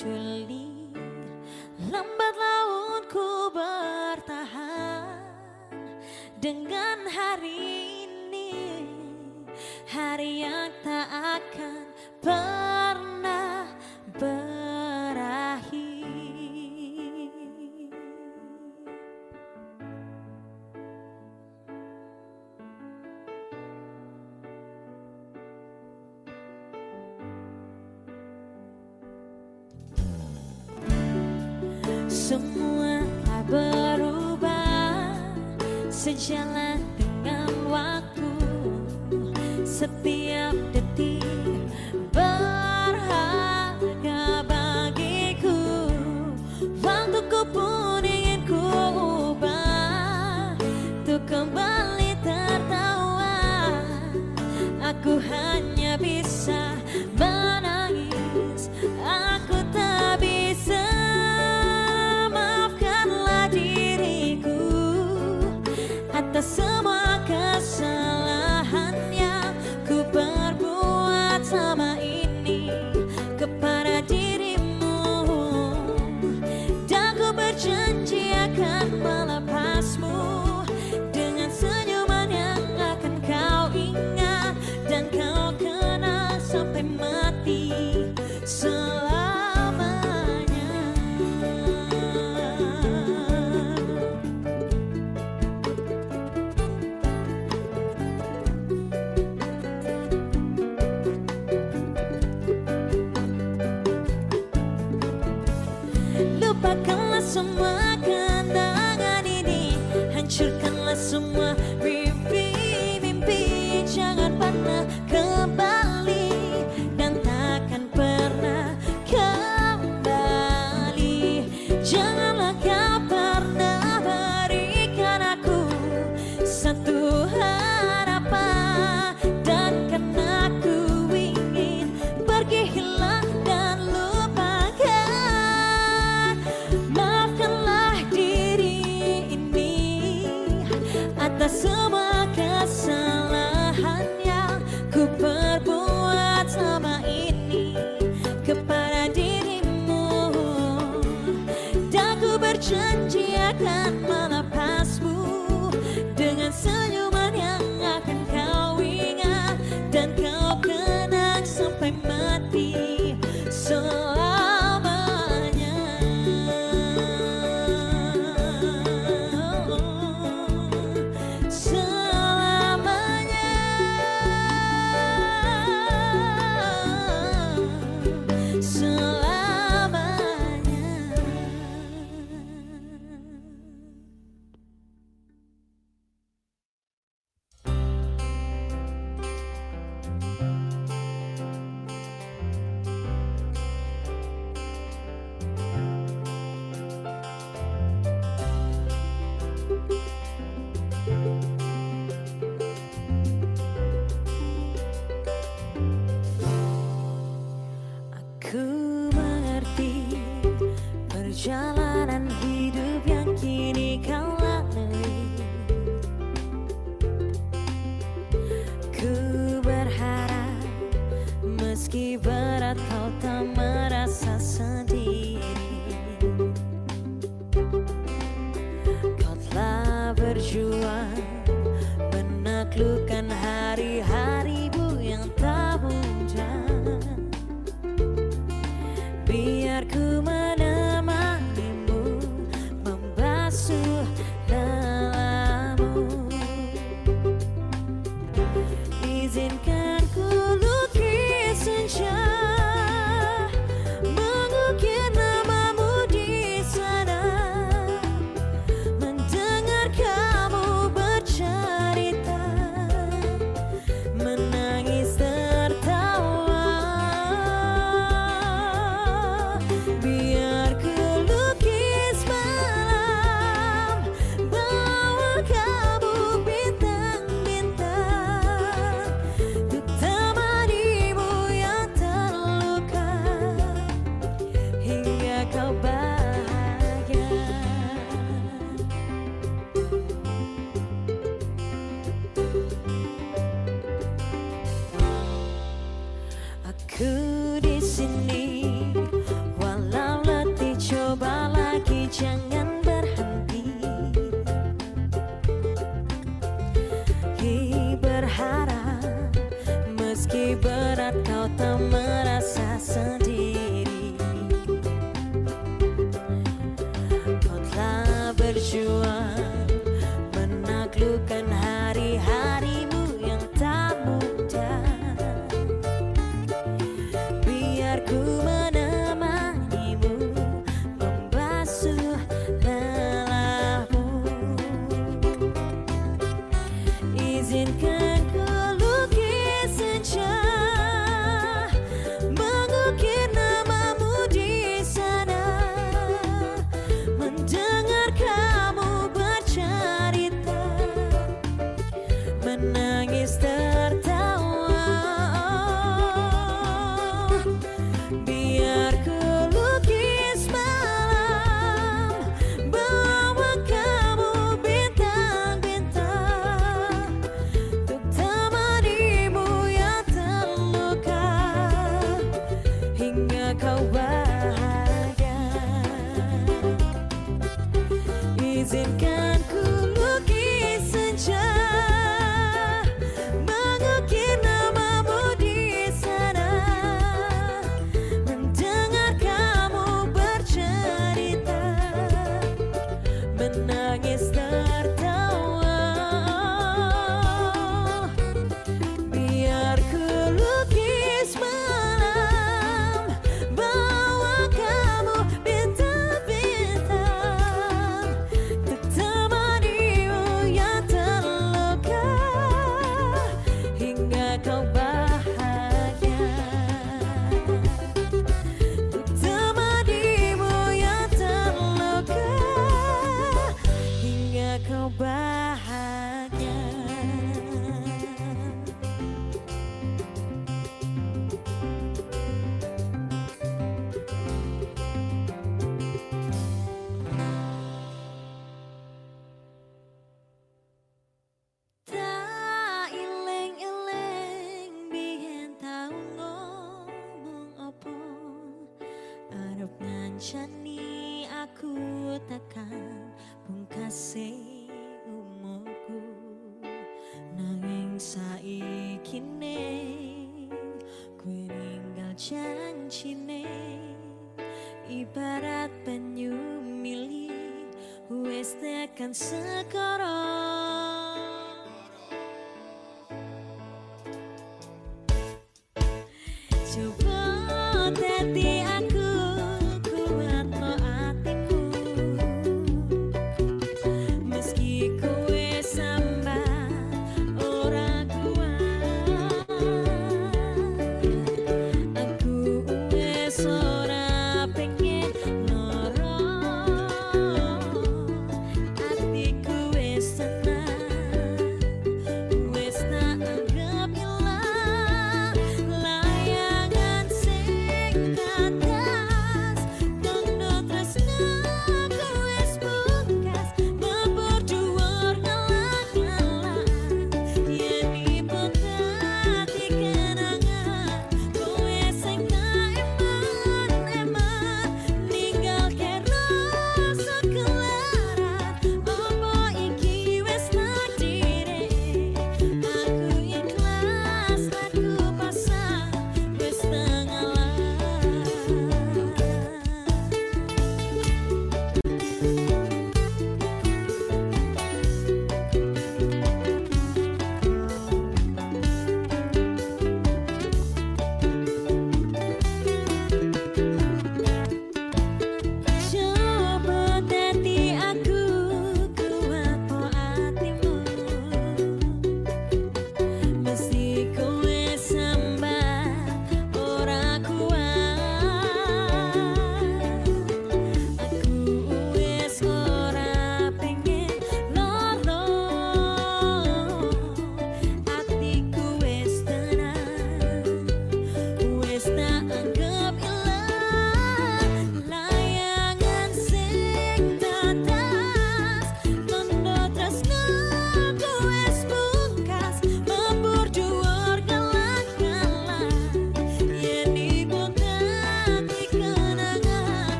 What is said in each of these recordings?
berculir Lambat laun ku bertahan. Dengan hari ini Hari yang tak akan pernah sejalan dengan waktu. Setiap detik berharga bagiku. Waktuku pun ingin ku ubah. Untuk kembali tertawa aku hanya bisa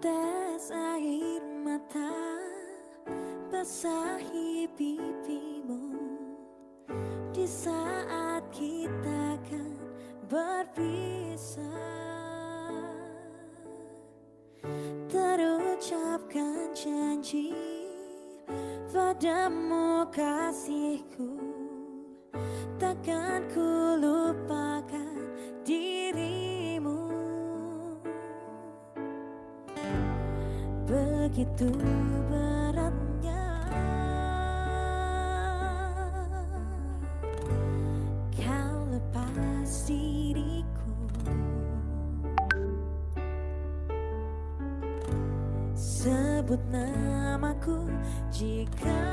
Tetes air mata basahi pipimu. Di saat kita kan berpisah Terucapkan janji padamu kasihku Begitu beratnya. Kau lepas diriku. Sebut namaku jika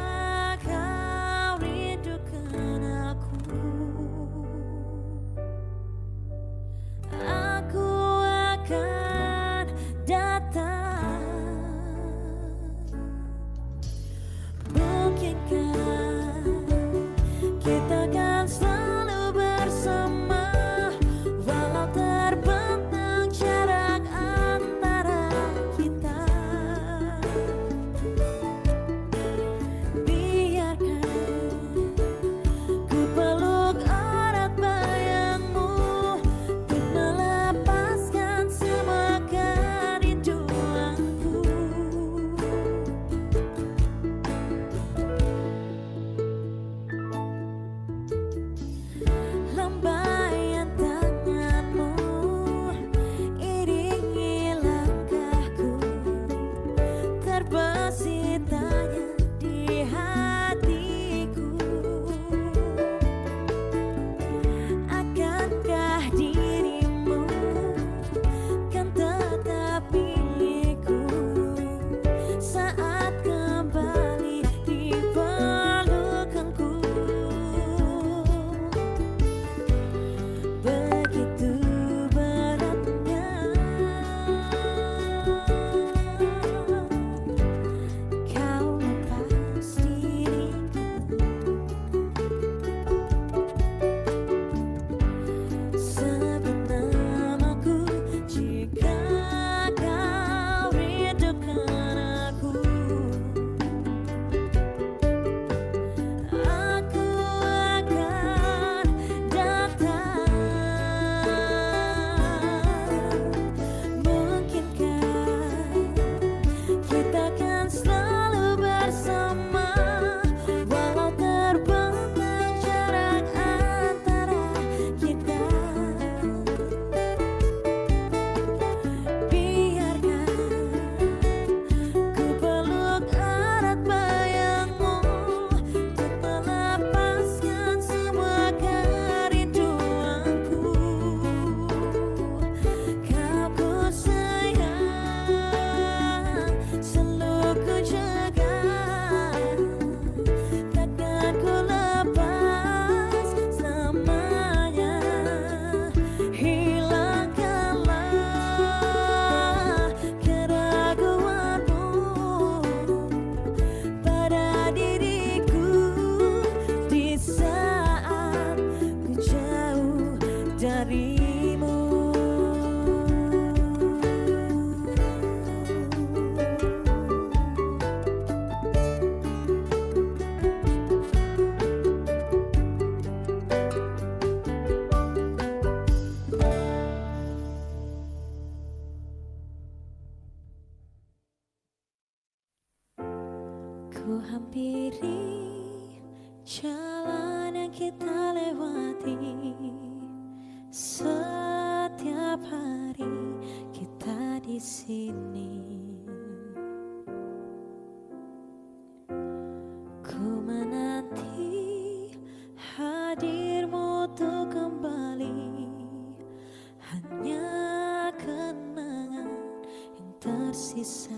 tersisa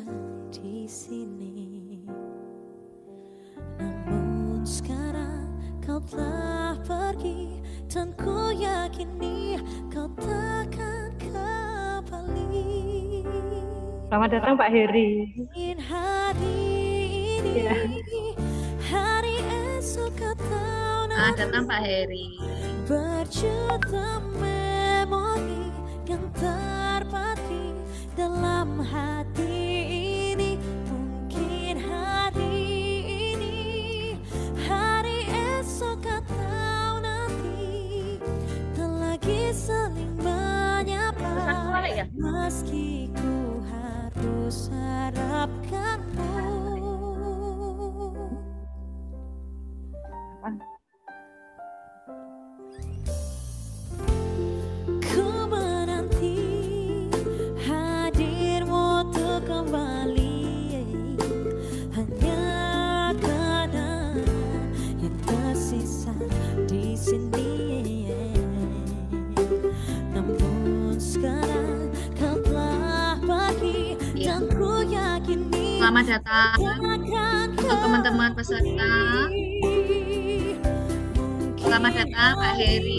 di sini Namun sekarang kau telah pergi Dan ku yakini kau takkan kembali Selamat datang Pak Heri. Hari ini Iya. Hari esok atau Ah, nanti datang Pak Heri. Berjuta memori yang terpatri dalam hati hari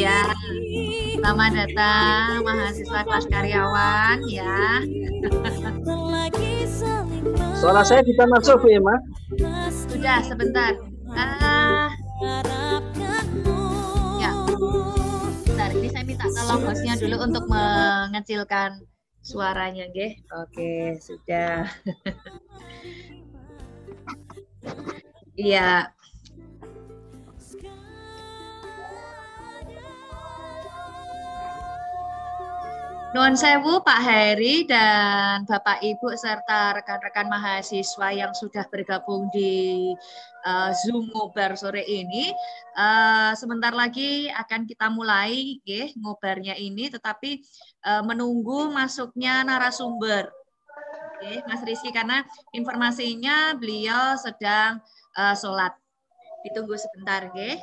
Iya. ini Selamat datang mahasiswa kelas karyawan ya. Suara saya bisa masuk, Emma? meski Sudah sebentar. Mengecilkan suaranya, nggih. Oke, sudah. Iya. Nuwun sewu Pak Heri dan Bapak Ibu serta rekan-rekan mahasiswa yang sudah bergabung di eh, Zoom ngobar sore ini. Eh, sebentar lagi akan kita mulai nggih ngobarnya ini tetapi Eh, menunggu masuknya narasumber. Oke, Mas Rizky karena informasinya beliau sedang uh, sholat. Ditunggu sebentar, oke?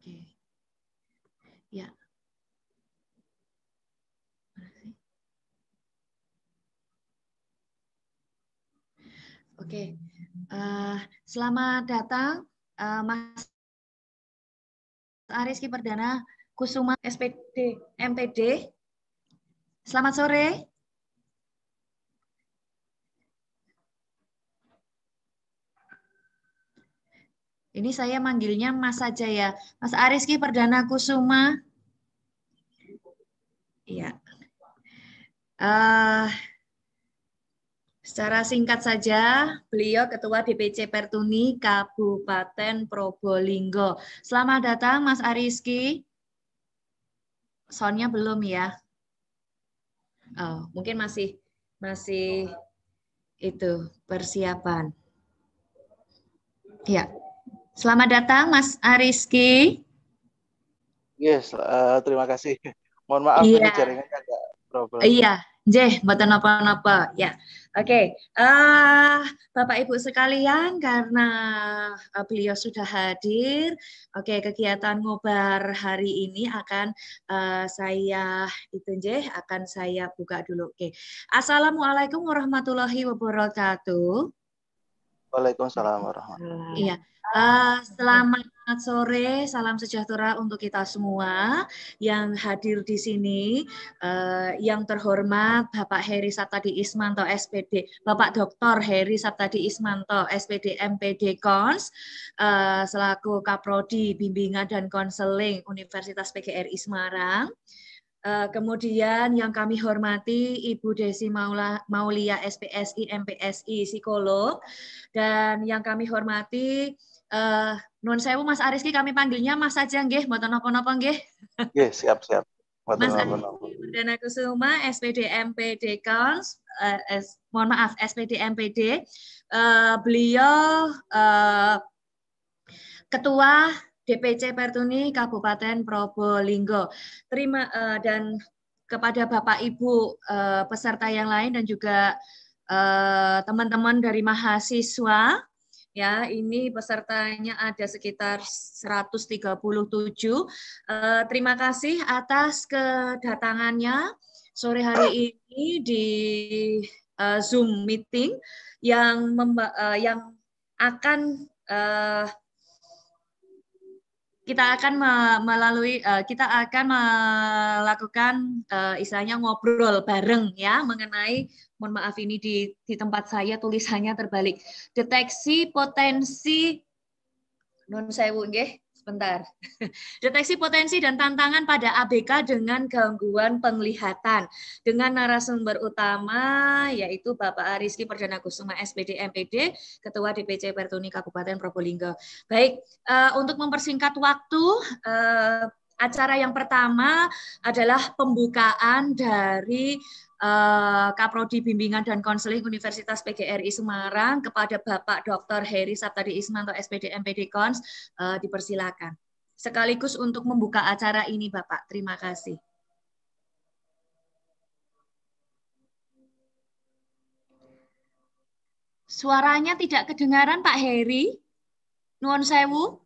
Oke. Ya. Oke. Uh, selamat datang uh, Mas Ariski Perdana Kusuma SPD MPD. Selamat sore. Ini saya manggilnya Mas saja ya. Mas Ariski Perdana Kusuma. Iya. Uh, secara singkat saja, beliau Ketua DPC Pertuni Kabupaten Probolinggo. Selamat datang Mas Ariski. Soundnya belum ya? Oh, mungkin masih masih itu persiapan. Ya. Selamat datang Mas Ariski. Yes, uh, terima kasih. Mohon maaf iya. ini jaringannya agak problem. Iya, Jeh, buatan apa-apa. Ya, oke. Okay. Uh, eh, Bapak Ibu sekalian, karena uh, beliau sudah hadir, oke okay, kegiatan ngobar hari ini akan uh, saya itu Jeh, akan saya buka dulu. Oke. Okay. Assalamualaikum warahmatullahi wabarakatuh. Waalaikumsalam warahmatullahi Iya. Uh, selamat sore, salam sejahtera untuk kita semua yang hadir di sini. Uh, yang terhormat Bapak Heri Saptadi Ismanto SPD, Bapak Dr. Heri Saptadi Ismanto SPD MPD Kons, uh, selaku Kaprodi Bimbingan dan Konseling Universitas PGRI Semarang. Uh, kemudian yang kami hormati Ibu Desi Maula, Maulia SPSI MPSI psikolog dan yang kami hormati uh, Nun Sewu Mas Ariski kami panggilnya Mas saja nggih mboten napa-napa nggih. Nggih, siap siap. Mas Ariski Perdana Kusuma SPD MPD Kons uh, S, mohon maaf SPD MPD uh, beliau uh, ketua DPC Pertuni Kabupaten Probolinggo. Terima uh, dan kepada Bapak Ibu uh, peserta yang lain dan juga eh, teman-teman uh, dari mahasiswa ya ini pesertanya ada sekitar 137 uh, terima kasih atas kedatangannya sore hari ini di uh, Zoom meeting yang uh, yang akan uh, kita akan melalui uh, kita akan melakukan uh, istilahnya ngobrol bareng ya mengenai mohon maaf ini di di tempat saya tulisannya terbalik. Deteksi potensi non sewu nggih sebentar. Deteksi potensi dan tantangan pada ABK dengan gangguan penglihatan. Dengan narasumber utama yaitu Bapak Ariski Perdana Kusuma SPD MPD, Ketua DPC Pertuni Kabupaten Probolinggo. Baik, uh, untuk mempersingkat waktu, uh, acara yang pertama adalah pembukaan dari uh, Kaprodi Bimbingan dan Konseling Universitas PGRI Semarang kepada Bapak Dr. Heri Saptadi Ismanto SPD MPD Kons uh, dipersilakan. Sekaligus untuk membuka acara ini Bapak. Terima kasih. Suaranya tidak kedengaran Pak Heri. Nuwun sewu.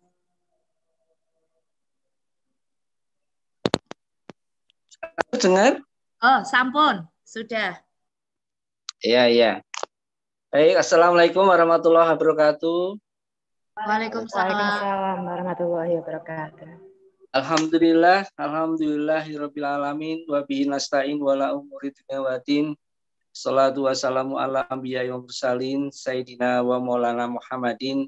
Dengar? Oh, sampun. Sudah. Iya, iya. Baik, Assalamualaikum warahmatullahi wabarakatuh. Waalaikumsalam. Waalaikumsalam warahmatullahi wabarakatuh. Alhamdulillah, alhamdulillahirabbil alamin wa bihi nasta'in wa la umuri dunya Salatu wassalamu ala anbiya wa mursalin sayyidina wa maulana Muhammadin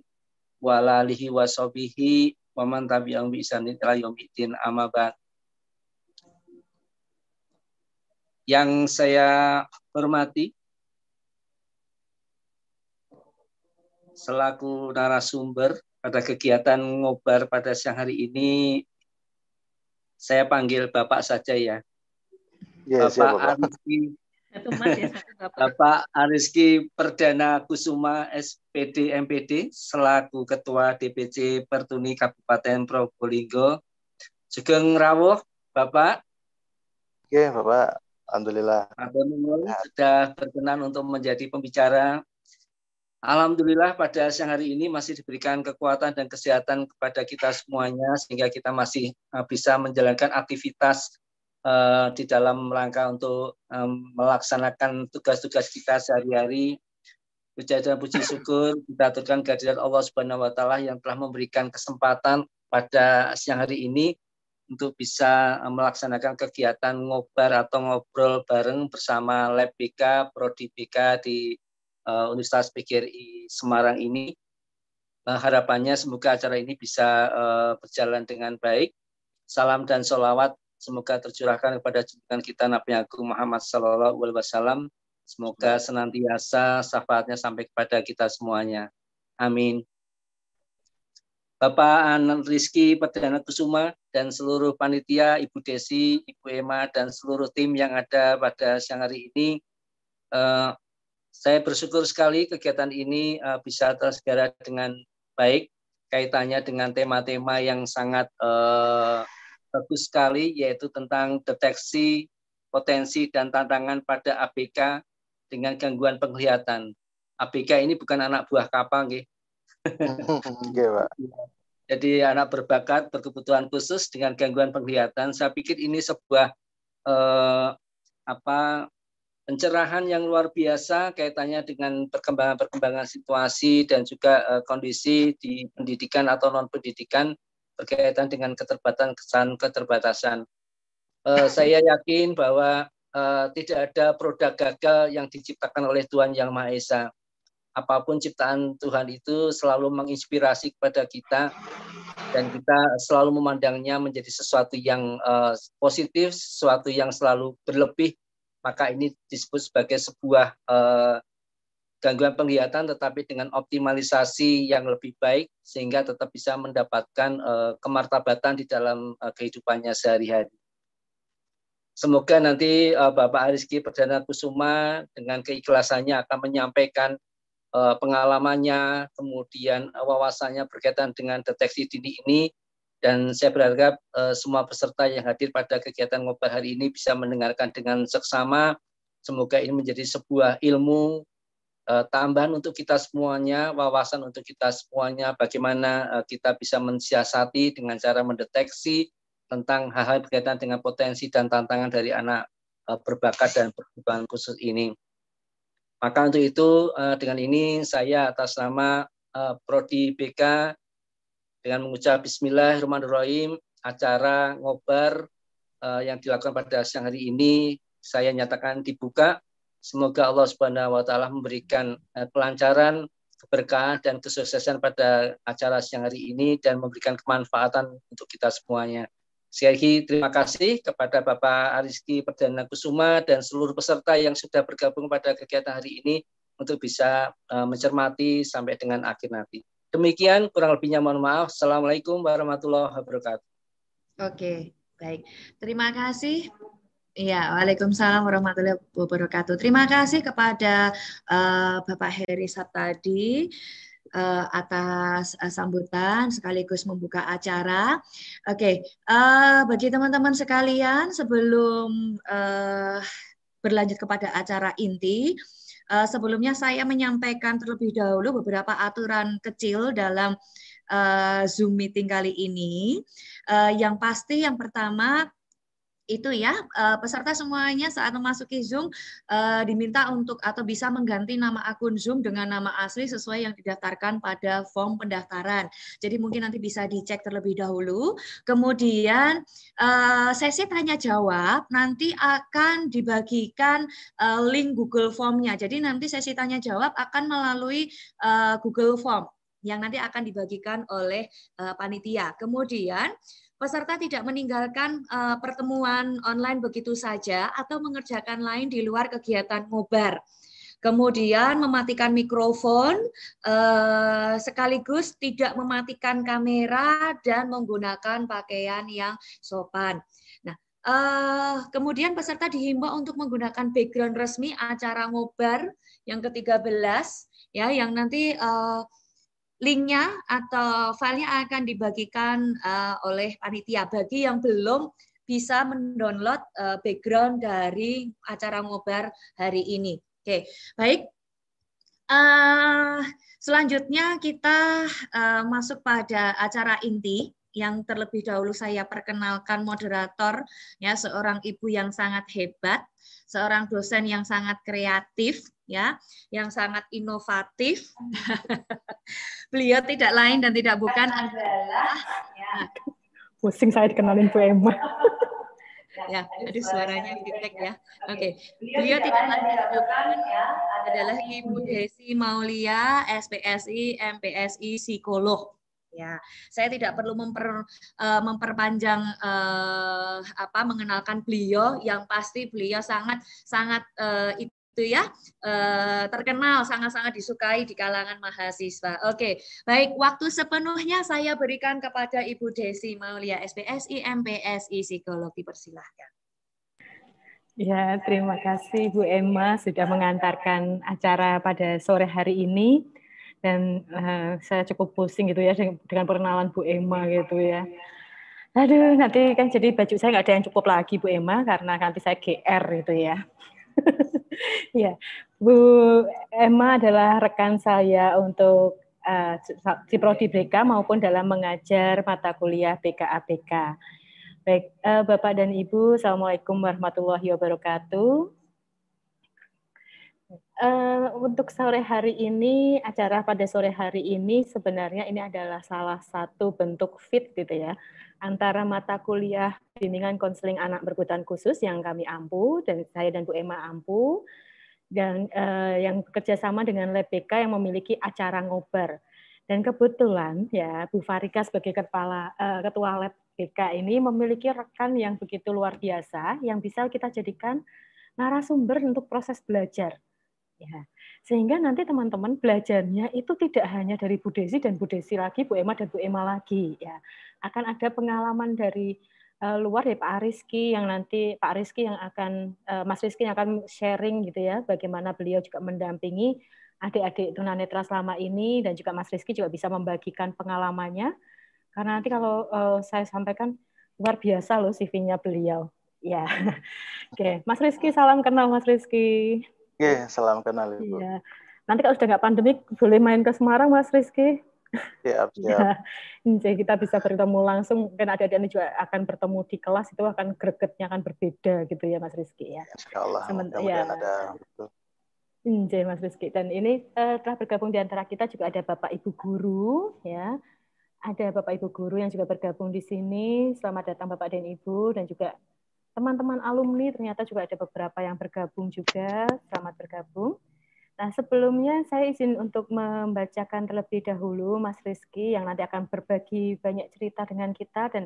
wa ala alihi wa sahbihi wa man tabi'ahum bi ihsanin ila yaumil amma ba'd. Yang saya hormati selaku narasumber pada kegiatan ngobar pada siang hari ini saya panggil Bapak saja ya. ya Bapak, Bapak. Ariski ya, Bapak Ariski Perdana Kusuma SPD MPD selaku Ketua DPC Pertuni Kabupaten Probolinggo. Sugeng rawuh Bapak. Oke, Bapak. Alhamdulillah. Abang sudah berkenan untuk menjadi pembicara Alhamdulillah pada siang hari ini masih diberikan kekuatan dan kesehatan kepada kita semuanya sehingga kita masih uh, bisa menjalankan aktivitas uh, di dalam rangka untuk um, melaksanakan tugas-tugas kita sehari-hari. Puji dan puji syukur kita aturkan kehadiran Allah Subhanahu wa taala yang telah memberikan kesempatan pada siang hari ini untuk bisa melaksanakan kegiatan ngobar atau ngobrol bareng bersama Lab BK, Prodi BK di uh, Universitas PGRI Semarang ini. Uh, harapannya semoga acara ini bisa uh, berjalan dengan baik. Salam dan sholawat semoga tercurahkan kepada junjungan kita Nabi Agung Muhammad Sallallahu Alaihi Wasallam. Semoga senantiasa syafaatnya sampai kepada kita semuanya. Amin. Bapak Anan Rizky Perdana Kusuma dan seluruh panitia, Ibu Desi, Ibu Emma, dan seluruh tim yang ada pada siang hari ini, saya bersyukur sekali kegiatan ini uh, bisa terselenggara dengan baik kaitannya dengan tema-tema yang sangat uh, bagus sekali yaitu tentang deteksi potensi dan tantangan pada ABK dengan gangguan penglihatan. ABK ini bukan anak buah kapal, nggih. Jadi anak berbakat, berkebutuhan khusus dengan gangguan penglihatan. Saya pikir ini sebuah eh, apa pencerahan yang luar biasa kaitannya dengan perkembangan-perkembangan situasi dan juga uh, kondisi di pendidikan atau non pendidikan berkaitan dengan keterbatasan keterbatasan. Uh, saya yakin bahwa uh, tidak ada produk gagal yang diciptakan oleh Tuhan yang Maha Esa. Apa pun ciptaan Tuhan itu selalu menginspirasi kepada kita dan kita selalu memandangnya menjadi sesuatu yang uh, positif, sesuatu yang selalu berlebih maka ini disebut sebagai sebuah uh, gangguan penglihatan tetapi dengan optimalisasi yang lebih baik sehingga tetap bisa mendapatkan uh, kemartabatan di dalam uh, kehidupannya sehari-hari. Semoga nanti Bapak Ariski Perdana Kusuma dengan keikhlasannya akan menyampaikan pengalamannya, kemudian uh, wawasannya berkaitan dengan deteksi dini ini dan saya berharap uh, semua peserta yang hadir pada kegiatan ngobrol hari ini bisa mendengarkan dengan seksama. Semoga ini menjadi sebuah ilmu tambahan untuk kita semuanya, wawasan untuk kita semuanya, bagaimana kita bisa mensiasati dengan cara mendeteksi tentang hal-hal berkaitan dengan potensi dan tantangan dari anak berbakat dan berkebutuhan khusus ini. Maka untuk itu dengan ini saya atas nama Prodi BK dengan mengucap Bismillahirrahmanirrahim acara ngobar uh, yang dilakukan pada siang hari ini saya nyatakan dibuka. Semoga Allah Subhanahu wa taala memberikan kelancaran, keberkahan dan kesuksesan pada acara siang hari ini dan memberikan kemanfaatan untuk kita semuanya. Sekali lagi terima kasih kepada Bapak Ariski Perdana Kusuma dan seluruh peserta yang sudah bergabung pada kegiatan hari ini untuk bisa uh, mencermati sampai dengan akhir nanti. Demikian kurang lebihnya mohon maaf. Assalamualaikum warahmatullahi wabarakatuh. Oke, baik. Terima kasih. Ya, Waalaikumsalam warahmatullahi wabarakatuh. Terima kasih kepada uh, Bapak Heri Saptadi uh, atas uh, sambutan sekaligus membuka acara. Oke, okay. uh, bagi teman-teman sekalian sebelum berlanjut kepada acara inti, sebelumnya saya menyampaikan terlebih dahulu beberapa aturan kecil dalam Zoom meeting kali ini. Yang pasti yang pertama itu ya uh, peserta semuanya saat memasuki Zoom uh, diminta untuk atau bisa mengganti nama akun Zoom dengan nama asli sesuai yang didaftarkan pada form pendaftaran. Jadi mungkin nanti bisa dicek terlebih dahulu. Kemudian uh, sesi tanya jawab nanti akan dibagikan link Google Form-nya. Jadi nanti sesi tanya jawab akan melalui Google Form yang nanti akan dibagikan oleh panitia. Kemudian peserta tidak meninggalkan uh, pertemuan online begitu saja atau mengerjakan lain di luar kegiatan ngobar. Kemudian mematikan mikrofon, uh, sekaligus tidak mematikan kamera dan menggunakan pakaian yang sopan. Nah, uh, kemudian peserta dihimbau untuk menggunakan background resmi acara ngobar yang ke-13 ya yang nanti uh, linknya atau filenya akan dibagikan uh, oleh panitia bagi yang belum bisa mendownload uh, background dari acara ngobar hari ini. Oke, baik. Uh, selanjutnya kita masuk pada acara inti yang terlebih dahulu saya perkenalkan moderator ya seorang ibu yang sangat hebat, seorang dosen yang sangat kreatif ya, yang sangat inovatif. Beliau tidak lain dan tidak bukan adalah ya. pusing saya dikenalin Bu Emma. ya, aduh suaranya feedback ya. Oke, okay. beliau tidak lain tidak bukan ya adalah Ibu Desi Maulia, SPSI, MPSI, psikolog. Ya, saya tidak perlu memper, uh, memperpanjang uh, apa mengenalkan beliau yang pasti beliau sangat sangat uh, itu ya terkenal sangat-sangat disukai di kalangan mahasiswa. Oke, baik waktu sepenuhnya saya berikan kepada Ibu Desi Maulia SPSI MPSI Psikologi persilahkan. Ya, terima kasih Bu Emma sudah mengantarkan acara pada sore hari ini dan uh, saya cukup pusing gitu ya dengan perkenalan Bu Emma gitu ya. Aduh, nanti kan jadi baju saya nggak ada yang cukup lagi Bu Emma karena nanti saya GR gitu ya. Ya, Bu Emma adalah rekan saya untuk uh, di Prodi BK maupun dalam mengajar mata kuliah BKABK. Baik, uh, Bapak dan Ibu, Assalamualaikum warahmatullahi wabarakatuh. Uh, untuk sore hari ini, acara pada sore hari ini sebenarnya ini adalah salah satu bentuk fit gitu ya, antara mata kuliah bimbingan konseling anak berkebutuhan khusus yang kami ampu dan saya dan Bu Emma ampu dan uh, yang bekerja sama dengan BK yang memiliki acara ngobar. Dan kebetulan ya Bu Farika sebagai kepala uh, ketua BK ini memiliki rekan yang begitu luar biasa yang bisa kita jadikan narasumber untuk proses belajar Ya, sehingga nanti teman-teman belajarnya itu tidak hanya dari Bu Desi dan Bu Desi lagi, Bu Emma dan Bu Emma lagi. Ya, akan ada pengalaman dari uh, luar ya Pak Ariski yang nanti Pak Ariski yang akan uh, Mas Rizky yang akan sharing gitu ya, bagaimana beliau juga mendampingi adik-adik tunanetra selama ini dan juga Mas Rizky juga bisa membagikan pengalamannya. Karena nanti kalau uh, saya sampaikan luar biasa loh CV-nya beliau. Ya, oke, Mas Rizky salam kenal Mas Rizky. Oke, salam kenal Ibu. Iya. Nanti kalau sudah nggak pandemik, boleh main ke Semarang, Mas Rizky. Siap, siap. Ya, jadi kita bisa bertemu langsung, mungkin ada adik juga akan bertemu di kelas, itu akan gregetnya akan berbeda gitu ya, Mas Rizky. Ya. Insya Allah, Sementara, ya. ada. Injay, Mas Rizky. Dan ini uh, telah bergabung di antara kita juga ada Bapak Ibu Guru, ya. Ada Bapak Ibu Guru yang juga bergabung di sini. Selamat datang Bapak dan Ibu, dan juga teman-teman alumni ternyata juga ada beberapa yang bergabung juga. Selamat bergabung. Nah, sebelumnya saya izin untuk membacakan terlebih dahulu Mas Rizky yang nanti akan berbagi banyak cerita dengan kita dan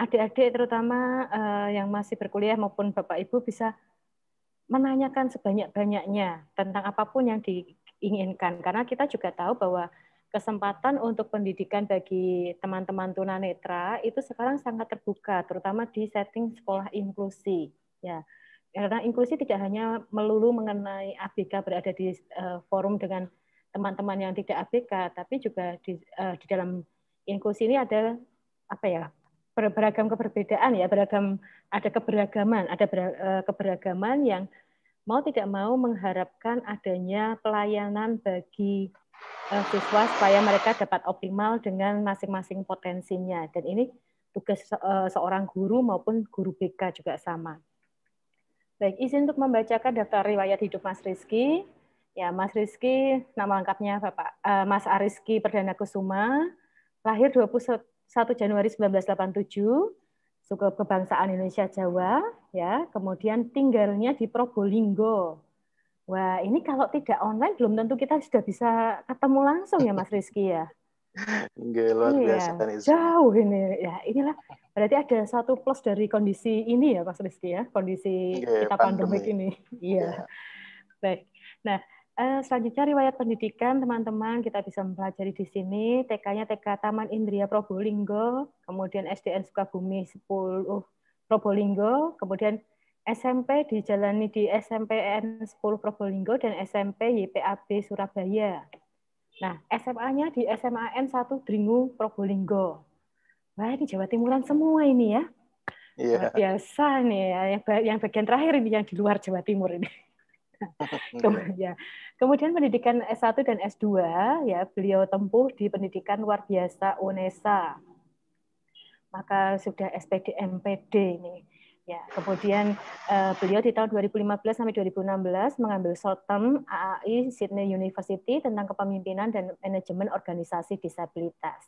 adik-adik terutama uh, yang masih berkuliah maupun Bapak Ibu bisa menanyakan sebanyak-banyaknya tentang apa pun yang diinginkan karena kita juga tahu bahwa kesempatan untuk pendidikan bagi teman-teman tunanetra itu sekarang sangat terbuka, terutama di setting sekolah inklusi. Ya, karena inklusi tidak hanya melulu mengenai ABK berada di uh, forum dengan teman-teman yang tidak ABK, tapi juga di, uh, di dalam inklusi ini ada apa ya beragam keberbedaan ya, beragam ada keberagaman, ada ber, uh, keberagaman yang mau tidak mau mengharapkan adanya pelayanan bagi siswa supaya mereka dapat optimal dengan masing-masing potensinya. Dan ini tugas uh, seorang guru maupun guru BK juga sama. Baik, izin untuk membacakan daftar riwayat hidup Mas Rizky. Ya, Mas Rizky, nama lengkapnya Bapak uh, Mas Ariski Perdana Kusuma, lahir 21 Januari 1987, suku kebangsaan Indonesia Jawa, ya, kemudian tinggalnya di Probolinggo, Wah, ini kalau tidak online belum tentu kita sudah bisa ketemu langsung ya Mas Rizky ya. Enggak, luar iya, biasa kan Jauh ini. Ya, inilah berarti ada satu plus dari kondisi ini ya Mas Rizky ya, kondisi Nge, kita pandemik ini. Iya. Ya. Baik. Nah, eh, selanjutnya riwayat pendidikan teman-teman kita bisa mempelajari di sini. TK-nya TK Taman Indria Probolinggo, kemudian SDN Sukabumi 10 Probolinggo, kemudian SMP dijalani di SMPN 10 Probolinggo dan SMP YPAB Surabaya. Nah, SMA-nya di SMAN 1 Dringu Probolinggo. Wah, ini Jawa Timuran semua ini ya. Iya. Biasa nih ya, yang, yang bagian terakhir ini yang di luar Jawa Timur ini. Kemudian, kemudian pendidikan S1 dan S2 ya beliau tempuh di pendidikan luar biasa UNESA. Maka sudah SPD MPD ini. Ya, kemudian uh, beliau di tahun 2015 sampai 2016 mengambil short term AAI Sydney University tentang kepemimpinan dan manajemen organisasi disabilitas.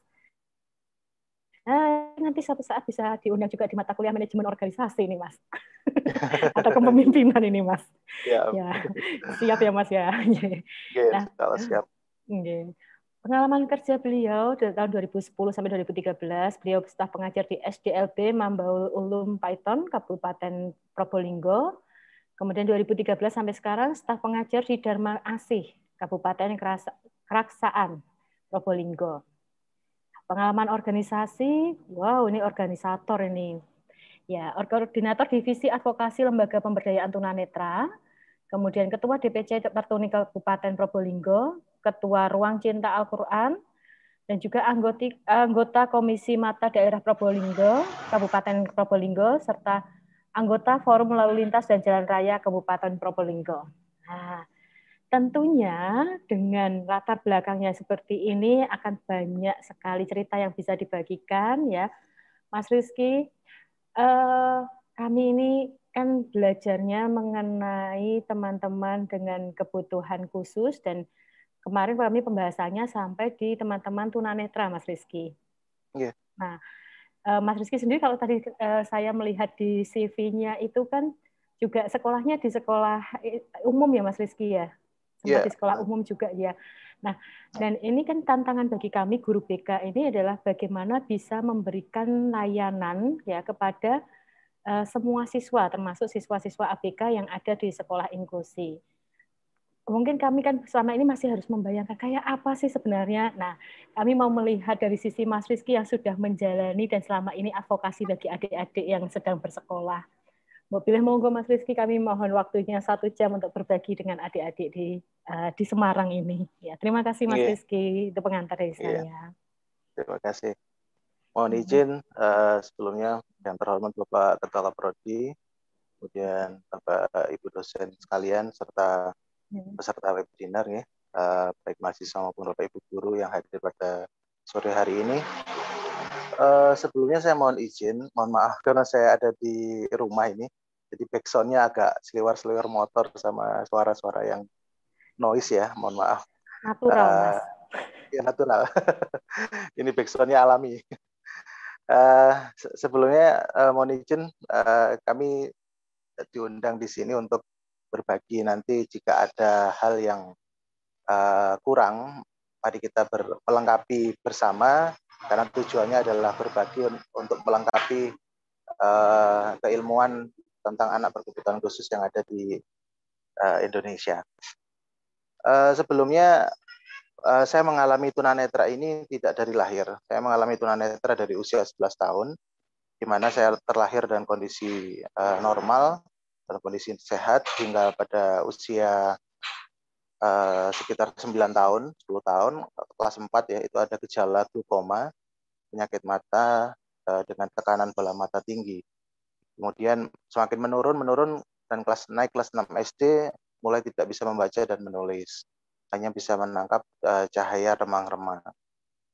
Nah, nanti suatu saat bisa diundang juga di mata kuliah manajemen organisasi ini, Mas. Atau kepemimpinan ini, Mas. Ya. ya. Siap ya, Mas ya. Nah, kalau siap. Okay. Pengalaman kerja beliau dari tahun 2010 sampai 2013, beliau staf pengajar di SDLB Mambaul Ulum Python, Kabupaten Probolinggo. Kemudian 2013 sampai sekarang staf pengajar di Dharma Asih, Kabupaten Keraksaan, Probolinggo. Pengalaman organisasi, wow ini organisator ini. Ya, koordinator divisi advokasi lembaga pemberdayaan tunanetra, kemudian ketua DPC Pertuni Kabupaten Probolinggo, ketua Ruang Cinta Al-Qur'an, dan juga anggota, anggota Komisi Mata Daerah Probolinggo, Kabupaten Probolinggo, serta anggota Forum Lalu Lintas dan Jalan Raya Kabupaten Probolinggo. Nah, Tentunya dengan latar belakangnya seperti ini akan banyak sekali cerita yang bisa dibagikan ya. Mas Rizky, eh, kami ini kan belajarnya mengenai teman-teman dengan kebutuhan khusus dan kemarin kami pembahasannya sampai di teman-teman tunanetra Mas Rizky. Yeah. Nah, eh, Mas Rizky sendiri kalau tadi eh, saya melihat di CV-nya itu kan juga sekolahnya di sekolah eh, umum ya Mas Rizky ya? sempat yeah. di sekolah umum juga ya. Nah, dan ini kan tantangan bagi kami guru BK ini adalah bagaimana bisa memberikan layanan ya kepada semua siswa termasuk siswa-siswa ABK yang ada di sekolah inklusi. Mungkin kami kan selama ini masih harus membayangkan kayak apa sih sebenarnya. Nah, kami mau melihat dari sisi Mas Rizky yang sudah menjalani dan selama ini advokasi bagi adik-adik yang sedang bersekolah Mau pilih monggo Mas Rizky, kami mohon waktunya satu jam untuk berbagi dengan adik-adik di uh, di Semarang ini. Ya, terima kasih Mas yeah. Rizky itu pengantar dari yeah. saya. Terima kasih. Mohon izin uh, sebelumnya yang terhormat Bapak Ketua Prodi, kemudian Bapak Ibu dosen sekalian serta. Peserta webinar ya, uh, baik mahasiswa maupun Bapak Ibu guru yang hadir pada sore hari ini. Uh, sebelumnya saya mohon izin, mohon maaf karena saya ada di rumah ini, jadi backsoundnya agak seliwar-seliwar motor sama suara-suara yang noise ya, mohon maaf. Natural, uh, mas. Ya natural. ini backsoundnya alami. Uh, sebelumnya uh, mohon izin, uh, kami diundang di sini untuk berbagi nanti jika ada hal yang uh, kurang, mari kita melengkapi bersama karena tujuannya adalah berbagi untuk melengkapi uh, keilmuan tentang anak berkebutuhan khusus yang ada di uh, Indonesia. Uh, sebelumnya uh, saya mengalami tunanetra ini tidak dari lahir. Saya mengalami tunanetra dari usia 11 tahun, di mana saya terlahir dengan kondisi uh, normal, dalam kondisi sehat hingga pada usia uh, sekitar 9 tahun, 10 tahun, kelas 4 ya, itu ada gejala glaukoma, penyakit mata uh, dengan tekanan bola mata tinggi. Kemudian semakin menurun, menurun, dan kelas naik kelas 6 SD mulai tidak bisa membaca dan menulis. Hanya bisa menangkap uh, cahaya remang-remang.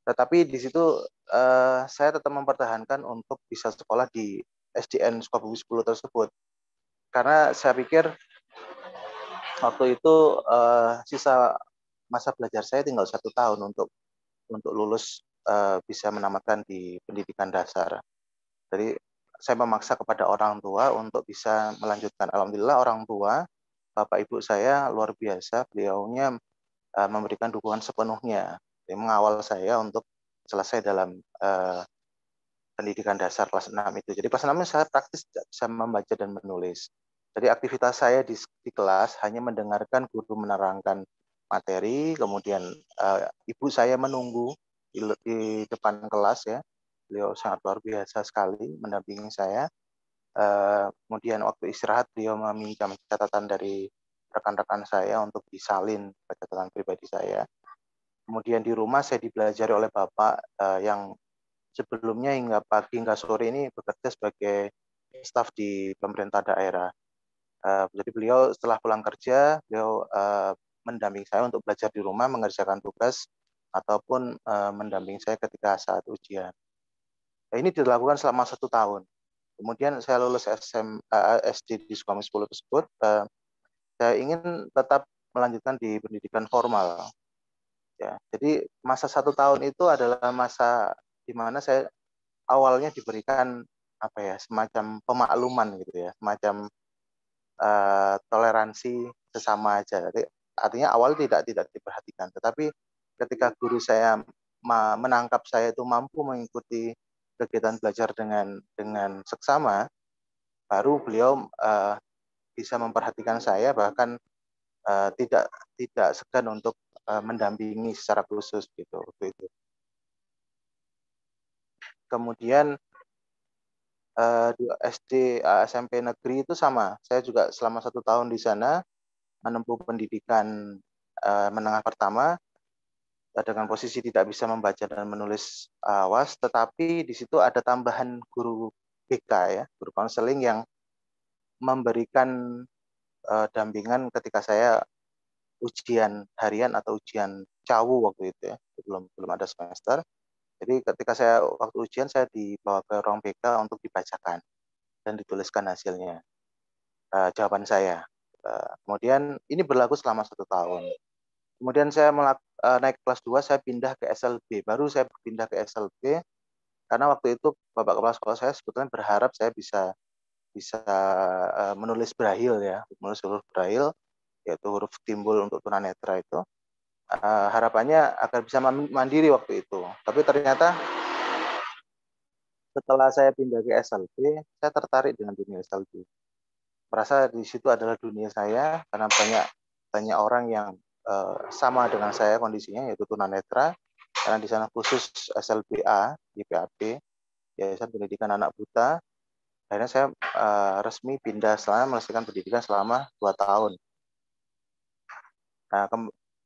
Tetapi di situ uh, saya tetap mempertahankan untuk bisa sekolah di SDN Sukabumi 10 tersebut. Karena saya pikir waktu itu uh, sisa masa belajar saya tinggal satu tahun untuk untuk lulus uh, bisa menamatkan di pendidikan dasar. Jadi saya memaksa kepada orang tua untuk bisa melanjutkan. Alhamdulillah orang tua, bapak ibu saya luar biasa, beliaunya uh, memberikan dukungan sepenuhnya, Jadi, mengawal saya untuk selesai dalam uh, pendidikan dasar kelas 6 itu. Jadi kelas 6 saya praktis bisa membaca dan menulis. Jadi aktivitas saya di, di kelas hanya mendengarkan guru menerangkan materi, kemudian uh, ibu saya menunggu di, di depan kelas ya. Beliau sangat luar biasa sekali mendampingi saya. Uh, kemudian waktu istirahat beliau meminta catatan dari rekan-rekan saya untuk disalin catatan pribadi saya. Kemudian di rumah saya dipelajari oleh bapak uh, yang sebelumnya hingga pagi hingga sore ini bekerja sebagai staf di pemerintah daerah Uh, jadi beliau setelah pulang kerja, beliau uh, mendampingi saya untuk belajar di rumah, mengerjakan tugas, ataupun uh, mendampingi saya ketika saat ujian. Nah, ini dilakukan selama satu tahun. Kemudian saya lulus SM, uh, SD di Sukami 10 tersebut. Uh, saya ingin tetap melanjutkan di pendidikan formal. Ya, jadi masa satu tahun itu adalah masa di mana saya awalnya diberikan apa ya semacam pemakluman gitu ya, semacam uh, toleransi sesama aja. Artinya awal tidak tidak diperhatikan, tetapi ketika guru saya menangkap saya itu mampu mengikuti kegiatan belajar dengan dengan seksama, baru beliau uh, bisa memperhatikan saya bahkan uh, tidak tidak segan untuk uh, mendampingi secara khusus gitu itu. Kemudian uh, di SD uh, SMP negeri itu sama. Saya juga selama satu tahun di sana menempuh pendidikan uh, menengah pertama dengan posisi tidak bisa membaca dan menulis awas, tetapi di situ ada tambahan guru BK ya, guru konseling yang memberikan uh, dampingan ketika saya ujian harian atau ujian cawu waktu itu ya belum belum ada semester jadi ketika saya waktu ujian saya dibawa ke ruang BK untuk dibacakan dan dituliskan hasilnya. Uh, jawaban saya. Uh, kemudian ini berlaku selama satu tahun. Kemudian saya melak, uh, naik kelas 2 saya pindah ke SLB baru saya pindah ke SLB karena waktu itu bapak kepala sekolah saya sebetulnya berharap saya bisa bisa uh, menulis braille ya, menulis huruf braille yaitu huruf timbul untuk tunanetra itu. Uh, harapannya agar bisa mandiri waktu itu. Tapi ternyata setelah saya pindah ke SLB, saya tertarik dengan dunia SLB. Merasa di situ adalah dunia saya karena banyak banyak orang yang uh, sama dengan saya kondisinya yaitu tunanetra karena di sana khusus SLBA, YPAB, Yayasan Pendidikan Anak Buta, akhirnya saya uh, resmi pindah selama menyelesaikan pendidikan selama dua tahun. Nah,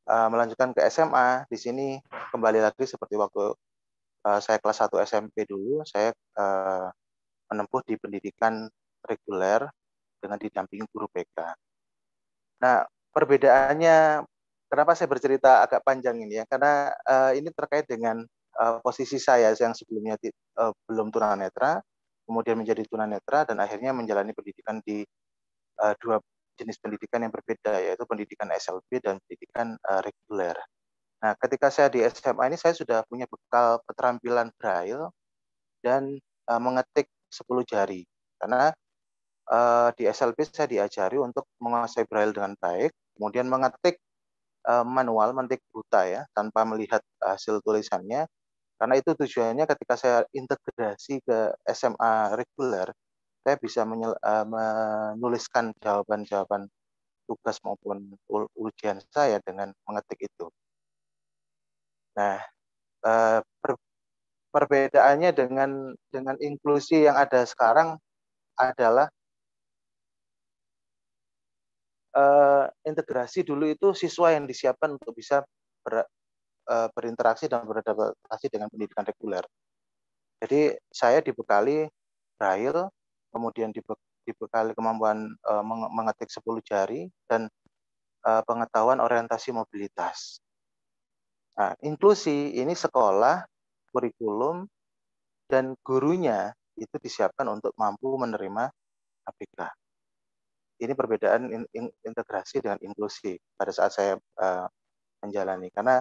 eh, melanjutkan ke SMA, di sini kembali lagi seperti waktu uh, saya kelas 1 SMP dulu, saya uh, menempuh di pendidikan reguler dengan didampingi guru BK. Nah, perbedaannya, kenapa saya bercerita agak panjang ini ya? Karena ini terkait dengan posisi saya yang sebelumnya uh, belum tunanetra, kemudian menjadi tunanetra dan akhirnya menjalani pendidikan di dua jenis pendidikan yang berbeda yaitu pendidikan SLB dan pendidikan uh, reguler. Nah, ketika saya di SMA ini saya sudah punya bekal keterampilan braille dan uh, mengetik 10 jari. Karena uh, di SLB saya diajari untuk menguasai braille dengan baik, kemudian mengetik uh, manual, mengetik buta ya, tanpa melihat hasil tulisannya karena itu tujuannya ketika saya integrasi ke SMA reguler, saya bisa menyel, uh, menuliskan jawaban-jawaban tugas maupun ujian saya dengan mengetik itu. Nah, uh, per, perbedaannya dengan dengan inklusi yang ada sekarang adalah uh, integrasi dulu itu siswa yang disiapkan untuk bisa ber, uh, berinteraksi dan beradaptasi dengan pendidikan reguler. Jadi saya dibekali braille, kemudian dibekali kemampuan uh, mengetik 10 jari dan uh, pengetahuan orientasi mobilitas. Nah, inklusi ini sekolah, kurikulum, dan gurunya itu disiapkan untuk mampu menerima ABK. Ini perbedaan in, in, integrasi dengan inklusi pada saat saya uh, menjalani. Karena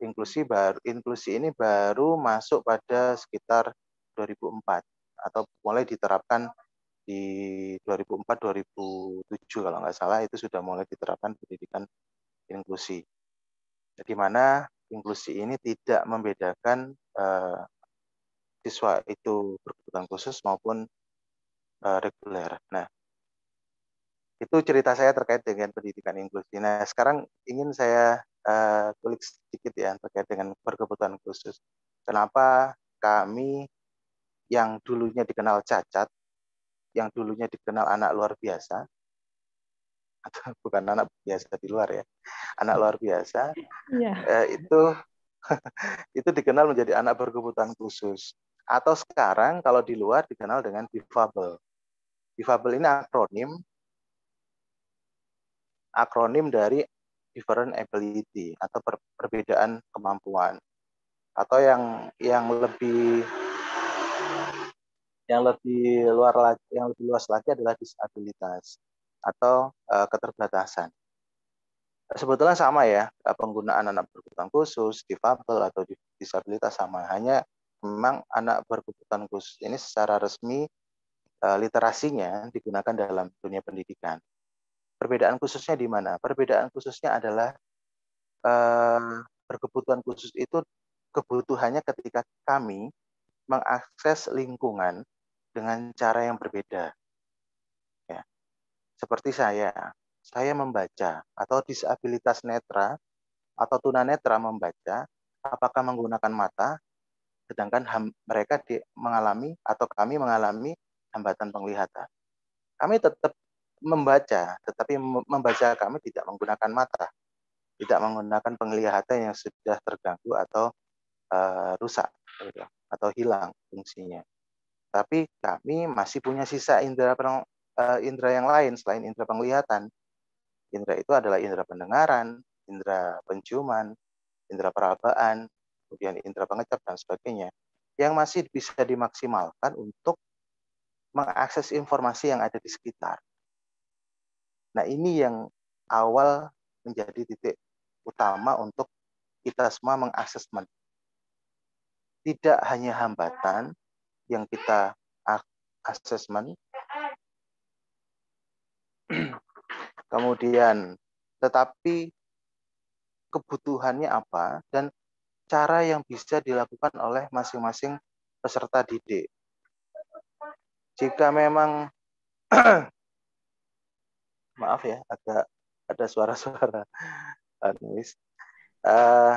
inklusi baru inklusi ini baru masuk pada sekitar 2004 atau mulai diterapkan di 2004-2007 kalau nggak salah itu sudah mulai diterapkan pendidikan inklusi. Di mana inklusi ini tidak membedakan uh, siswa itu berkebutuhan khusus maupun uh, reguler. Nah, itu cerita saya terkait dengan pendidikan inklusi. Nah, sekarang ingin saya uh, sedikit ya terkait dengan berkebutuhan khusus. Kenapa kami yang dulunya dikenal cacat, yang dulunya dikenal anak luar biasa, atau bukan anak biasa di luar ya, anak luar biasa, yeah. uh, itu itu dikenal menjadi anak berkebutuhan khusus. Atau sekarang kalau di luar dikenal dengan difabel. Difabel ini akronim akronim dari different ability atau per, perbedaan kemampuan atau yang yang lebih yang lebih luar lagi yang lebih luas lagi adalah disabilitas atau uh, keterbatasan. Sebetulnya sama ya penggunaan anak berkebutuhan khusus, difabel atau disabilitas sama. Hanya memang anak berkebutuhan khusus ini secara resmi uh, literasinya digunakan dalam dunia pendidikan. Perbedaan khususnya di mana? Perbedaan khususnya adalah uh, berkebutuhan khusus itu kebutuhannya ketika kami mengakses lingkungan dengan cara yang berbeda. Ya. Seperti saya, saya membaca atau disabilitas netra atau tunanetra membaca apakah menggunakan mata sedangkan ham, mereka di, mengalami atau kami mengalami hambatan penglihatan. Kami tetap membaca, tetapi membaca kami tidak menggunakan mata, tidak menggunakan penglihatan yang sudah terganggu atau uh, rusak gitu, atau hilang fungsinya. Tapi kami masih punya sisa indera uh, indera yang lain selain indera penglihatan. Indera itu adalah indera pendengaran, indera penciuman, indera perabaan, kemudian indera pengecap dan sebagainya yang masih bisa dimaksimalkan untuk mengakses informasi yang ada di sekitar. Nah, ini yang awal menjadi titik utama untuk kita semua mengakses Tidak hanya hambatan, yang kita assessment. Kemudian, tetapi kebutuhannya apa dan cara yang bisa dilakukan oleh masing-masing peserta didik. Jika memang maaf ya, agak ada suara-suara uh,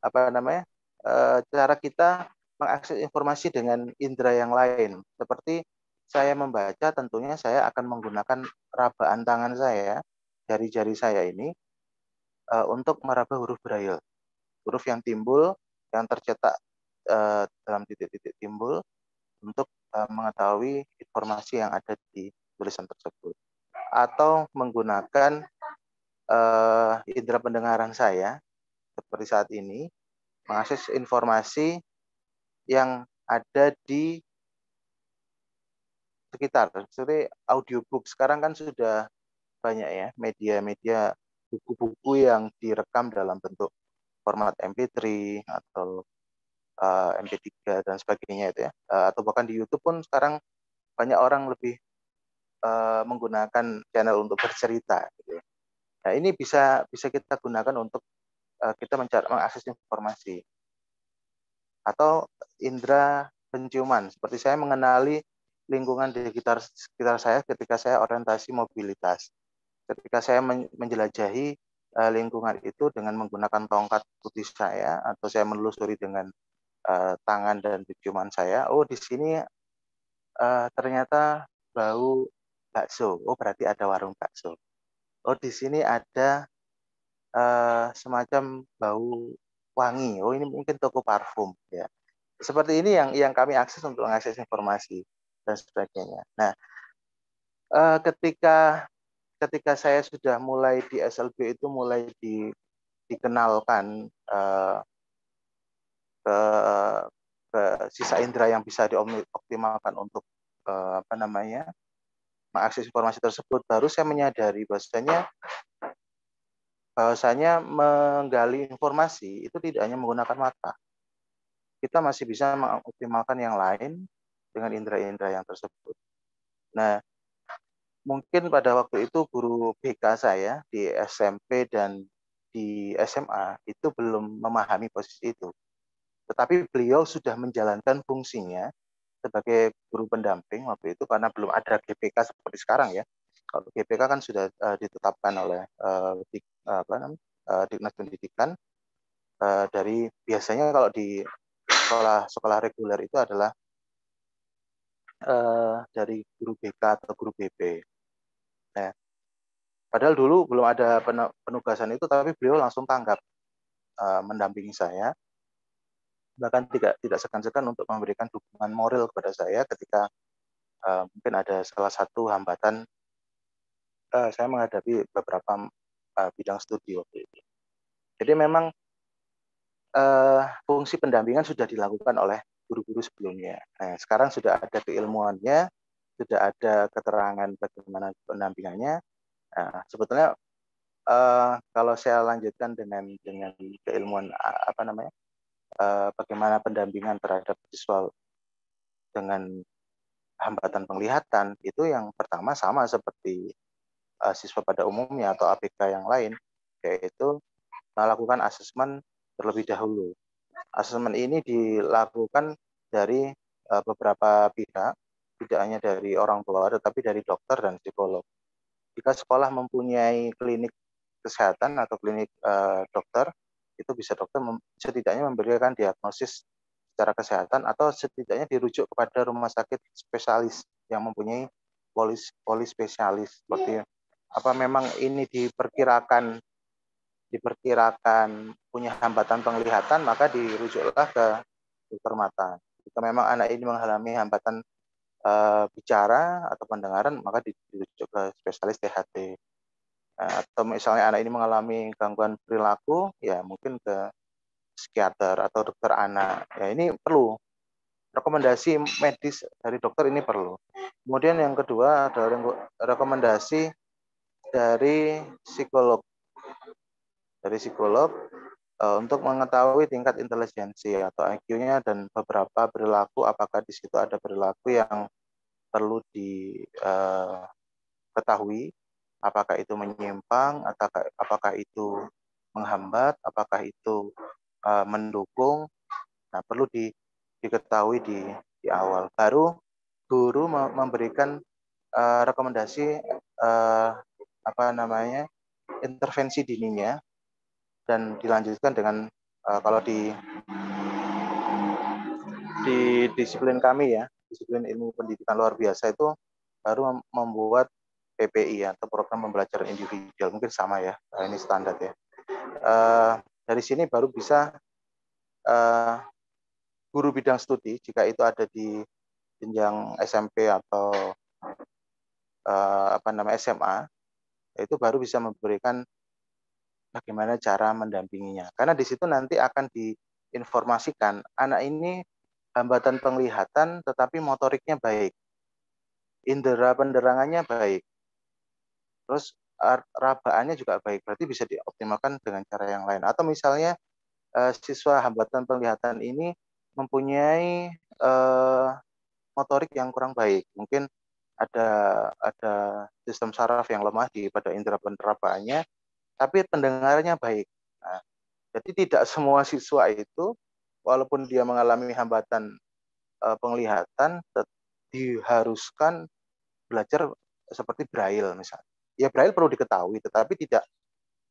apa namanya? Uh, cara kita mengakses informasi dengan indera yang lain. Seperti saya membaca, tentunya saya akan menggunakan rabaan tangan saya, jari-jari saya ini, uh, untuk meraba huruf braille. Huruf yang timbul, yang tercetak uh, dalam titik-titik timbul, untuk uh, mengetahui informasi yang ada di tulisan tersebut. Atau menggunakan indera pendengaran saya, seperti saat ini, mengakses informasi yang ada di sekitar. Jadi audiobook sekarang kan sudah banyak ya media-media buku-buku yang direkam dalam bentuk format MP3 atau uh, eh, MP3 dan sebagainya itu ya. Uh, atau bahkan di YouTube pun sekarang banyak orang lebih uh, menggunakan channel untuk bercerita gitu ya. Nah, ini bisa bisa kita gunakan untuk uh, kita mencari mengakses informasi atau indera penciuman. Seperti saya mengenali lingkungan di sekitar, sekitar saya ketika saya orientasi mobilitas. Ketika saya menjelajahi uh, lingkungan itu dengan menggunakan tongkat putih saya atau saya menelusuri dengan uh, tangan dan penciuman saya, oh di sini uh, ternyata bau bakso. Oh berarti ada warung bakso. Oh di sini ada uh, semacam bau wangi. Oh ini mungkin toko parfum ya. Seperti ini yang yang kami akses untuk mengakses informasi dan sebagainya. Nah, eh, ketika ketika saya sudah mulai di SLB itu mulai di, dikenalkan eh, ke ke sisa indera yang bisa dioptimalkan untuk eh, apa namanya mengakses informasi tersebut baru saya menyadari bahwasanya bahwasanya menggali informasi itu tidak hanya menggunakan mata. Kita masih bisa mengoptimalkan yang lain dengan indera-indera yang tersebut. Nah, mungkin pada waktu itu guru BK saya di SMP dan di SMA itu belum memahami posisi itu. Tetapi beliau sudah menjalankan fungsinya sebagai guru pendamping waktu itu karena belum ada GPK seperti sekarang ya. Kalau GPK kan sudah uh, ditetapkan oleh uh, apa namanya, uh, Dinas Pendidikan uh, dari biasanya kalau di sekolah sekolah reguler itu adalah uh, dari guru BK atau guru BP. Nah, padahal dulu belum ada penugasan itu, tapi beliau langsung tanggap uh, mendampingi saya, bahkan tidak tidak segan-segan untuk memberikan dukungan moral kepada saya ketika uh, mungkin ada salah satu hambatan uh, saya menghadapi beberapa uh, bidang studi waktu itu. Jadi memang uh, fungsi pendampingan sudah dilakukan oleh guru-guru sebelumnya. Nah, sekarang sudah ada keilmuannya, sudah ada keterangan bagaimana pendampingannya. Nah, sebetulnya uh, kalau saya lanjutkan dengan dengan keilmuan apa namanya, bagaimana pendampingan terhadap siswa dengan hambatan penglihatan itu yang pertama sama seperti uh, siswa pada umumnya atau APK yang lain, yaitu melakukan asesmen terlebih dahulu. Asesmen ini dilakukan dari uh, beberapa pihak, tidak hanya dari orang tua, tetapi dari dokter dan psikolog. Jika sekolah mempunyai klinik kesehatan atau klinik uh, dokter, itu bisa dokter mem setidaknya memberikan diagnosis secara kesehatan atau setidaknya dirujuk kepada rumah sakit spesialis yang mempunyai polis polispesialis seperti apa memang ini diperkirakan diperkirakan punya hambatan penglihatan maka dirujuklah ke dokter mata. Jika memang anak ini mengalami hambatan uh, bicara atau pendengaran maka dirujuk ke spesialis THT. Uh, atau misalnya anak ini mengalami gangguan perilaku ya mungkin ke psikiater atau dokter anak. Ya ini perlu rekomendasi medis dari dokter ini perlu. Kemudian yang kedua adalah rekomendasi dari psikolog. Dari psikolog uh, untuk mengetahui tingkat intelijensi atau IQ-nya dan beberapa perilaku apakah di situ ada perilaku yang perlu diketahui uh, apakah itu menyimpang atau apakah itu menghambat apakah itu uh, mendukung. Nah, perlu di, diketahui di, di awal. Baru guru memberikan uh, rekomendasi uh, apa namanya intervensi dininya dan dilanjutkan dengan uh, kalau di di disiplin kami ya disiplin ilmu pendidikan luar biasa itu baru membuat PPI atau program pembelajaran individual mungkin sama ya ini standar ya. Uh, dari sini baru bisa uh, guru bidang studi jika itu ada di jenjang SMP atau uh, apa namanya SMA itu baru bisa memberikan bagaimana cara mendampinginya. Karena di situ nanti akan diinformasikan anak ini hambatan penglihatan tetapi motoriknya baik. Indera penderangannya baik. Terus rabaannya juga baik, berarti bisa dioptimalkan dengan cara yang lain. Atau misalnya uh, siswa hambatan penglihatan ini mempunyai uh, motorik yang kurang baik, mungkin ada ada sistem saraf yang lemah di pada indera penerapaannya, tapi pendengarannya baik. Nah, jadi tidak semua siswa itu, walaupun dia mengalami hambatan uh, penglihatan, diharuskan belajar seperti braille misalnya ya braille perlu diketahui tetapi tidak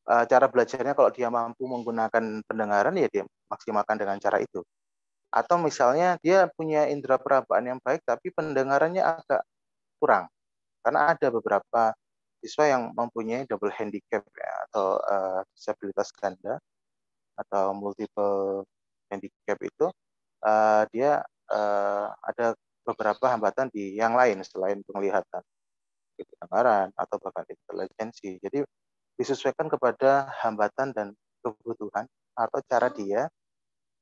uh, cara belajarnya kalau dia mampu menggunakan pendengaran ya dia maksimalkan dengan cara itu atau misalnya dia punya indera perabaan yang baik tapi pendengarannya agak kurang karena ada beberapa siswa yang mempunyai double handicap ya, atau uh, disabilitas ganda atau multiple handicap itu uh, dia uh, ada beberapa hambatan di yang lain selain penglihatan kedengaran atau bahkan intelijensi. Jadi disesuaikan kepada hambatan dan kebutuhan atau cara dia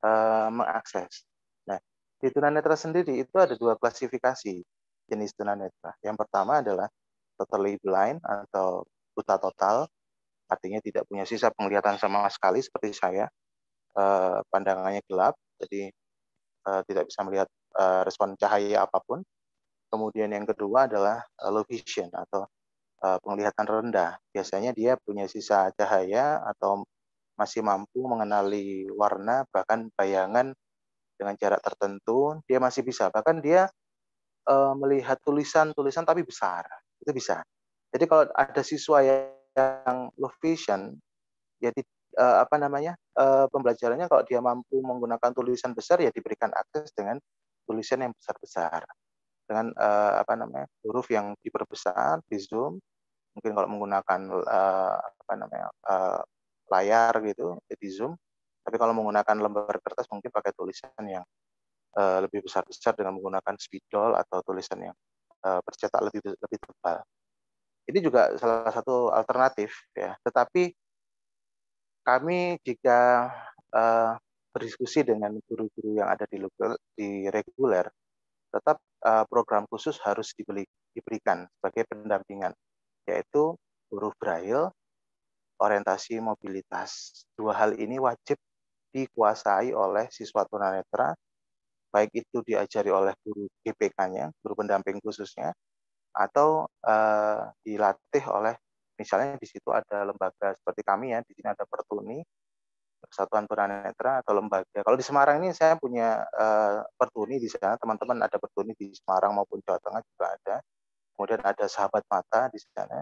uh, mengakses. Nah, di tunanetra sendiri itu ada dua klasifikasi jenis tunanetra. Yang pertama adalah totally blind atau buta total, artinya tidak punya sisa penglihatan sama sekali seperti saya. Uh, pandangannya gelap, jadi uh, tidak bisa melihat uh, respon cahaya apa pun. Kemudian yang kedua adalah low vision atau penglihatan rendah. Biasanya dia punya sisa cahaya atau masih mampu mengenali warna bahkan bayangan dengan jarak tertentu dia masih bisa bahkan dia uh, melihat tulisan-tulisan tapi besar itu bisa. Jadi kalau ada siswa yang low vision ya di, uh, apa namanya uh, pembelajarannya kalau dia mampu menggunakan tulisan besar ya diberikan akses dengan tulisan yang besar-besar. Dengan uh, apa namanya huruf yang diperbesar di zoom mungkin kalau menggunakan uh, apa namanya uh, layar gitu di zoom. Tapi kalau menggunakan lembar kertas mungkin pakai tulisan yang uh, lebih besar besar dengan menggunakan spidol atau tulisan yang uh, bercetak lebih lebih tebal ini juga salah satu alternatif ya. Tetapi kami jika uh, berdiskusi dengan guru-guru yang ada di, di reguler, tetap uh, program khusus harus dibeli, diberikan sebagai pendampingan, yaitu huruf braille, orientasi mobilitas. Dua hal ini wajib dikuasai oleh siswa tunanetra, baik itu diajari oleh guru GPK-nya, guru pendamping khususnya, atau uh, dilatih oleh misalnya di situ ada lembaga seperti kami ya di sini ada Pertuni Persatuan Tunanetra atau lembaga. Kalau di Semarang ini saya punya uh, Pertuni di sana, teman-teman ada Pertuni di Semarang maupun Jawa Tengah juga ada. Kemudian ada Sahabat Mata di sana.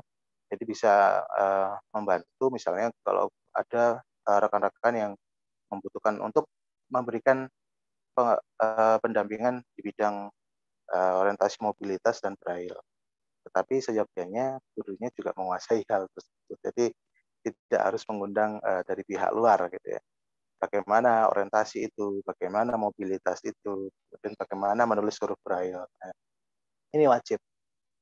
Jadi bisa uh, membantu misalnya kalau ada rekan-rekan uh, yang membutuhkan untuk memberikan pendampingan di bidang orientasi mobilitas dan braille tetapi seyogyanya gurunya juga menguasai hal tersebut. Jadi tidak harus mengundang uh, dari pihak luar gitu ya. Bagaimana orientasi itu, bagaimana mobilitas itu, dan bagaimana menulis huruf braille. Nah, ini wajib.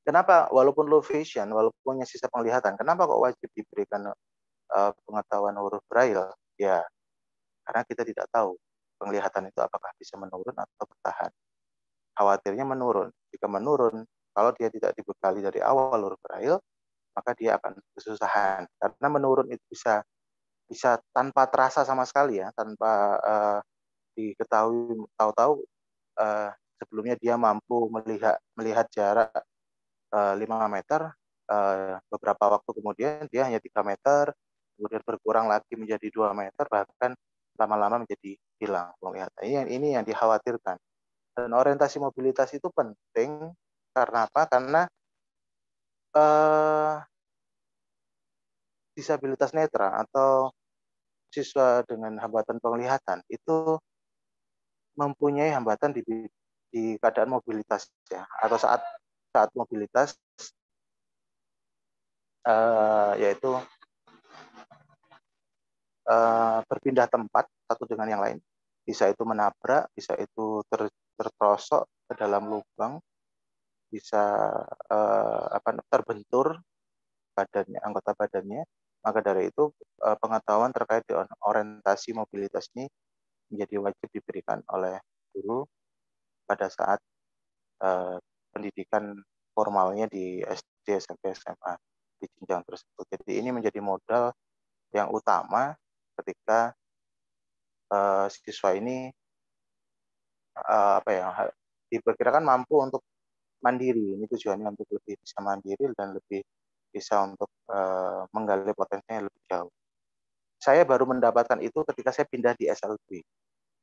Kenapa walaupun low vision, walaupun punya sisa penglihatan, kenapa kok wajib diberikan pengetahuan huruf braille? Ya, karena kita tidak tahu penglihatan itu apakah bisa menurun atau bertahan. Khawatirnya menurun. Jika menurun, kalau dia tidak dibekali dari awal huruf braille, maka dia akan kesusahan. Karena menurun itu bisa bisa tanpa terasa sama sekali ya, tanpa uh, diketahui tahu-tahu uh, sebelumnya dia mampu melihat melihat jarak uh, eh, 5 meter, uh, beberapa waktu kemudian dia hanya 3 meter, kemudian berkurang lagi menjadi 2 meter, bahkan lama-lama menjadi hilang penglihatan. Ini, ini yang dikhawatirkan. Dan orientasi mobilitas itu penting karena apa? Karena uh, disabilitas netra atau siswa dengan hambatan penglihatan itu mempunyai hambatan di, di keadaan mobilitas ya atau saat saat mobilitas uh, yaitu uh, berpindah tempat satu dengan yang lain bisa itu menabrak bisa itu ter, terprosok ke dalam lubang bisa uh, apa terbentur badannya anggota badannya. Maka dari itu uh, pengetahuan terkait dengan orientasi mobilitas ini menjadi wajib diberikan oleh guru pada saat uh, pendidikan formalnya di SD SMP SMA di jenjang tersebut. Jadi ini menjadi modal yang utama ketika uh, siswa ini uh, apa ya diperkirakan mampu untuk mandiri. Ini tujuannya untuk lebih bisa mandiri dan lebih bisa untuk uh, menggali potensinya lebih jauh. Saya baru mendapatkan itu ketika saya pindah di SLB,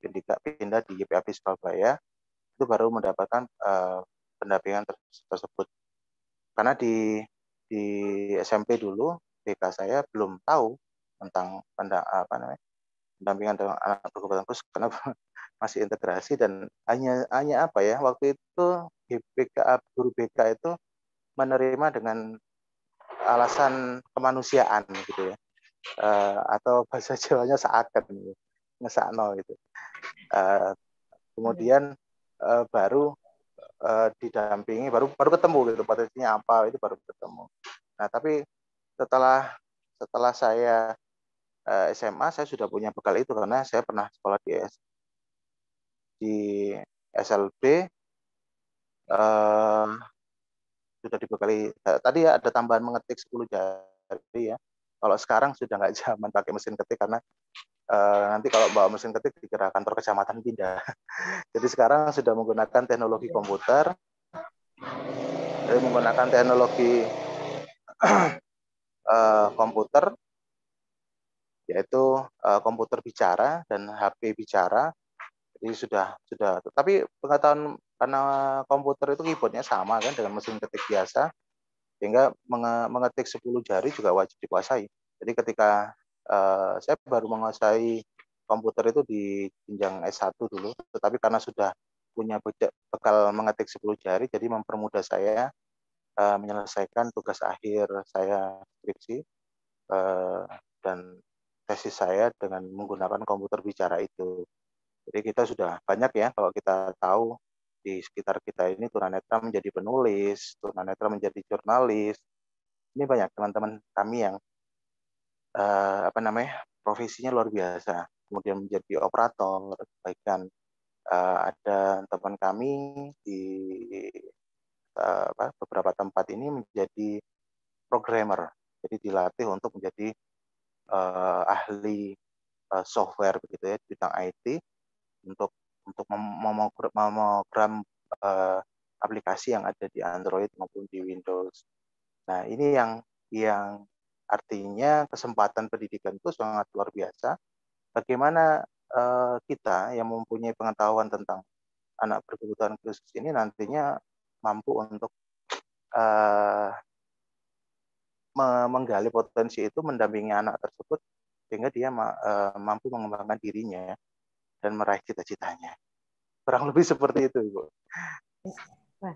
ketika pindah di YPAP Surabaya, itu baru mendapatkan uh, pendampingan tersebut. Karena di di SMP dulu BK saya belum tahu tentang apa namanya pendampingan dengan anak berkebutuhan khusus karena masih integrasi dan hanya hanya apa ya waktu itu BK guru BK itu menerima dengan alasan kemanusiaan gitu ya uh, atau bahasa Jawanya seakan gitu. ngesakno gitu uh, kemudian uh, baru uh, didampingi baru baru ketemu gitu potensinya apa itu baru ketemu nah tapi setelah setelah saya SMA saya sudah punya bekal itu karena saya pernah sekolah di di SLB uh, sudah dibekali tadi ya ada tambahan mengetik 10 jari ya. Kalau sekarang sudah nggak zaman pakai mesin ketik karena uh, nanti kalau bawa mesin ketik dikira kantor kecamatan pindah. Jadi sekarang sudah menggunakan teknologi komputer, jadi menggunakan teknologi uh, komputer yaitu uh, komputer bicara dan HP bicara. Jadi sudah sudah. Tapi pengetahuan karena komputer itu keyboardnya sama kan dengan mesin ketik biasa sehingga mengetik 10 jari juga wajib dikuasai jadi ketika uh, saya baru menguasai komputer itu di jenjang S1 dulu tetapi karena sudah punya bekal mengetik 10 jari jadi mempermudah saya uh, menyelesaikan tugas akhir saya skripsi uh, dan tesis saya dengan menggunakan komputer bicara itu. Jadi kita sudah banyak ya kalau kita tahu di sekitar kita ini tunanetra menjadi penulis, tunanetra menjadi jurnalis, ini banyak teman-teman kami yang uh, apa namanya profesinya luar biasa. Kemudian menjadi operator bahkan uh, ada teman kami di uh, apa, beberapa tempat ini menjadi programmer. Jadi dilatih untuk menjadi uh, ahli uh, software begitu ya bidang IT untuk untuk memogram uh, aplikasi yang ada di Android maupun di Windows. Nah, ini yang yang artinya kesempatan pendidikan itu sangat luar biasa. Bagaimana uh, kita yang mempunyai pengetahuan tentang anak berkebutuhan khusus ini nantinya mampu untuk uh, menggali potensi itu mendampingi anak tersebut sehingga dia uh, mampu mengembangkan dirinya dan meraih cita-citanya. Kurang lebih seperti itu, Ibu. Wah,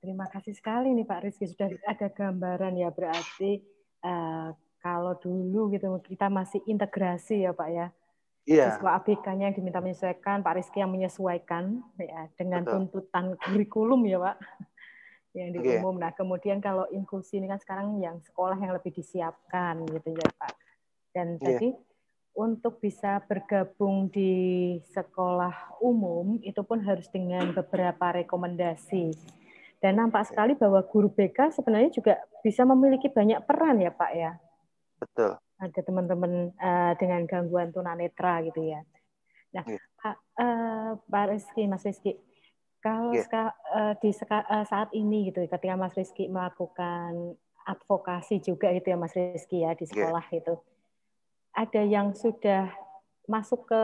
terima kasih sekali nih Pak Rizky sudah ada gambaran ya berarti uh, kalau dulu gitu kita masih integrasi ya Pak ya. Iya. Siswa ABK-nya yang diminta menyesuaikan, Pak Rizky yang menyesuaikan ya dengan Betul. tuntutan kurikulum ya Pak yang di umum. Nah kemudian kalau inklusi ini kan sekarang yang sekolah yang lebih disiapkan gitu ya Pak. Dan yeah. tadi untuk bisa bergabung di sekolah umum itu pun harus dengan beberapa rekomendasi. Dan nampak sekali bahwa guru BK sebenarnya juga bisa memiliki banyak peran ya Pak ya. Betul. Ada teman-teman uh, dengan gangguan tunanetra gitu ya. Nah, yeah. Pak, uh, Pak Rizky, Mas Rizky, kalau yeah. uh, di uh, saat ini gitu, ketika Mas Rizky melakukan advokasi juga itu ya Mas Rizky ya di iya. sekolah yeah. itu, ada yang sudah masuk ke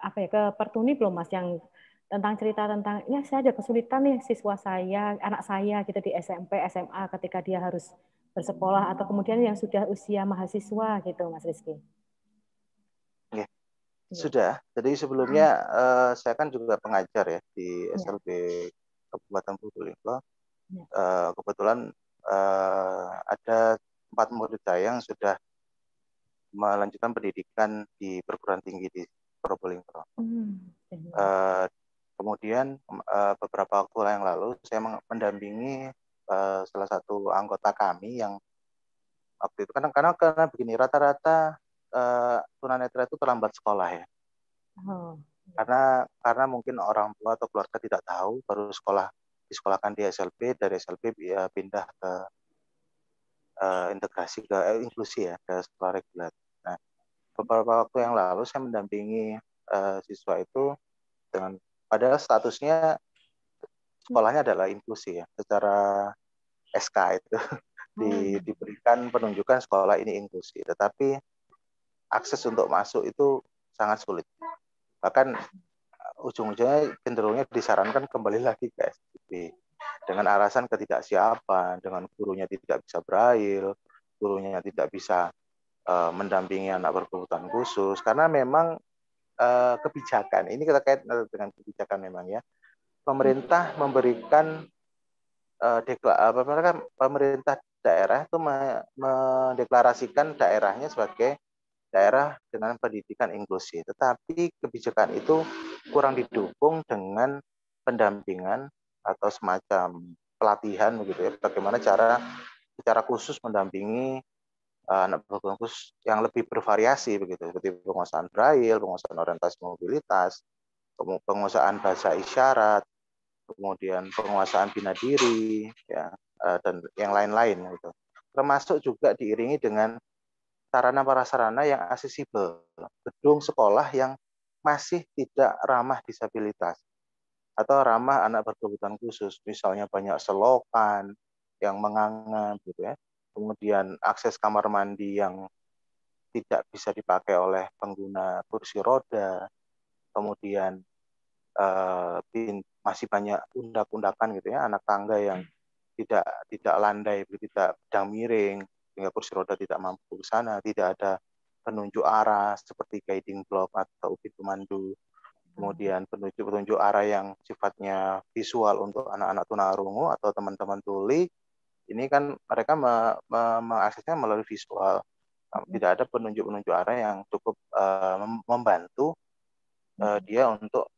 apa ya ke Pertuni belum Mas yang tentang cerita tentang ya saya ada kesulitan nih siswa saya, anak saya gitu di SMP, SMA ketika dia harus bersekolah atau kemudian yang sudah usia mahasiswa gitu Mas Rizky. Ya. Sudah. Jadi sebelumnya uh, saya kan juga pengajar ya di SLB ya. Kabupaten Probolinggo. Ya. Uh, kebetulan uh, ada empat murid saya yang sudah melanjutkan pendidikan di perguruan tinggi di Probolinggo. Hmm. Uh, kemudian uh, beberapa waktu yang lalu saya mendampingi uh, salah satu anggota kami yang waktu itu karena karena karena begini rata-rata uh, tunanetra itu terlambat sekolah ya. Oh. Karena karena mungkin orang tua atau keluarga tidak tahu baru sekolah disekolahkan di SLB dari SLB ya, pindah ke uh, integrasi ke uh, inklusi ya ke sekolah reguler. Nah, beberapa waktu yang lalu saya mendampingi uh, siswa itu dengan padahal statusnya sekolahnya adalah inklusi ya secara SK itu di, hmm. diberikan penunjukan sekolah ini inklusi tetapi akses untuk masuk itu sangat sulit. Bahkan ujung-ujungnya cenderungnya disarankan kembali lagi ke SPB dengan alasan ketidaksiapan, dengan gurunya tidak bisa braille, gurunya tidak bisa uh, mendampingi anak berkebutuhan khusus, karena memang uh, kebijakan ini kita kait dengan kebijakan memang ya, pemerintah memberikan uh, dekla, pemerintah daerah itu mendeklarasikan daerahnya sebagai daerah dengan pendidikan inklusi, tetapi kebijakan itu kurang didukung dengan pendampingan atau semacam pelatihan begitu ya. Bagaimana cara secara khusus mendampingi uh, anak berkebutuhan khusus yang lebih bervariasi begitu. Seperti penguasaan braille, penguasaan orientasi mobilitas, penguasaan bahasa isyarat, kemudian penguasaan bina diri ya uh, dan yang lain-lain gitu. Termasuk juga diiringi dengan sarana prasarana yang aksesibel, gedung sekolah yang masih tidak ramah disabilitas atau ramah anak berkebutuhan khusus, misalnya banyak selokan yang menganga gitu ya. Kemudian akses kamar mandi yang tidak bisa dipakai oleh pengguna kursi roda. Kemudian uh, masih banyak undak-undakan gitu ya, anak tangga yang tidak tidak landai, tidak sedang miring, sehingga kursi roda tidak mampu ke sana, tidak ada penunjuk arah seperti guiding block atau ubin pemandu kemudian petunjuk-petunjuk arah yang sifatnya visual untuk anak-anak tunarungu atau teman-teman tuli ini kan mereka me, me, mengaksesnya melalui visual. Hmm. tidak ada penunjuk-penunjuk arah yang cukup uh, membantu uh, dia untuk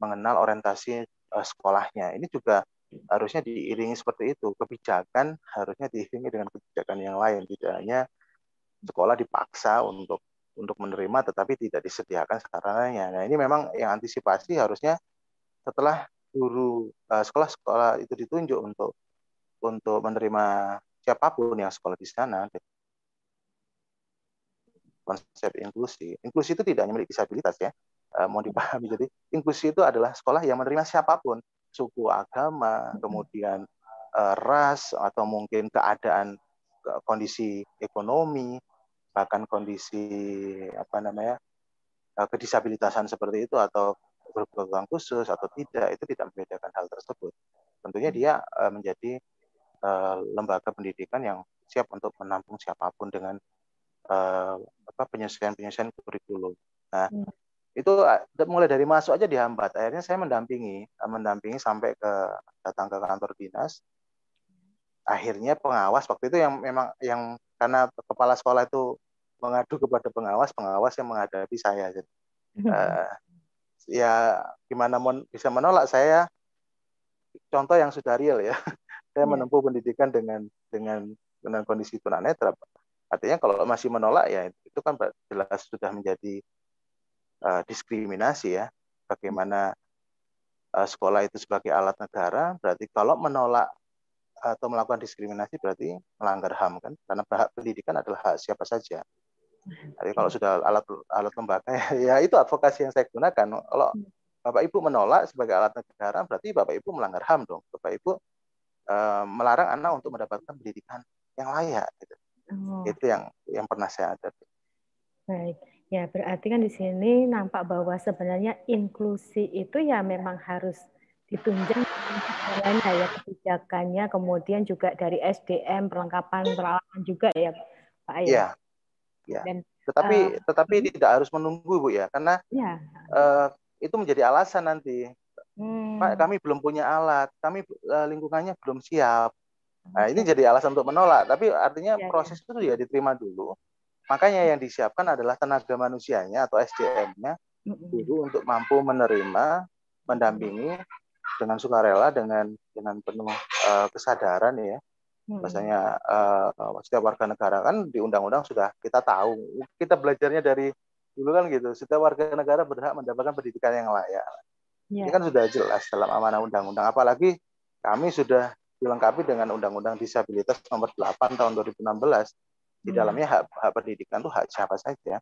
mengenal orientasi uh, sekolahnya. Ini juga harusnya diiringi seperti itu. Kebijakan harusnya diiringi dengan kebijakan yang lain, tidak hanya sekolah dipaksa untuk untuk menerima tetapi tidak disediakan sarananya. Nah, ini memang yang antisipasi harusnya setelah guru eh, sekolah-sekolah itu ditunjuk untuk untuk menerima siapa pun yang sekolah di sana konsep inklusi. Inklusi itu tidak hanya milik disabilitas ya, uh, mau dipahami. Jadi inklusi itu adalah sekolah yang menerima siapa pun, suku, agama, kemudian uh, ras atau mungkin keadaan kondisi ekonomi, bahkan kondisi apa namanya uh, kedisabilitasan seperti itu atau berkebutuhan khusus atau tidak itu tidak membedakan hal tersebut. Tentunya dia uh, menjadi uh, lembaga pendidikan yang siap untuk menampung siapa pun dengan uh, apa penyesuaian-penyesuaian kurikulum. Nah, hmm. Itu mulai dari masuk aja dihambat. Akhirnya saya mendampingi, mendampingi sampai ke datang ke kantor dinas. Akhirnya pengawas waktu itu yang memang yang karena kepala sekolah itu mengadu kepada pengawas, pengawas yang menghadapi saya. Jadi, uh, ya gimana mon bisa menolak saya contoh yang sudah real ya. saya yeah. menempuh pendidikan dengan dengan dengan kondisi tunanetra Artinya kalau masih menolak ya itu kan jelas sudah menjadi uh, diskriminasi ya. Bagaimana uh, sekolah itu sebagai alat negara, berarti kalau menolak atau melakukan diskriminasi berarti melanggar HAM kan? Karena hak pendidikan adalah hak siapa saja. Jadi kalau sudah alat alat lembaga ya, itu advokasi yang saya gunakan. Kalau Bapak Ibu menolak sebagai alat negara berarti Bapak Ibu melanggar HAM dong. Bapak Ibu uh, melarang anak untuk mendapatkan pendidikan yang layak. Gitu. Oh. Itu yang yang pernah saya ada. Baik. Ya, berarti kan di sini nampak bahwa sebenarnya inklusi itu ya memang harus ditunjang caranya ya kebijakannya, kemudian juga dari SDM perlengkapan peralatan juga ya, Pak. Iya. Ya. Dan, tetapi uh, tetapi hmm. tidak harus menunggu Bu ya, karena ya. uh, itu menjadi alasan nanti. Hmm. Pak, kami belum punya alat, kami uh, lingkungannya belum siap. Nah, ini jadi alasan untuk menolak, tapi artinya ya, proses ya. itu ya diterima dulu. Makanya yang disiapkan adalah tenaga manusianya atau SDM-nya dulu untuk mampu menerima, mendampingi dengan sukarela dengan dengan penuh uh, kesadaran ya. Bahasanya uh, setiap warga negara kan di undang-undang sudah kita tahu. Kita belajarnya dari dulu kan gitu. Setiap warga negara berhak mendapatkan pendidikan yang layak. Ya. Ini kan sudah jelas dalam amanah undang-undang. Apalagi kami sudah dilengkapi dengan Undang-Undang Disabilitas Nomor 8 Tahun 2016. Di hmm. dalamnya hak, hak pendidikan itu hak siapa saja.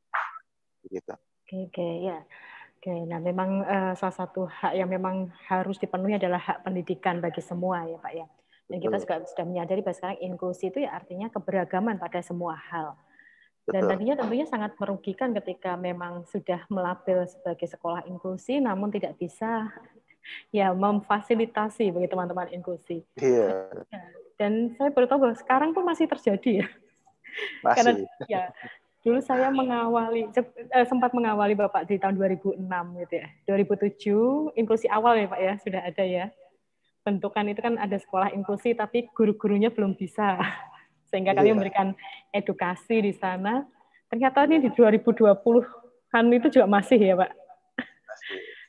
Begitu. Oke, oke ya. Oke, nah memang uh, salah satu hak yang memang harus dipenuhi adalah hak pendidikan bagi semua ya Pak ya. Dan kita juga sudah menyadari bahwa sekarang inklusi itu ya artinya keberagaman pada semua hal. Dan Betul. tadinya tentunya sangat merugikan ketika memang sudah melabel sebagai sekolah inklusi, namun tidak bisa ya memfasilitasi bagi teman-teman inklusi. Iya. Ya, dan saya baru tahu bahwa sekarang pun masih terjadi ya. Masih. Karena ya dulu saya mengawali eh, sempat mengawali Bapak di tahun 2006 gitu ya. 2007 inklusi awal ya Pak ya sudah ada ya. Bentukan itu kan ada sekolah inklusi tapi guru-gurunya belum bisa. Sehingga kami iya. memberikan edukasi di sana. Ternyata ini di 2020-an itu juga masih ya Pak.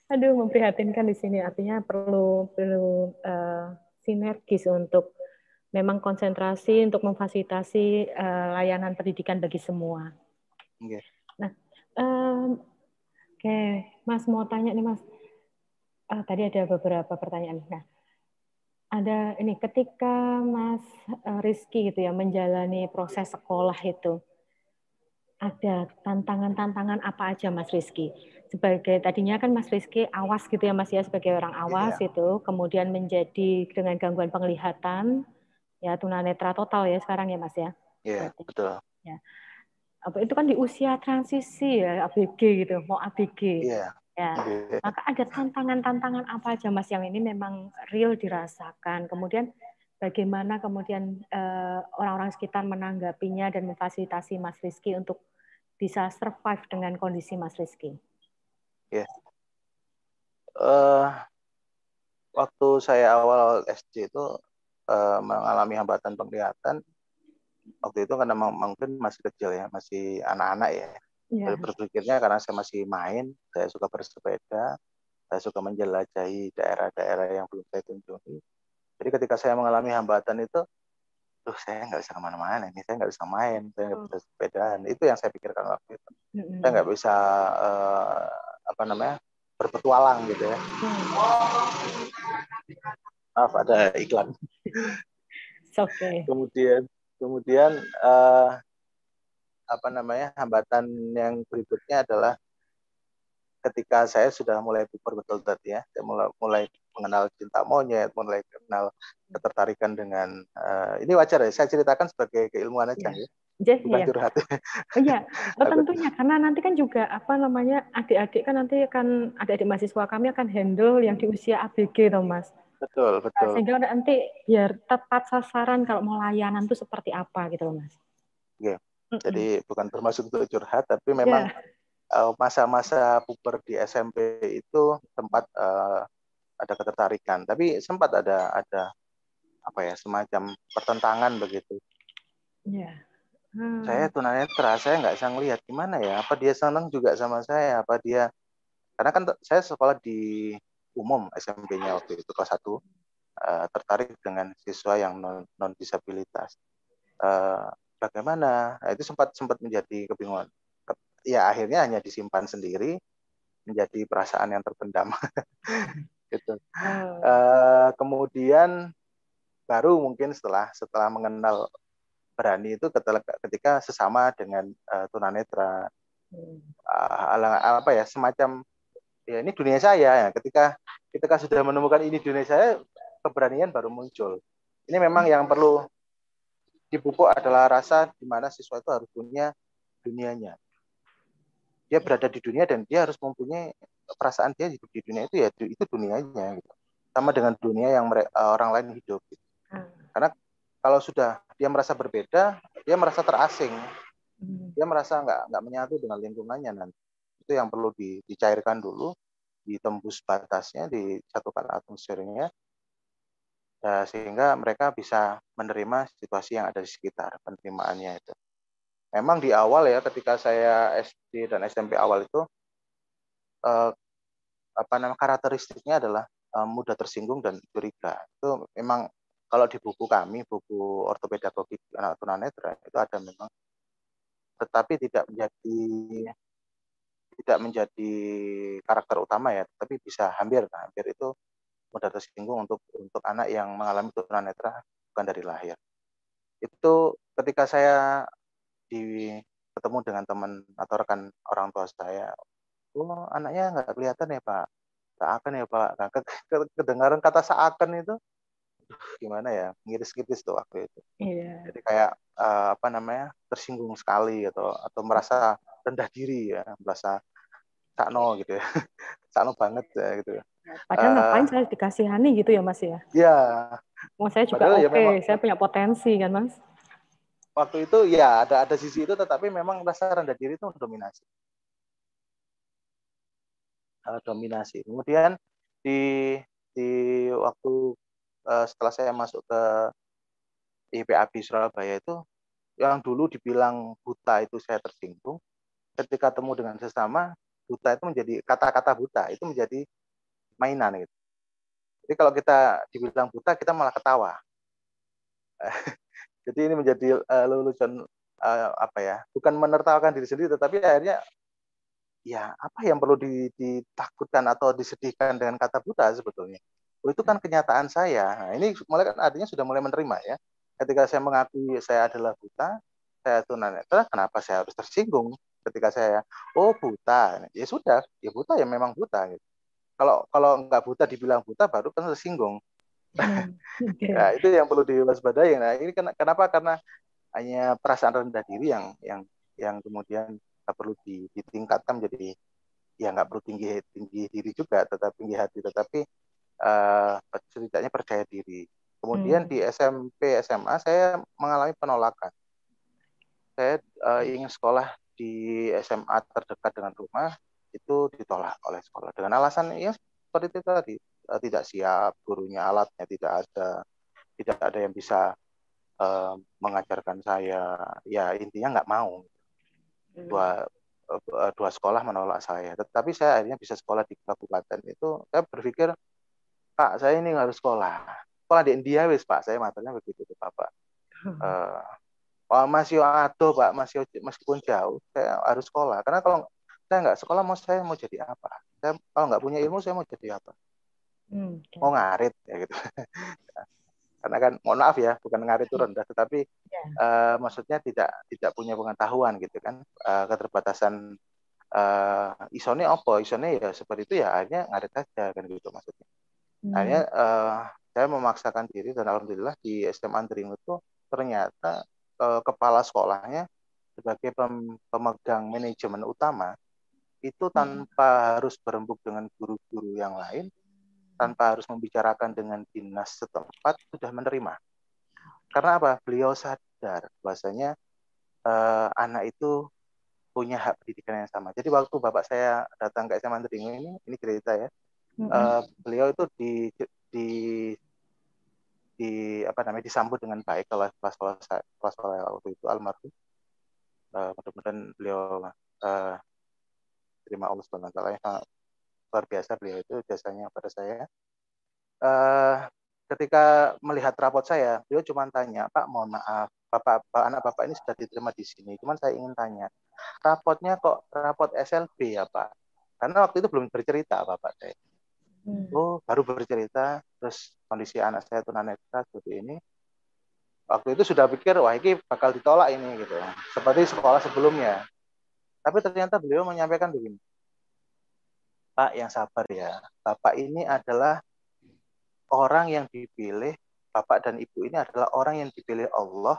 Aduh, memprihatinkan di sini. Artinya perlu perlu uh, sinergis untuk memang konsentrasi untuk memfasilitasi uh, layanan pendidikan bagi semua. Okay. Nah, um, oke, okay. Mas mau tanya nih, Mas. Uh, tadi ada beberapa pertanyaan. Nah, ada ini ketika Mas Rizky gitu ya menjalani proses sekolah itu, ada tantangan-tantangan apa aja Mas Rizky? sebagai tadinya kan Mas Rizky awas gitu ya Mas ya sebagai orang awas yeah. itu kemudian menjadi dengan gangguan penglihatan ya tunanetra total ya sekarang ya Mas ya. Iya, yeah, betul. Ya. Apa itu kan di usia transisi ya ABG gitu, mau ABG. Iya. Ya. Yeah. Maka ada tantangan-tantangan apa aja Mas yang ini memang real dirasakan. Kemudian bagaimana kemudian uh, orang-orang sekitar menanggapinya dan memfasilitasi Mas Rizky untuk bisa survive dengan kondisi Mas Rizky? Ya. Uh, waktu saya awal SD itu uh, mengalami hambatan penglihatan, waktu itu karena mungkin masih kecil ya, masih anak-anak ya. Yeah. Berpikirnya karena saya masih main, saya suka bersepeda, saya suka menjelajahi daerah-daerah yang belum saya kunjungi. Jadi ketika saya mengalami hambatan itu, tuh saya nggak bisa ke mana-mana ini, saya nggak bisa main, saya nggak bisa sepedaan. Itu yang saya pikirkan waktu itu. Hmm. Saya nggak bisa uh, apa namanya berpetualang gitu ya. Hmm. Maaf ada iklan. Okay. Kemudian kemudian uh, apa namanya hambatan yang berikutnya adalah ketika saya sudah mulai puber betul tadi ya, saya mulai, mulai mengenal cinta monyet, mulai kenal ketertarikan dengan uh, ini wajar ya, saya ceritakan sebagai keilmuan aja ya. Bukan ya. curhat. Oh iya, oh, tentunya karena nanti kan juga apa namanya adik-adik kan nanti akan adik-adik mahasiswa kami akan handle yang di usia ABG toh Mas. Betul, betul. Sehingga nanti biar tepat sasaran kalau mau layanan itu seperti apa gitu loh Mas. Iya. Jadi bukan termasuk untuk curhat tapi memang yeah Eh, masa-masa puber di SMP itu sempat uh, ada ketertarikan, tapi sempat ada ada apa ya semacam pertentangan begitu. Yeah. Hmm. Saya tunanetra, saya nggak bisa ngelihat gimana ya. Apa dia senang juga sama saya? Apa dia karena kan saya sekolah di umum SMP-nya waktu itu kelas satu uh, tertarik dengan siswa yang non, non disabilitas. Uh, bagaimana? Nah, itu sempat sempat menjadi kebingungan. Ya akhirnya hanya disimpan sendiri menjadi perasaan yang terpendam. Gitu. Uh, kemudian baru mungkin setelah setelah mengenal berani itu ketika, ketika sesama dengan uh, tunanetra. Uh, apa ya semacam ya ini dunia saya ya ketika ketika sudah menemukan ini dunia saya keberanian baru muncul ini memang yang perlu dipupuk adalah rasa di mana siswa itu harus punya dunianya dia berada di dunia dan dia harus mempunyai perasaan dia hidup di dunia itu ya itu dunianya gitu. sama dengan dunia yang mereka, eh, orang lain hidup gitu. hmm. karena kalau sudah dia merasa berbeda dia merasa terasing hmm. dia merasa nggak nggak menyatu dengan lingkungannya nanti itu yang perlu di, dicairkan dulu ditembus batasnya disatukan atmosfernya ya, sehingga mereka bisa menerima situasi yang ada di sekitar penerimaannya itu memang di awal ya ketika saya SD dan SMP awal itu eh, apa nama karakteristiknya adalah eh, mudah tersinggung dan curiga. Itu memang kalau di buku kami, buku ortopedagogi anak tunanetra itu ada memang tetapi tidak menjadi tidak menjadi karakter utama ya, tapi bisa hampir hampir itu mudah tersinggung untuk untuk anak yang mengalami tunanetra bukan dari lahir. Itu ketika saya di ketemu dengan teman atau rekan orang tua saya, oh anaknya nggak kelihatan ya pak, seakan ya pak. Nah, ke, ke, kedengaran kata seakan itu gimana ya, ngiris-ngiris tuh waktu itu. Iya. Jadi kayak uh, apa namanya tersinggung sekali atau atau merasa rendah diri ya, merasa sakno gitu ya, sakno banget ya gitu. Padahal uh, ngapain saya dikasihani gitu ya mas ya? Iya. Mau saya juga ya oke, okay. ya saya punya potensi kan mas waktu itu ya ada ada sisi itu tetapi memang rasa rendah diri itu dominasi uh, dominasi kemudian di di waktu uh, setelah saya masuk ke IPAB Surabaya itu yang dulu dibilang buta itu saya tersinggung ketika temu dengan sesama buta itu menjadi kata-kata buta itu menjadi mainan gitu jadi kalau kita dibilang buta kita malah ketawa Jadi ini menjadi uh, lelucon uh, apa ya? Bukan menertawakan diri sendiri, tetapi akhirnya ya apa yang perlu ditakutkan atau disedihkan dengan kata buta sebetulnya? Oh, itu kan kenyataan saya. Nah, ini mulai kan artinya sudah mulai menerima ya. Ketika saya mengakui saya adalah buta, saya tunanetra, kenapa saya harus tersinggung? Ketika saya oh buta, ya sudah, ya buta ya memang buta. Gitu. Kalau kalau nggak buta dibilang buta baru kan tersinggung. Hmm, okay. nah, itu yang perlu diwaspadai. Nah, ini kenapa? Karena hanya perasaan rendah diri yang yang yang kemudian perlu ditingkatkan menjadi ya nggak perlu tinggi tinggi diri juga, tetap tinggi hati, tetapi uh, setidaknya percaya diri. Kemudian hmm. di SMP SMA saya mengalami penolakan. Saya uh, ingin sekolah di SMA terdekat dengan rumah itu ditolak oleh sekolah dengan alasan ya seperti itu tadi uh, tidak siap, gurunya alatnya tidak ada, tidak ada yang bisa uh, mengajarkan saya. Ya intinya nggak mau. Dua uh, dua sekolah menolak saya. Tetapi saya akhirnya bisa sekolah di kabupaten itu. Saya berpikir, Pak, saya ini harus sekolah. sekolah di India wis Pak saya matanya begitu tuh Bapak uh, oh, masih ado Pak. Masih meskipun jauh saya harus sekolah. Karena kalau saya nggak sekolah mau saya mau jadi apa? Saya kalau nggak punya ilmu saya mau jadi apa? Hmm, mau ngarit ya gitu. Karena kan mohon maaf ya bukan ngarit itu rendah tetapi yeah. Ya. uh, maksudnya tidak tidak punya pengetahuan gitu kan. Uh, keterbatasan uh, isone apa? Isone ya seperti itu ya akhirnya ngarit saja kan gitu maksudnya. Hmm. akhirnya uh, saya memaksakan diri dan alhamdulillah di SMA Andring itu ternyata uh, kepala sekolahnya sebagai pem pemegang manajemen utama itu hmm. tanpa harus berembuk dengan guru-guru yang lain, tanpa harus membicarakan dengan dinas setempat sudah menerima. Karena apa? Beliau sadar bahwasanya uh, anak itu punya hak pendidikan yang sama. Jadi waktu bapak saya datang ke SMA Teringu ini, ini cerita ya, mm-hmm. uh, beliau itu di di di apa namanya disambut dengan baik kalau kelas kelas kelas waktu itu almarhum. Uh, mudah-mudahan beliau uh, terima Allah SWT yang luar biasa beliau itu jasanya pada saya. Uh, ketika melihat rapot saya, beliau cuma tanya, Pak mohon maaf, bapak, bapak anak bapak ini sudah diterima di sini. Cuman saya ingin tanya, rapotnya kok rapot SLB ya Pak? Karena waktu itu belum bercerita bapak saya. Hmm. Oh baru bercerita, terus kondisi anak saya tunanetra seperti ini. Waktu itu sudah pikir wah ini bakal ditolak ini gitu, seperti sekolah sebelumnya. Tapi ternyata beliau menyampaikan begini. Pak yang sabar ya. Bapak ini adalah orang yang dipilih, Bapak dan Ibu ini adalah orang yang dipilih Allah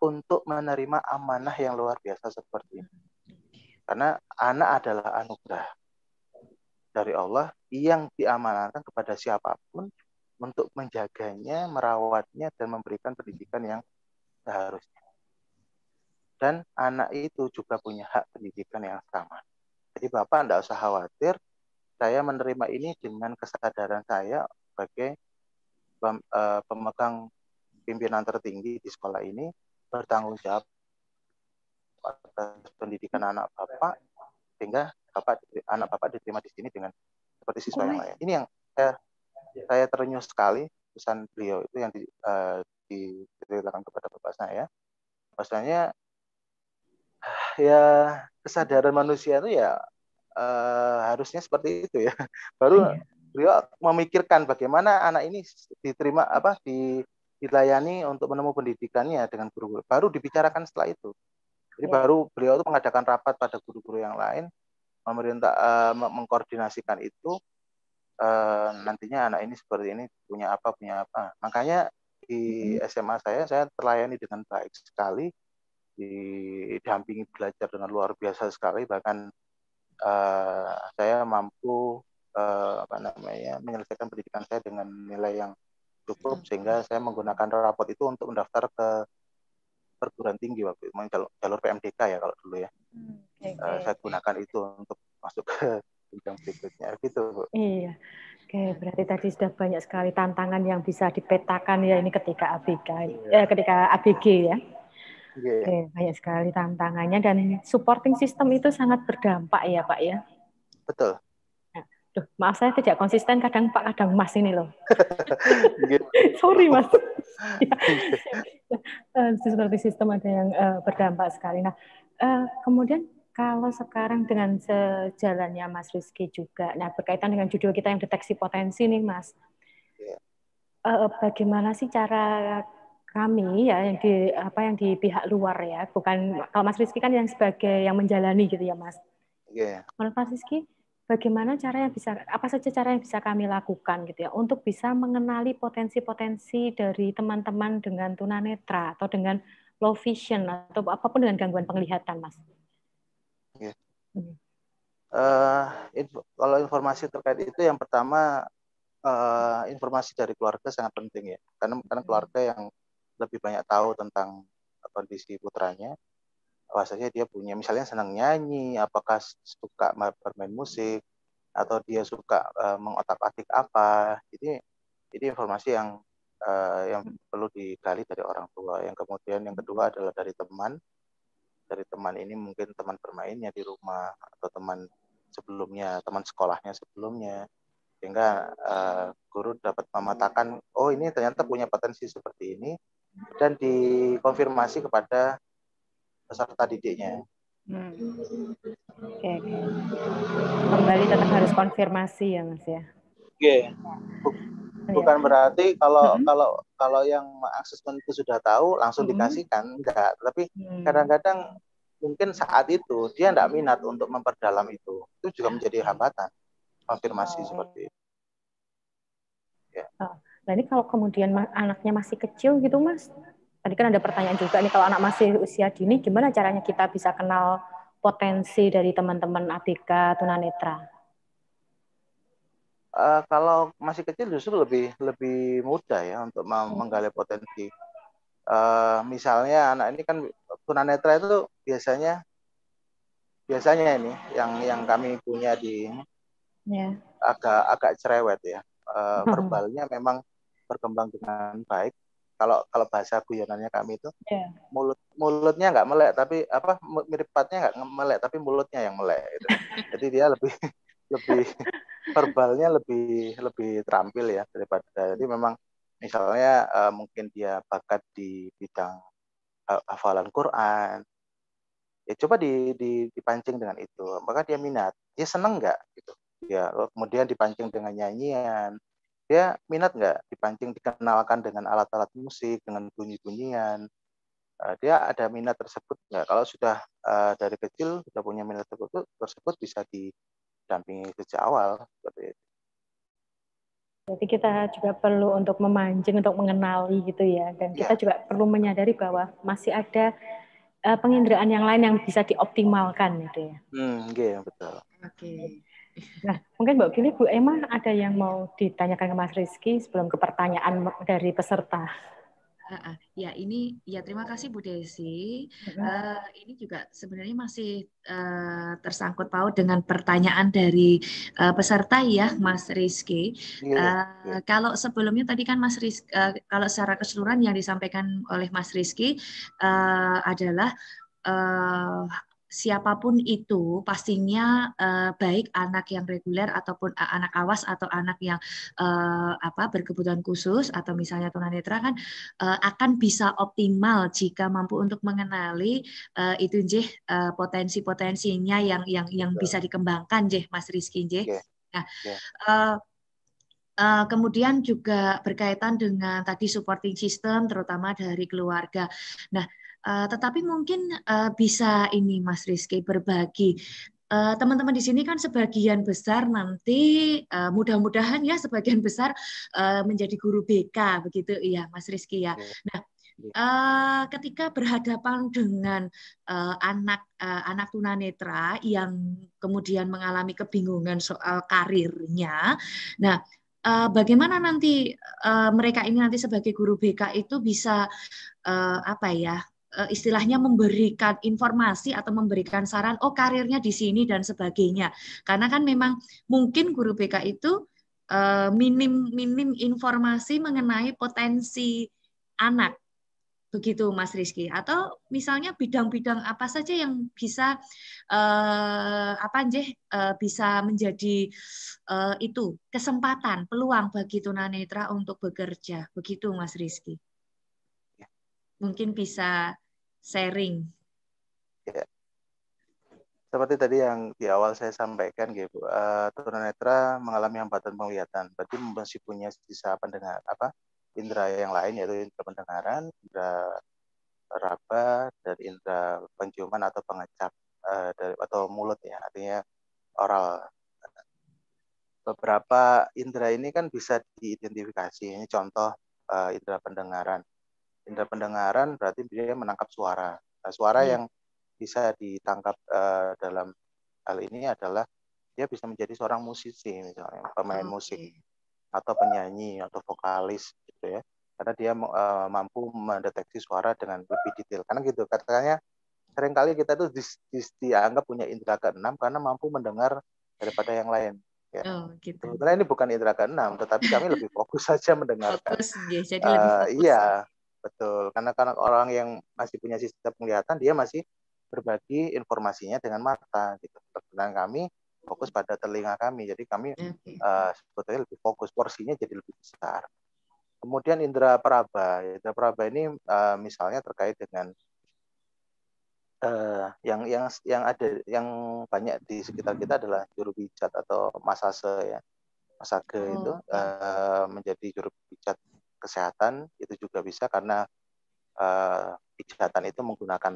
untuk menerima amanah yang luar biasa seperti ini. Karena anak adalah anugerah dari Allah yang diamanahkan kepada siapa pun untuk menjaganya, merawatnya, dan memberikan pendidikan yang seharusnya dan anak itu juga punya hak pendidikan yang sama. Jadi Bapak tidak usah khawatir, saya menerima ini dengan kesadaran saya sebagai eh, pemegang pimpinan tertinggi di sekolah ini bertanggung jawab atas pendidikan anak Bapak sehingga Bapak anak Bapak diterima di sini dengan seperti siswa yang lain. Ini yang saya saya terenyuh sekali pesan beliau itu yang di, uh, diceritakan kepada Bapak saya. Bahasanya ya kesadaran manusia itu ya uh, harusnya seperti itu ya. Baru iya. beliau memikirkan bagaimana anak ini diterima apa di dilayani untuk menemui pendidikannya dengan guru-guru. Baru dibicarakan setelah itu. Jadi ya. baru beliau itu mengadakan rapat pada guru-guru yang lain, memerintah uh, mengkoordinasikan itu. Uh, nantinya anak ini seperti ini punya apa punya apa. Makanya di SMA saya saya terlayani dengan baik sekali didampingi belajar dengan luar biasa sekali bahkan uh, saya mampu uh, apa namanya menyelesaikan pendidikan saya dengan nilai yang cukup hmm. sehingga saya menggunakan rapot itu untuk mendaftar ke perguruan tinggi waktu itu jalur, jalur PMDK ya kalau dulu ya hmm, okay, uh, saya gunakan itu untuk masuk ke jenjang berikutnya gitu Bu. Iya. Oke, berarti tadi sudah banyak sekali tantangan yang bisa dipetakan ya ini ketika ABK, iya. eh, ketika ABG ya. Yeah. Oke, banyak sekali tantangannya dan supporting system itu sangat berdampak ya Pak ya. Betul. Nah, duh, maaf saya tidak konsisten kadang Pak kadang Mas ini loh. Sorry Mas. ya, ya. Seperti sistem ada yang uh, berdampak sekali. Nah, uh, kemudian kalau sekarang dengan sejalannya Mas Rizky juga, nah berkaitan dengan judul kita yang deteksi potensi nih Mas, yeah. Iya. uh, bagaimana sih cara kami ya yang di apa yang di pihak luar ya bukan kalau Mas Rizky kan yang sebagai yang menjalani gitu ya Mas. Iya. Yeah. Menurut Mas Rizky bagaimana cara yang bisa apa saja cara yang bisa kami lakukan gitu ya untuk bisa mengenali potensi-potensi dari teman-teman dengan tunanetra atau dengan low vision atau apa pun dengan gangguan penglihatan Mas. Hmm. Uh, info, kalau informasi terkait itu yang pertama uh, informasi dari keluarga sangat penting ya karena karena keluarga yang lebih banyak tahu tentang kondisi putranya bahwasanya dia punya misalnya senang nyanyi apakah suka bermain musik atau dia suka uh, mengotak-atik apa ini ini informasi yang uh, yang perlu digali dari orang tua. Yang kemudian yang kedua adalah dari teman. Dari teman ini mungkin teman bermainnya di rumah atau teman sebelumnya teman sekolahnya sebelumnya. Sehingga uh, guru dapat mematakan oh ini ternyata punya potensi seperti ini dan dikonfirmasi kepada peserta didiknya. Hmm. Oke, oke. Kembali tetap harus konfirmasi ya, Mas ya. Oke. Bukan berarti kalau hmm. kalau kalau yang asesmen itu sudah tahu langsung hmm. dikasihkan, enggak. Tapi hmm. kadang-kadang mungkin saat itu dia tidak minat untuk memperdalam itu. Itu juga menjadi hambatan konfirmasi oh. seperti itu. Ya. Oh. Nah ini kalau kemudian anaknya masih kecil gitu mas, tadi kan ada pertanyaan juga nih kalau anak masih usia dini, gimana caranya kita bisa kenal potensi dari teman-teman ABK tunanetra? Uh, kalau masih kecil justru lebih lebih mudah ya untuk menggali potensi. Uh, misalnya anak ini kan tunanetra itu biasanya biasanya ini yang yang kami punya di yeah. agak agak cerewet ya. Uh, verbalnya memang berkembang dengan baik. Kalau kalau bahasa guyonannya kami itu yeah. mulut mulutnya nggak melek tapi apa mirip patnya nggak melek tapi mulutnya yang melek. Gitu. Jadi dia lebih lebih verbalnya lebih lebih terampil ya daripada jadi memang misalnya uh, mungkin dia bakat di bidang uh, hafalan Quran ya coba di, di, dipancing dengan itu maka dia minat dia seneng nggak gitu ya kemudian dipancing dengan nyanyian dia minat nggak dipancing dikenalkan dengan alat-alat musik dengan bunyi-bunyian uh, dia ada minat tersebut nggak kalau sudah uh, dari kecil sudah punya minat tersebut tersebut bisa didampingi sejak awal seperti itu. Jadi kita juga perlu untuk memancing untuk mengenali gitu ya dan kita ya. juga perlu menyadari bahwa masih ada uh, penginderaan yang lain yang bisa dioptimalkan gitu ya. Hmm, okay, betul. Oke. Okay. Nah, mungkin Mbak Gili, Bu Emma ada yang mau ditanyakan ke Mas Rizky sebelum ke pertanyaan dari peserta. Ya ini ya terima kasih Bu Desi. Uh, ini juga sebenarnya masih uh, tersangkut paut dengan pertanyaan dari uh, peserta ya Mas Rizky. Uh, kalau sebelumnya tadi kan Mas Rizky, uh, kalau secara keseluruhan yang disampaikan oleh Mas Rizky uh, adalah uh, siapa pun itu pastinya uh, baik anak yang reguler ataupun anak awas atau anak yang uh, apa berkebutuhan khusus atau misalnya tunanetra kan uh, akan bisa optimal jika mampu untuk mengenali uh, itu jeh uh, potensi-potensinya yang yang yang bisa dikembangkan jeh Mas Rizky jeh. Nah, uh, Uh, kemudian juga berkaitan dengan tadi supporting system, terutama dari keluarga. Nah, Uh, tetapi mungkin uh, bisa ini Mas Rizky berbagi. Teman eh, teman-teman di sini kan sebagian besar nanti uh, mudah-mudahan ya sebagian besar uh, menjadi guru BK begitu. Ya Mas Rizky ya. Nah, uh, ketika berhadapan dengan uh, anak uh, anak tunanetra yang kemudian mengalami kebingungan soal karirnya, nah uh, bagaimana nanti uh, mereka ini nanti sebagai guru BK itu bisa uh, apa ya Eh, istilahnya memberikan informasi atau memberikan saran oh karirnya di sini dan sebagainya. Karena kan memang mungkin guru BK itu eh, minim minim informasi mengenai potensi anak. Begitu Mas Rizky. Atau misalnya bidang-bidang apa saja yang bisa eh, apa njeh eh, bisa menjadi eh, itu kesempatan peluang bagi tunanetra untuk bekerja. Begitu Mas Rizky. Ya. mungkin bisa sharing. Ya. Seperti tadi yang di awal saya sampaikan, gitu, uh, tunanetra mengalami hambatan penglihatan, berarti masih punya sisa pendengar apa indera yang lain yaitu indera pendengaran, indera raba, dan indera penciuman atau pengecap uh, dari atau mulut ya, artinya oral. Beberapa indera ini kan bisa diidentifikasi. Ini contoh uh, indera pendengaran indera pendengaran berarti dia menangkap suara. Nah, suara hmm. yang bisa ditangkap uh, dalam hal ini adalah dia bisa menjadi seorang musisi misalnya pemain okay. musik atau penyanyi atau vokalis gitu ya karena dia uh, mampu mendeteksi suara dengan lebih detail karena gitu katanya sering kali kita tuh di, di, dianggap punya indera keenam karena mampu mendengar daripada yang lain ya. Oh, gitu. Sebenarnya ini bukan indera keenam tetapi kami lebih fokus saja mendengarkan. Fokus, ya, jadi uh, lebih fokus. Iya, Betul, karena karena orang yang masih punya sistem penglihatan dia masih berbagi informasinya dengan mata gitu. Dan kami fokus pada telinga kami. Jadi kami okay. uh, sebetulnya lebih fokus porsinya jadi lebih besar. Kemudian indera peraba. Indera peraba ini uh, misalnya terkait dengan uh, yang yang yang ada yang banyak di sekitar kita adalah juru pijat atau masase ya. Masage oh. itu uh, menjadi juru pijat kesehatan itu juga bisa karena uh, pijatan itu menggunakan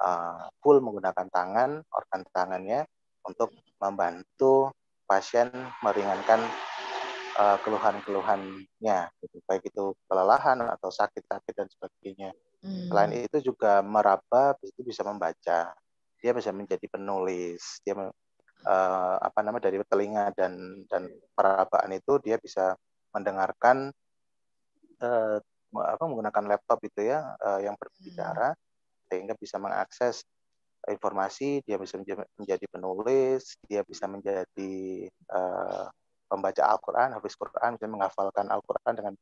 uh, full menggunakan tangan organ tangannya untuk membantu pasien meringankan uh, keluhan-keluhannya, gitu. baik itu kelelahan atau sakit-sakit dan sebagainya. Hmm. Selain itu juga meraba itu bisa membaca, dia bisa menjadi penulis, dia uh, apa namanya dari telinga dan dan perabaan itu dia bisa mendengarkan uh, apa menggunakan laptop itu ya uh, yang berbicara hmm. sehingga bisa mengakses informasi, dia bisa menjadi penulis, dia bisa menjadi uh, pembaca Al-Quran, habis Quran, bisa menghafalkan Al-Quran dengan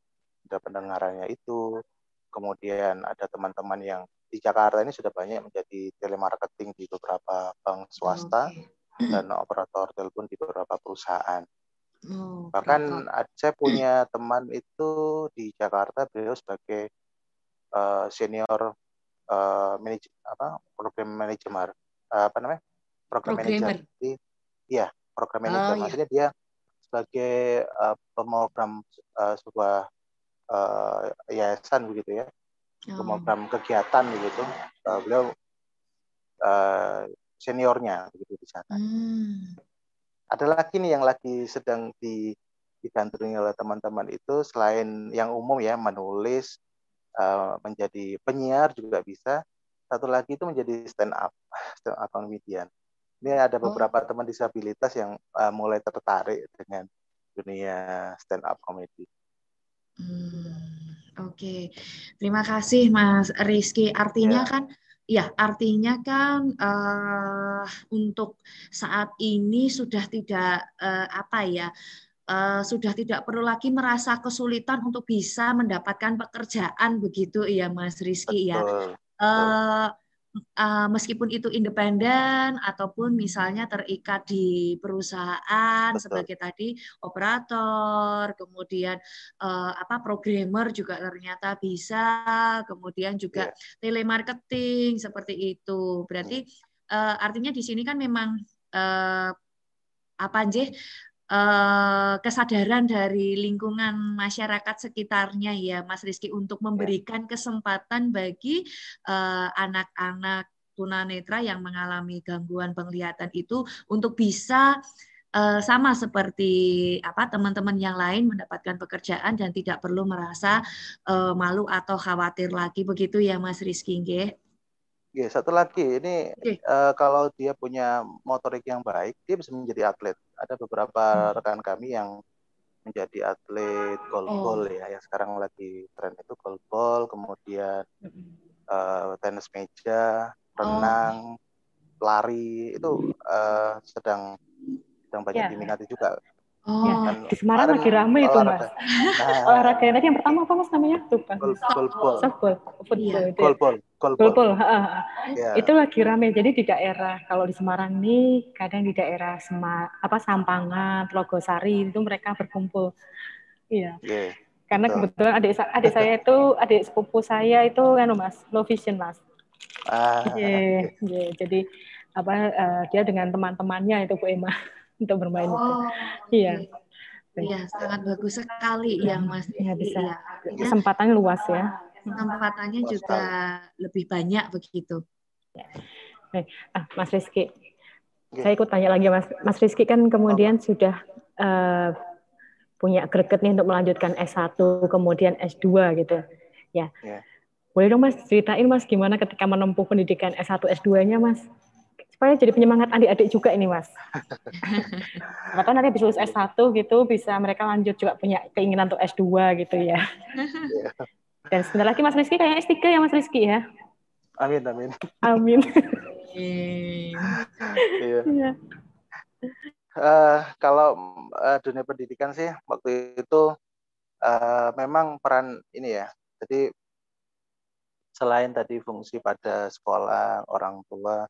pendengarannya itu. Kemudian ada teman-teman yang di Jakarta ini sudah banyak menjadi telemarketing di beberapa bank swasta okay. dan operator telepon di beberapa perusahaan. Oh, Bahkan berapa? saya punya teman itu di Jakarta, beliau sebagai uh, senior uh, manage, apa program manajemen uh, apa namanya program manager jadi iya program manager oh, iya. maksudnya dia sebagai uh, pemogram uh, sebuah uh, yayasan begitu ya oh. pemogram kegiatan begitu uh, beliau uh, seniornya begitu di sana hmm. Ada lagi nih yang lagi sedang di digandrungi oleh teman-teman itu selain yang umum ya menulis Eh, menjadi penyiar juga bisa. Satu lagi itu menjadi stand up, stand up comedian. Ini ada oh. beberapa oh. teman disabilitas yang uh, mulai tertarik dengan dunia stand up comedy. Hmm, Oke, okay. terima kasih Mas Rizky. Artinya yeah. kan, ya artinya kan uh, untuk saat ini sudah tidak uh, apa ya uh, sudah tidak perlu lagi merasa kesulitan untuk bisa mendapatkan pekerjaan begitu ya Mas Rizky ya. Uh, uh, meskipun itu independen ataupun misalnya terikat di perusahaan Betul. sebagai tadi operator, kemudian uh, apa programmer juga ternyata bisa, kemudian juga yeah. telemarketing seperti itu. Berarti uh, artinya di sini kan memang uh, apa aja Eh, kesadaran dari lingkungan masyarakat sekitarnya ya Mas Rizky untuk ya. memberikan kesempatan bagi eh, anak-anak tunanetra yang mengalami gangguan penglihatan itu untuk bisa uh, sama seperti apa teman-teman yang lain mendapatkan pekerjaan dan tidak perlu merasa uh, malu atau khawatir lagi begitu ya Mas Rizky nggih. Ya, satu lagi ini okay. uh, kalau dia punya motorik yang baik, dia bisa menjadi atlet. Ada beberapa hmm. rekan kami yang menjadi atlet golball oh. ya, yang sekarang lagi tren itu golball, kemudian uh, tenis meja, renang, oh. lari itu uh, sedang sedang banyak yeah. diminati juga. Oh, ya, di Semarang lagi rame itu mas. Nah, olahraga tadi yang pertama apa mas namanya? Golball. Softball. Football. Iya. Golball. Golpol, yeah. itu lagi rame. Jadi di daerah kalau di Semarang nih kadang di daerah Sema, apa Sampangan, Logosari itu mereka berkumpul. Iya. Yeah. Karena Betul. kebetulan adik adik saya itu adik sepupu saya itu kan mas, low vision mas. Ah. Yeah, yeah. Jadi apa uh, dia dengan teman-temannya itu Bu Emma untuk bermain oh, itu. Iya. Iya, sangat bagus sekali ya Mas. Ya, bisa. Ya, Kesempatannya luas ya kesempatannya juga lebih banyak begitu. Ya. ah, Mas Rizky, saya ikut tanya lagi Mas. Mas Rizky kan kemudian sudah uh, punya greget nih untuk melanjutkan S1, kemudian S2 gitu. Ya. ya. Boleh dong Mas ceritain Mas gimana ketika menempuh pendidikan S1, S2-nya Mas? supaya jadi penyemangat adik-adik juga ini mas. Maka nanti bisa lulus S1 gitu, bisa mereka lanjut juga punya keinginan untuk S2 gitu ya. Iya. Dan sebentar lagi Mas Rizky kayaknya S3 ya Mas Rizky ya. Amin, amin. Amin. iya. Uh, kalau uh, dunia pendidikan sih waktu itu uh, memang peran ini ya. Jadi selain tadi fungsi pada sekolah orang tua,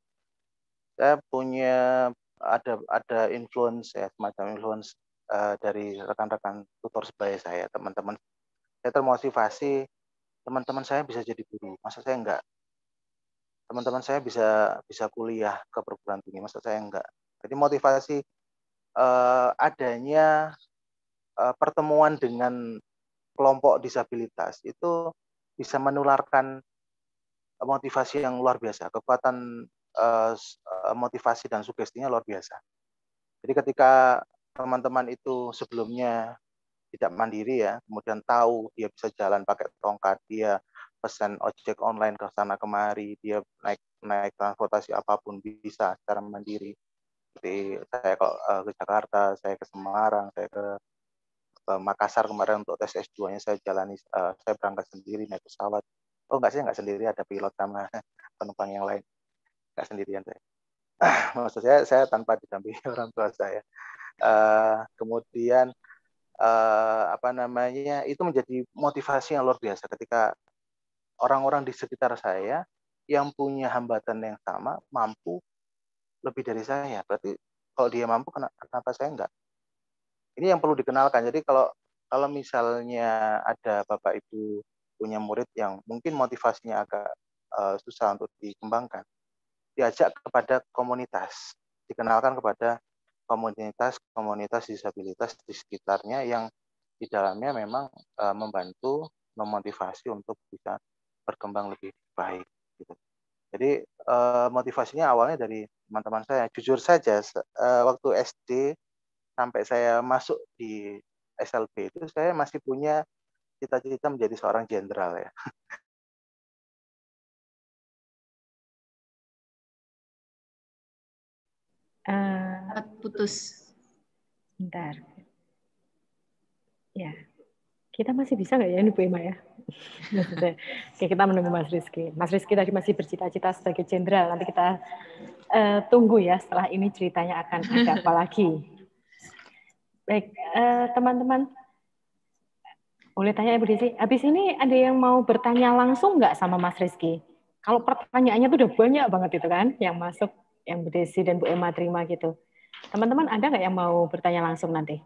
saya punya ada ada influence ya semacam influence uh, dari rekan-rekan tutor sebaya saya teman-teman saya termotivasi teman-teman saya bisa jadi guru. Masa saya enggak. Teman-teman saya bisa bisa kuliah ke perguruan tinggi. Masa saya enggak. Jadi motivasi uh, adanya uh, pertemuan dengan kelompok disabilitas itu bisa menularkan motivasi yang luar biasa, kekuatan uh, motivasi dan sugestinya luar biasa. Jadi ketika teman-teman itu sebelumnya tidak mandiri ya, kemudian tahu dia bisa jalan pakai tongkat, dia pesan ojek online ke sana kemari, dia naik naik transportasi apa pun bisa secara mandiri. Seperti saya kalau uh, ke Jakarta, saya ke Semarang, saya ke, ke Makassar kemarin untuk tes S2-nya saya jalani, uh, saya berangkat sendiri naik pesawat. Oh enggak sih enggak sendiri ada pilot sama penumpang yang lain. Enggak sendirian saya. Maksud saya saya tanpa didampingi orang tua saya. Uh, kemudian uh, apa namanya itu menjadi motivasi yang luar biasa ketika orang-orang di sekitar saya yang punya hambatan yang sama mampu lebih dari saya. Berarti kalau dia mampu kenapa saya enggak? Ini yang perlu dikenalkan. Jadi kalau kalau misalnya ada bapak ibu punya murid yang mungkin motivasinya agak uh, susah untuk dikembangkan, diajak kepada komunitas, dikenalkan kepada komunitas-komunitas disabilitas di sekitarnya yang di dalamnya memang uh, membantu memotivasi untuk bisa berkembang lebih baik. Gitu. Jadi uh, motivasinya awalnya dari teman-teman saya. Jujur saja, uh, waktu SD sampai saya masuk di SLB itu saya masih punya cita-cita menjadi seorang jenderal ya. Uh, putus. Bentar. Ya, kita masih bisa nggak ya ini Bu Emma ya? Oke, kita menunggu Mas Rizky. Mas Rizky tadi masih bercita-cita sebagai jenderal. Nanti kita uh, tunggu ya setelah ini ceritanya akan ada apa lagi. Baik, eh, teman-teman, uh, boleh tanya Ibu Desi, habis ini ada yang mau bertanya langsung nggak sama Mas Rizky? Kalau pertanyaannya tuh udah banyak banget itu kan, yang masuk, yang Bu Desi dan Bu Emma terima gitu. Teman-teman ada nggak yang mau bertanya langsung nanti?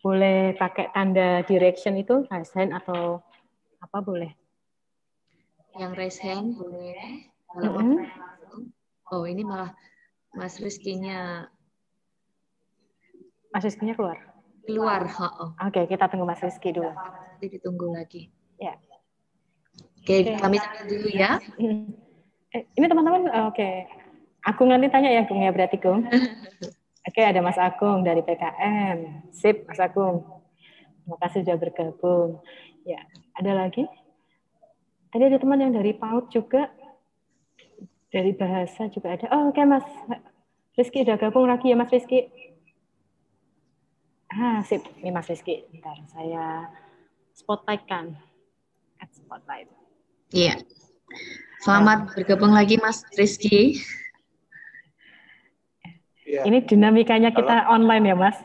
Boleh pakai tanda direction itu, raise hand atau apa boleh? Yang raise hand boleh. Mm -hmm. Oh ini malah Mas Rizky-nya. Mas Rizky-nya keluar? keluar. Oh. Oke, okay, kita tunggu Mas Rizky dulu. Nanti ditunggu lagi. Ya. Oke, okay, okay. kami sambil dulu ya. Eh, ini teman-teman, oke. Okay. Aku nanti tanya ya, Gung ya berarti Gung. Oke, ada Mas Agung dari PKM. Sip, Mas Agung. Terima kasih sudah bergabung. Ya, ada lagi? Tadi ada teman yang dari PAUD juga. Dari bahasa juga ada. Oh, oke okay, Mas. Rizky udah gabung lagi ya Mas Rizky. Ah, sip. Ini Mas Rizky. Bentar, saya spotlight-kan. Add spotlight. Iya. Selamat nah. bergabung lagi Mas Rizky. Ya. Ini dinamikanya kita Halo. online ya, Mas?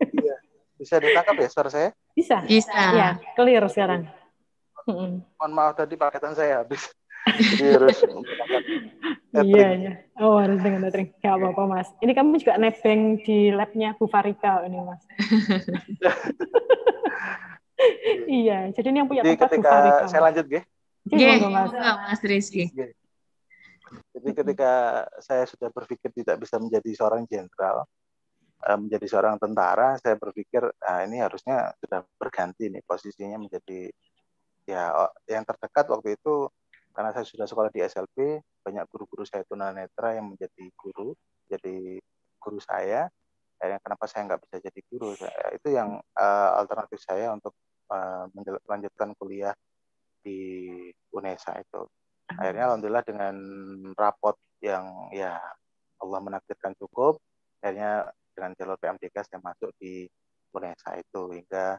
Iya. Bisa ditangkap ya suara saya? Bisa. Bisa. Ya, clear sekarang. Mohon maaf tadi paketan saya habis. Jadi harus Iya, iya. Oh, harus dengan tethering. Gak apa-apa, Mas. Ini kamu juga nebeng di labnya Bu Farika ini, Mas. iya, jadi ini yang punya jadi tempat ketika Bu Farika. Saya lanjut, Ge. Iya, Mas. Mas Rizky. Jadi ketika saya sudah berpikir tidak bisa menjadi seorang jenderal, eh, menjadi seorang tentara, saya berpikir ah, ini harusnya sudah berganti nih posisinya menjadi ya yang terdekat waktu itu karena saya sudah sekolah di SLB, banyak guru-guru saya tunanetra yang menjadi guru, jadi guru saya. Dan kenapa saya nggak bisa jadi guru? Itu yang uh, alternatif saya untuk uh, melanjutkan kuliah di UNESA itu. Akhirnya alhamdulillah dengan rapot yang ya Allah menakdirkan cukup, akhirnya dengan jalur PMDK saya masuk di UNESA itu hingga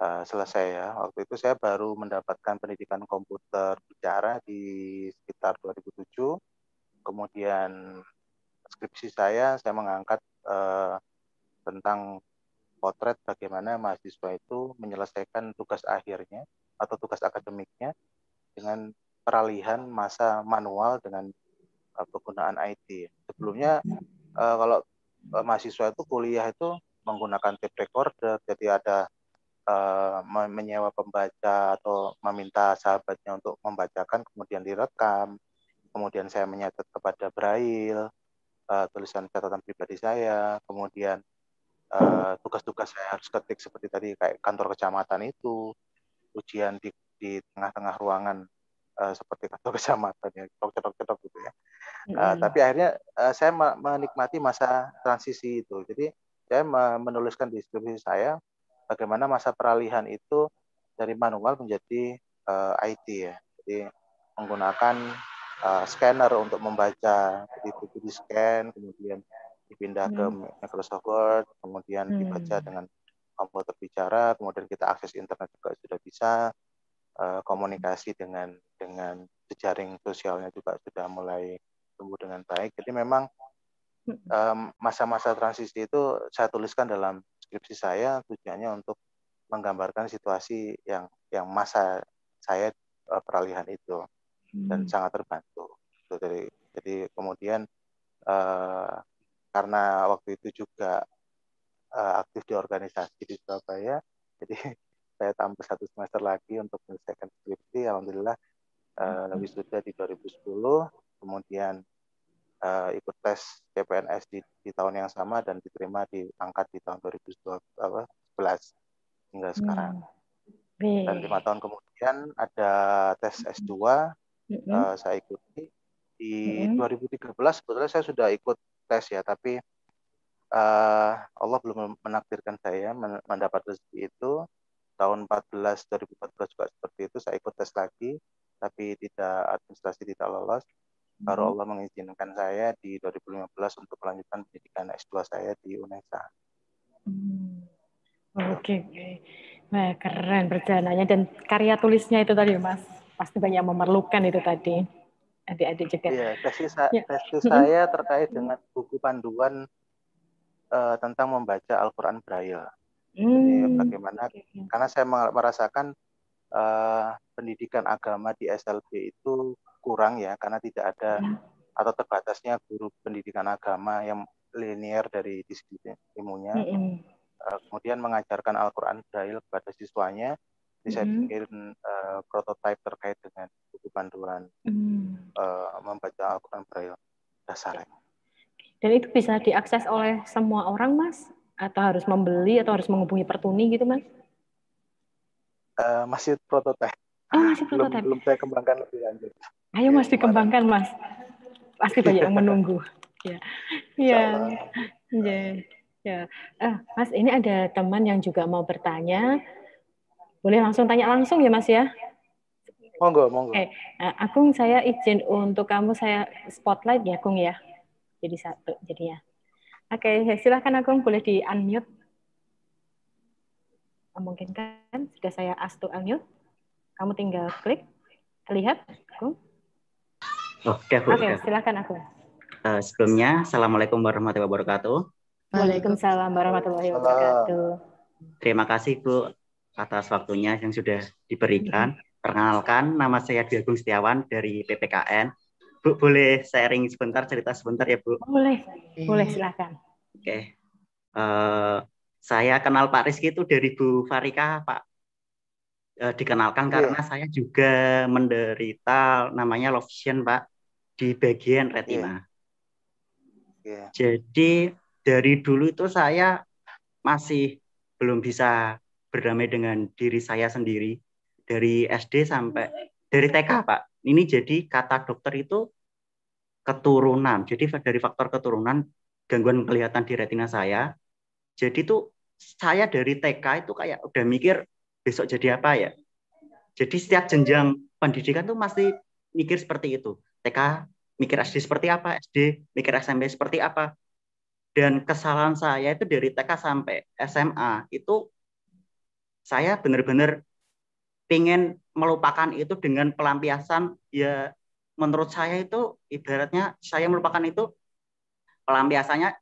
uh, selesai ya. Waktu itu saya baru mendapatkan pendidikan komputer bicara di sekitar 2007. Kemudian skripsi saya saya mengangkat uh, tentang potret bagaimana mahasiswa itu menyelesaikan tugas akhirnya atau tugas akademiknya dengan peralihan masa manual dengan uh, penggunaan IT. sebelumnya uh, kalau uh, mahasiswa itu kuliah itu menggunakan tape recorder, jadi ada uh, menyewa pembaca atau meminta sahabatnya untuk membacakan, kemudian direkam, kemudian saya menyatet kepada braille, uh, tulisan catatan pribadi saya, kemudian tugas-tugas uh, saya harus ketik seperti tadi kayak kantor kecamatan itu, ujian di di tengah-tengah ruangan uh, seperti kantor kecamatan ya, cetok-cetok gitu ya. Uh, mm-hmm. Tapi akhirnya uh, saya menikmati masa transisi itu. Jadi saya menuliskan di deskripsi saya bagaimana masa peralihan itu dari manual menjadi uh, IT ya. Jadi menggunakan uh, scanner untuk membaca, jadi buku di scan, kemudian dipindah hmm. ke Microsoft Word, kemudian hmm. dibaca dengan komputer bicara, kemudian kita akses internet juga sudah bisa, uh, komunikasi dengan dengan jejaring sosialnya juga sudah mulai tumbuh dengan baik. Jadi memang masa-masa um, transisi itu saya tuliskan dalam skripsi saya tujuannya untuk menggambarkan situasi yang yang masa saya uh, peralihan itu dan hmm. sangat terbantu. Jadi jadi kemudian uh, karena waktu itu juga uh, aktif di organisasi di Surabaya, jadi saya tambah satu semester lagi untuk menyelesaikan skripsi. Alhamdulillah uh, wisuda di 2010, kemudian uh, ikut tes CPNS di, di tahun yang sama dan diterima di angkat di tahun 2011 hingga hmm. sekarang. Hmm. Dan lima tahun kemudian ada tes S2 hmm. uh, saya ikuti di hmm. 2013 sebetulnya saya sudah ikut tes ya tapi uh, Allah belum menakdirkan saya mendapat rezeki itu tahun 14 2014 juga seperti itu saya ikut tes lagi tapi tidak administrasi tidak lolos baru hmm. Allah mengizinkan saya di 2015 untuk melanjutkan pendidikan S2 saya di UNESA. Hmm. Oke, okay, okay. Wah, keren perjalanannya dan karya tulisnya itu tadi Mas. Pasti banyak memerlukan itu tadi. Adik-adik juga. Iya, tesis, ya. tesis saya terkait dengan buku panduan uh, tentang membaca Al-Qur'an Braille. Hmm. Jadi bagaimana karena saya merasakan uh, pendidikan agama di SLB itu kurang ya karena tidak ada ya. atau terbatasnya guru pendidikan agama yang linier dari disiplin ilmunya. Mm -hmm. uh, kemudian mengajarkan Al-Qur'an Braille kepada siswanya. Jadi mm -hmm. saya bikin uh, prototipe terkait dengan buku panduan mm -hmm. uh, membaca Al-Qur'an Braille dasarnya. Dan itu bisa diakses oleh semua orang, Mas? Atau harus membeli atau harus menghubungi Pertuni gitu, Mas? Uh, masih prototipe. Oh, masih prototipe. Belum, belum saya kembangkan lebih lanjut. Ayo Mas dikembangkan Mas. Pasti banyak yang menunggu. Ya. Ya. Ya. Ya. Eh, Mas, ini ada teman yang juga mau bertanya. Boleh langsung tanya langsung ya Mas ya? Monggo, monggo. Oke, nah, Agung saya izin untuk kamu saya spotlight ya, Agung ya. Jadi satu, jadi ya. Oke, silahkan Agung boleh di unmute. Mungkin kan sudah saya ask to unmute. Kamu tinggal klik, lihat, Agung. Oke, Bu. Oke, silakan aku. Uh, sebelumnya, Assalamualaikum warahmatullahi wabarakatuh. Waalaikumsalam warahmatullahi wabarakatuh. Terima kasih, Bu, atas waktunya yang sudah diberikan. Perkenalkan, nama saya Dwi Agung Setiawan dari PPKN. Bu, boleh sharing sebentar, cerita sebentar ya, Bu? Boleh, boleh silakan. Oke. Uh, saya kenal Pak Rizky itu dari Bu Farika, Pak uh, dikenalkan yeah. karena saya juga menderita namanya love vision, Pak di bagian retina. Yeah. Yeah. Jadi dari dulu itu saya masih belum bisa berdamai dengan diri saya sendiri dari SD sampai dari TK Pak. Ini jadi kata dokter itu keturunan. Jadi dari faktor keturunan gangguan kelihatan di retina saya. Jadi tuh saya dari TK itu kayak udah mikir besok jadi apa ya. Jadi setiap jenjang pendidikan tuh masih mikir seperti itu. TK mikir SD seperti apa, SD mikir SMP seperti apa. Dan kesalahan saya itu dari TK sampai SMA itu saya benar-benar ingin melupakan itu dengan pelampiasan ya menurut saya itu ibaratnya saya melupakan itu pelampiasannya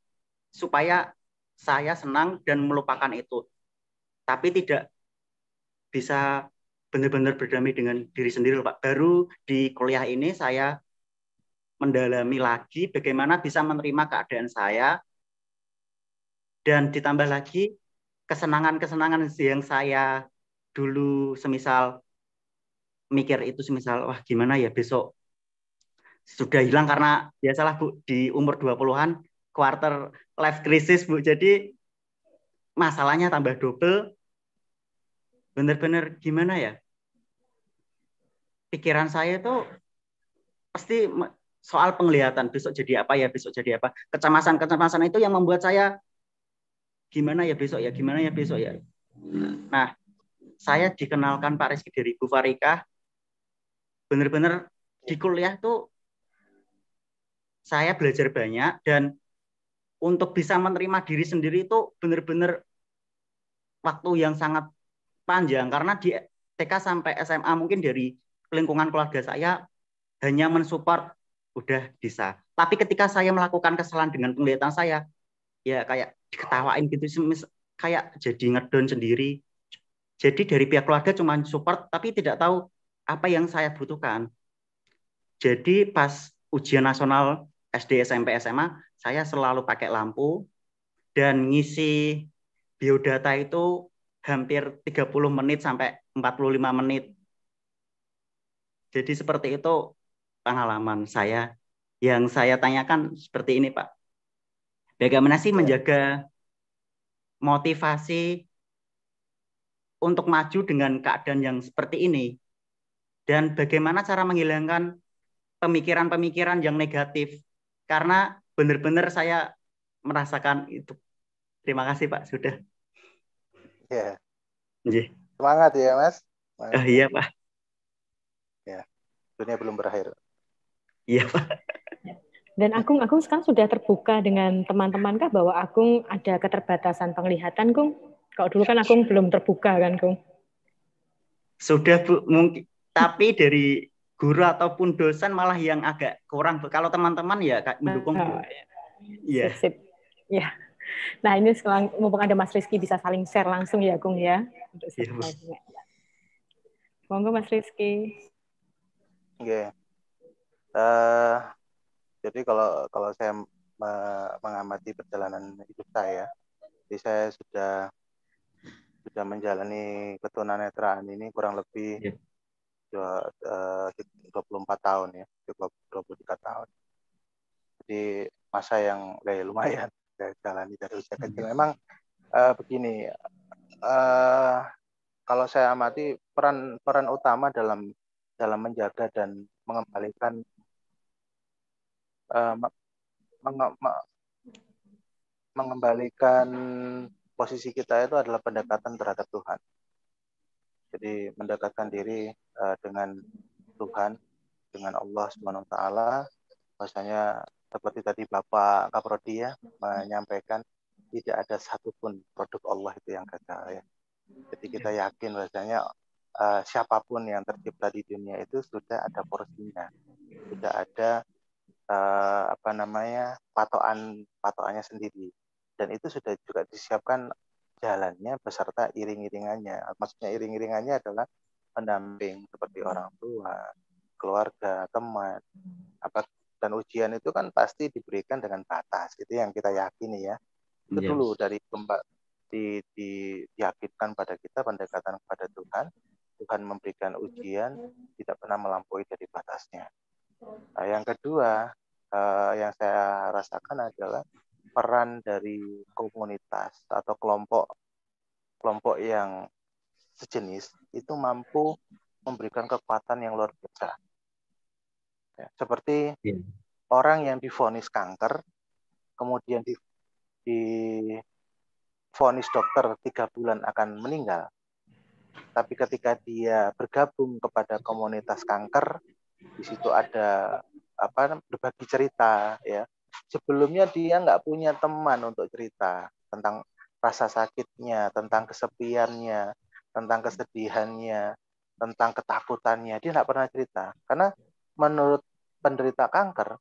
supaya saya senang dan melupakan itu. Tapi tidak bisa benar-benar berdamai dengan diri sendiri Pak. Baru di kuliah ini saya mendalami lagi bagaimana bisa menerima keadaan saya dan ditambah lagi kesenangan-kesenangan yang saya dulu semisal mikir itu semisal wah gimana ya besok sudah hilang karena biasalah Bu di umur 20-an quarter life crisis Bu. Jadi masalahnya tambah double. Benar-benar gimana ya? Pikiran saya itu pasti soal penglihatan besok jadi apa ya, besok jadi apa. Kecemasan-kecemasan itu yang membuat saya gimana ya besok ya, gimana ya besok ya. Nah, saya dikenalkan Pak Rizky dari Bu Farika benar-benar di kuliah tuh saya belajar banyak dan untuk bisa menerima diri sendiri itu benar-benar waktu yang sangat panjang karena di TK sampai SMA mungkin dari lingkungan keluarga saya hanya mensupport udah bisa. Tapi ketika saya melakukan kesalahan dengan penglihatan saya, ya kayak diketawain gitu, kayak jadi ngedon sendiri. Jadi dari pihak keluarga cuma support, tapi tidak tahu apa yang saya butuhkan. Jadi pas ujian nasional SD, SMP, SMA, saya selalu pakai lampu dan ngisi biodata itu hampir 30 menit sampai 45 menit. Jadi seperti itu pengalaman saya. Yang saya tanyakan seperti ini, Pak. Bagaimana sih menjaga motivasi untuk maju dengan keadaan yang seperti ini? Dan bagaimana cara menghilangkan pemikiran-pemikiran yang negatif karena benar-benar saya merasakan itu. Terima kasih Pak sudah. Ya. Yeah. Semangat ya Mas. Semangat. Uh, iya Pak. Ya, dunia belum berakhir. Iya Pak. Dan Agung, Agung sekarang sudah terbuka dengan teman-teman kah bahwa Agung ada keterbatasan penglihatan, Kung? Kalau dulu kan Agung belum terbuka kan, Kung? Sudah Bu, mungkin tapi dari guru ataupun dosen malah yang agak kurang. Kalau teman-teman ya mendukung. Oh, iya. Sip. Ya. Nah ini sekarang mumpung ada Mas Rizky bisa saling share langsung ya, Gung ya. Untuk ya, Monggo Mas Rizky. Oke. Okay. Uh, eh, jadi kalau kalau saya mengamati perjalanan hidup saya, jadi saya sudah sudah menjalani ketunanetraan ini kurang lebih yeah uh, 24 tahun ya 23 tahun. Jadi masa yang ya, lumayan saya jalani dari usia kecil. Memang uh, begini uh, kalau saya amati peran peran utama dalam dalam menjaga dan mengembalikan uh, meng, mengembalikan posisi kita itu adalah pendekatan terhadap Tuhan jadi mendekatkan diri uh, dengan Tuhan, dengan Allah Subhanahu wa taala. Bahwasanya seperti tadi Bapak Kaprodi ya menyampaikan tidak ada satupun produk Allah itu yang gagal ya. Jadi kita yakin bahwasanya uh, siapa pun yang tercipta di dunia itu sudah ada porsinya. Sudah ada uh, apa namanya patokan patokannya sendiri dan itu sudah juga disiapkan jalannya beserta iring-iringannya. Maksudnya iring-iringannya adalah pendamping seperti orang tua, keluarga, teman. Apa dan ujian itu kan pasti diberikan dengan batas. Itu yang kita yakini ya. Itu yes. dulu dari di, di, diyakinkan pada kita pendekatan kepada Tuhan. Tuhan memberikan ujian tidak pernah melampaui dari batasnya. Nah, yang kedua uh, yang saya rasakan adalah peran dari komunitas atau kelompok kelompok yang sejenis itu mampu memberikan kekuatan yang luar biasa. Ya, seperti yeah. orang yang difonis kanker, kemudian di, di vonis dokter tiga bulan akan meninggal. Tapi ketika dia bergabung kepada komunitas kanker, di situ ada apa berbagi cerita ya sebelumnya dia nggak punya teman untuk cerita tentang rasa sakitnya, tentang kesepiannya, tentang kesedihannya, tentang ketakutannya. Dia nggak pernah cerita. Karena menurut penderita kanker,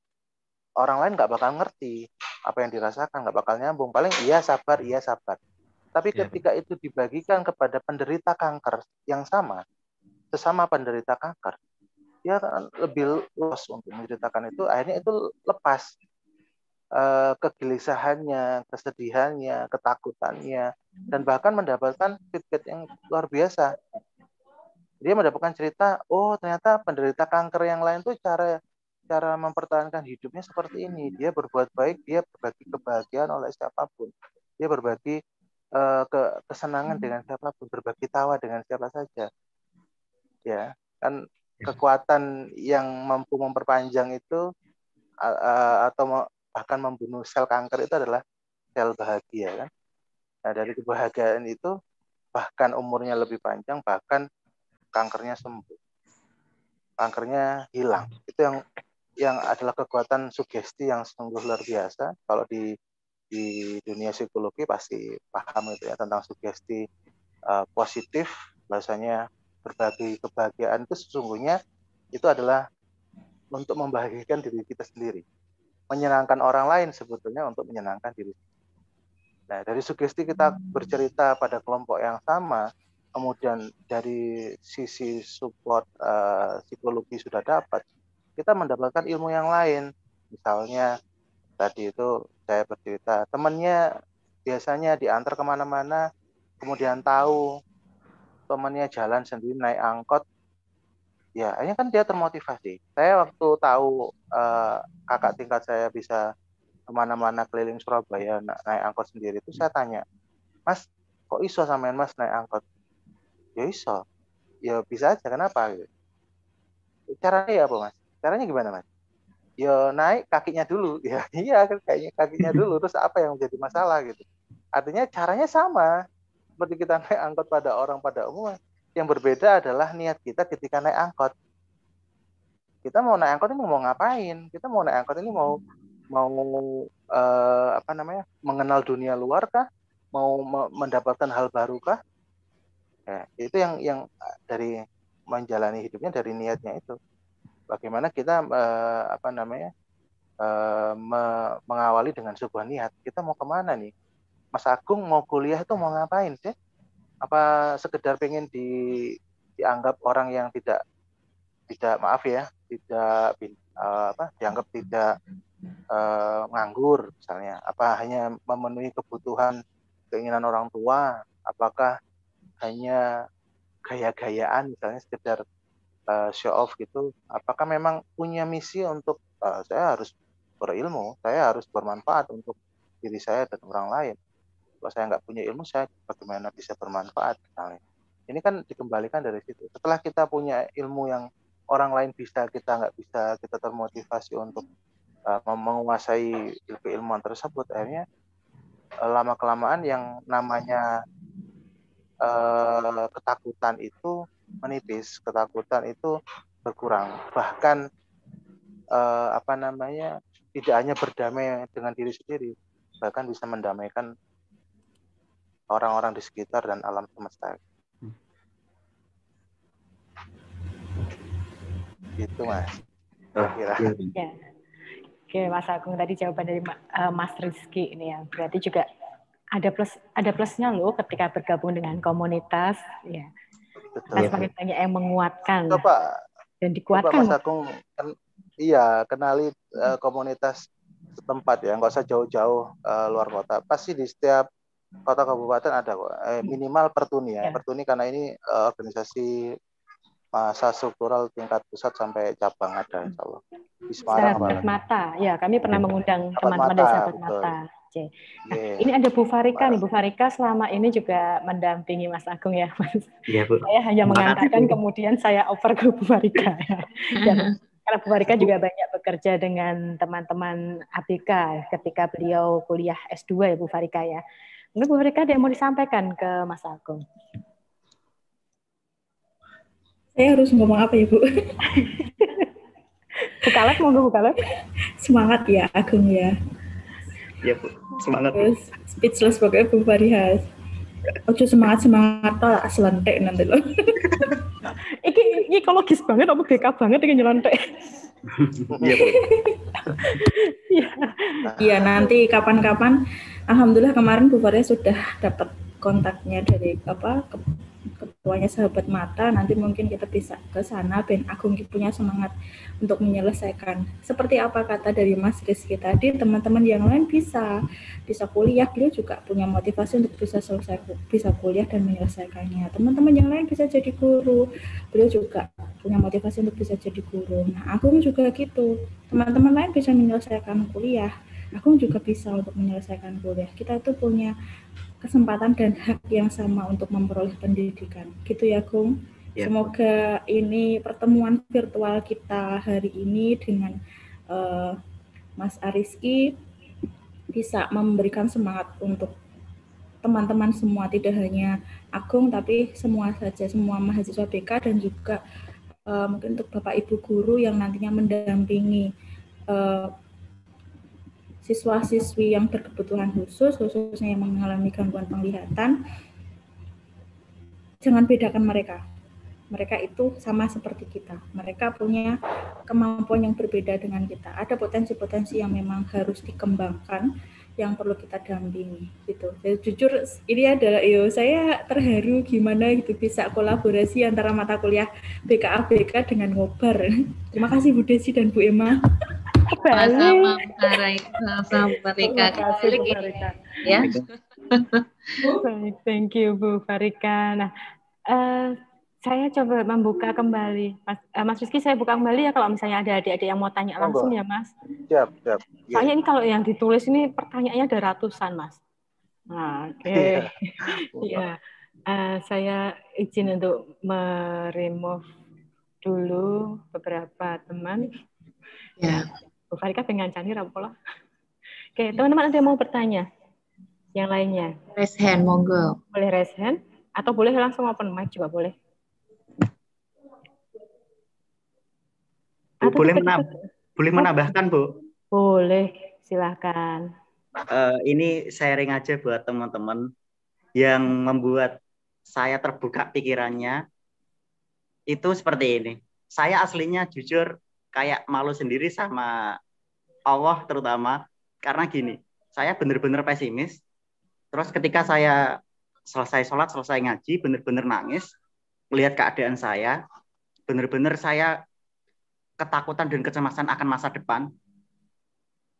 orang lain nggak bakal ngerti apa yang dirasakan, nggak bakal nyambung. Paling iya sabar, iya sabar. Tapi ya, ketika itu dibagikan kepada penderita kanker yang sama, sesama penderita kanker, dia lebih luas untuk menceritakan itu akhirnya itu lepas uh, kegelisahannya kesedihannya ketakutannya dan bahkan mendapatkan feedback yang luar biasa. Dia mendapatkan cerita oh ternyata penderita kanker yang lain tuh cara cara mempertahankan hidupnya seperti ini. Dia berbuat baik dia berbagi kebahagiaan oleh siapa pun. Dia berbagi uh, ke kesenangan dengan siapa pun berbagi tawa dengan siapa saja. Ya kan kekuatan yang mampu memperpanjang itu atau bahkan membunuh sel kanker itu adalah sel bahagia kan. Nah, dari kebahagiaan itu bahkan umurnya lebih panjang, bahkan kankernya sembuh. Kankernya hilang. Itu yang yang adalah kekuatan sugesti yang sungguh luar biasa. Kalau di di dunia psikologi pasti paham itu ya tentang sugesti uh, positif bahasanya berbagi kebahagiaan itu sesungguhnya itu adalah untuk membahagiakan diri kita sendiri. Menyenangkan orang lain sebetulnya untuk menyenangkan diri. Nah, dari sugesti kita bercerita pada kelompok yang sama, kemudian dari sisi support uh, psikologi sudah dapat, kita mendapatkan ilmu yang lain. Misalnya tadi itu saya bercerita, temannya biasanya diantar ke mana-mana, kemudian tahu temannya jalan sendiri naik angkot ya ini kan dia termotivasi. Saya waktu tahu uh, kakak tingkat saya bisa ke mana-mana keliling Surabaya naik angkot sendiri itu saya tanya mas kok iso samain mas naik angkot? Ya iso. Ya bisa aja kenapa? Gitu caranya ya apa mas? Caranya gimana mas? Ya naik kakinya dulu. Ya iya kan kayaknya kakinya dulu terus apa yang menjadi masalah gitu. Artinya caranya sama. Seperti kita naik angkot pada orang pada umum yang berbeda adalah niat kita ketika naik angkot. Kita mau naik angkot ini mau ngapain? Kita mau naik angkot ini mau mau uh, apa namanya mengenal dunia luar kah? Mau mendapatkan hal baru kah? Ya, itu yang yang dari menjalani hidupnya dari niatnya itu. Bagaimana kita uh, apa namanya me mengawali dengan sebuah niat. Kita mau ke mana nih? Mas Agung mau kuliah itu mau ngapain sih? Apa sekedar pengen di, dianggap orang yang tidak tidak maaf ya, tidak uh, apa dianggap tidak uh, nganggur misalnya? Apa hanya memenuhi kebutuhan keinginan orang tua? Apakah hanya gaya-gayaan misalnya sekedar uh, show off gitu? Apakah memang punya misi untuk uh, saya harus berilmu, saya harus bermanfaat untuk diri saya dan orang lain? Kalau saya nggak punya ilmu saya bagaimana bisa bermanfaat misalnya. Ini kan dikembalikan dari situ. Setelah kita punya ilmu yang orang lain bisa kita nggak bisa kita termotivasi untuk uh, menguasai keilmuan tersebut akhirnya uh, lama kelamaan yang namanya uh, ketakutan itu menipis ketakutan itu berkurang. Bahkan uh, apa namanya tidak hanya berdamai dengan diri sendiri bahkan bisa mendamaikan orang-orang di sekitar dan alam semesta. Hmm. Gitu mas. Oh, kira. Iya. Ya. Oke Mas Agung tadi jawaban dari uh, Mas Rizky ini ya. Berarti juga ada plus ada plusnya loh ketika bergabung dengan komunitas ya. Betul. Nah, semakin banyak yang menguatkan Coba, dan dikuatkan. Coba Mas Agung ken, iya kenali uh, komunitas setempat ya, nggak usah jauh-jauh uh, luar kota. Pasti di setiap kota kabupaten ada kok eh, minimal pertuni ya. ya pertuni karena ini uh, organisasi masa struktural tingkat pusat sampai cabang ada insya Allah di Semarang sahabat mata ya kami pernah mengundang teman-teman dari sahabat mata Nah, yeah. ini ada Bu Farika nih. Bu Farika selama ini juga mendampingi Mas Agung ya, Mas. Iya, Bu. Saya hanya mengantarkan kemudian saya oper ke Bu Farika. Ya. Dan karena Bu Farika juga banyak bekerja dengan teman-teman ABK ketika beliau kuliah S2 ya Bu Farika ya. Mungkin Bu Rika ada yang mau disampaikan ke Mas Agung. Saya harus ngomong apa ya Bu? Bukalek mau bukalek? Semangat ya Agung ya. Iya Bu, semangat. Terus speechless pokoknya Bu Farihas. Ojo semangat semangat tak selentek nanti loh. iki iki ekologis banget, apa GK banget ini nyelentek. Iya. Iya. Iya nanti kapan-kapan Alhamdulillah kemarin Bu Faria sudah dapat kontaknya dari apa ketuanya sahabat mata nanti mungkin kita bisa ke sana Ben Agung punya semangat untuk menyelesaikan. Seperti apa kata dari Mas Rizky tadi teman-teman yang lain bisa. Bisa kuliah beliau juga punya motivasi untuk bisa selesai bisa kuliah dan menyelesaikannya. Teman-teman yang lain bisa jadi guru beliau juga punya motivasi untuk bisa jadi guru. Nah Agung juga gitu. Teman-teman lain bisa menyelesaikan kuliah Agung juga bisa untuk menyelesaikan kuliah. Kita itu punya kesempatan dan hak yang sama untuk memperoleh pendidikan. Gitu ya, Gung. Ya. Semoga ini pertemuan virtual kita hari ini dengan uh, Mas Ariski bisa memberikan semangat untuk teman-teman semua, tidak hanya Agung, tapi semua saja, semua mahasiswa BK dan juga uh, mungkin untuk Bapak Ibu guru yang nantinya mendampingi uh, siswa-siswi yang berkebutuhan khusus, khususnya yang mengalami gangguan penglihatan, jangan bedakan mereka. Mereka itu sama seperti kita. Mereka punya kemampuan yang berbeda dengan kita. Ada potensi-potensi yang memang harus dikembangkan, yang perlu kita dampingi gitu. Jadi jujur ini adalah yo saya terharu gimana gitu bisa kolaborasi antara mata kuliah BKA BK dengan ngobar. Terima kasih Bu Desi dan Bu Emma. Sama-sama sama Rika. Ya. Thank you Bu Farika. Nah, uh, saya coba membuka kembali, Mas, uh, Mas Rizky. Saya buka kembali ya kalau misalnya ada adik-adik yang mau tanya langsung ya, Mas. Siap, siap. Ya. Soalnya ini kalau yang ditulis ini pertanyaannya ada ratusan, Mas. Nah, oke. Okay. ya, uh, saya izin untuk meremove dulu beberapa teman. Ya. Bu Farika pengen cani rapola. Oke, teman-teman ada yang mau bertanya? Yang lainnya? Raise hand, monggo. Boleh raise hand atau boleh langsung open mic juga boleh. Bu, boleh menambah, boleh menambahkan, Bu? Boleh, silakan. Uh, ini sharing aja buat teman-teman yang membuat saya terbuka pikirannya itu seperti ini. Saya aslinya jujur kayak malu sendiri sama Allah terutama. Karena gini saya benar-benar pesimis. Terus ketika saya selesai sholat selesai ngaji benar-benar nangis melihat keadaan saya benar-benar saya ketakutan dan kecemasan akan masa depan.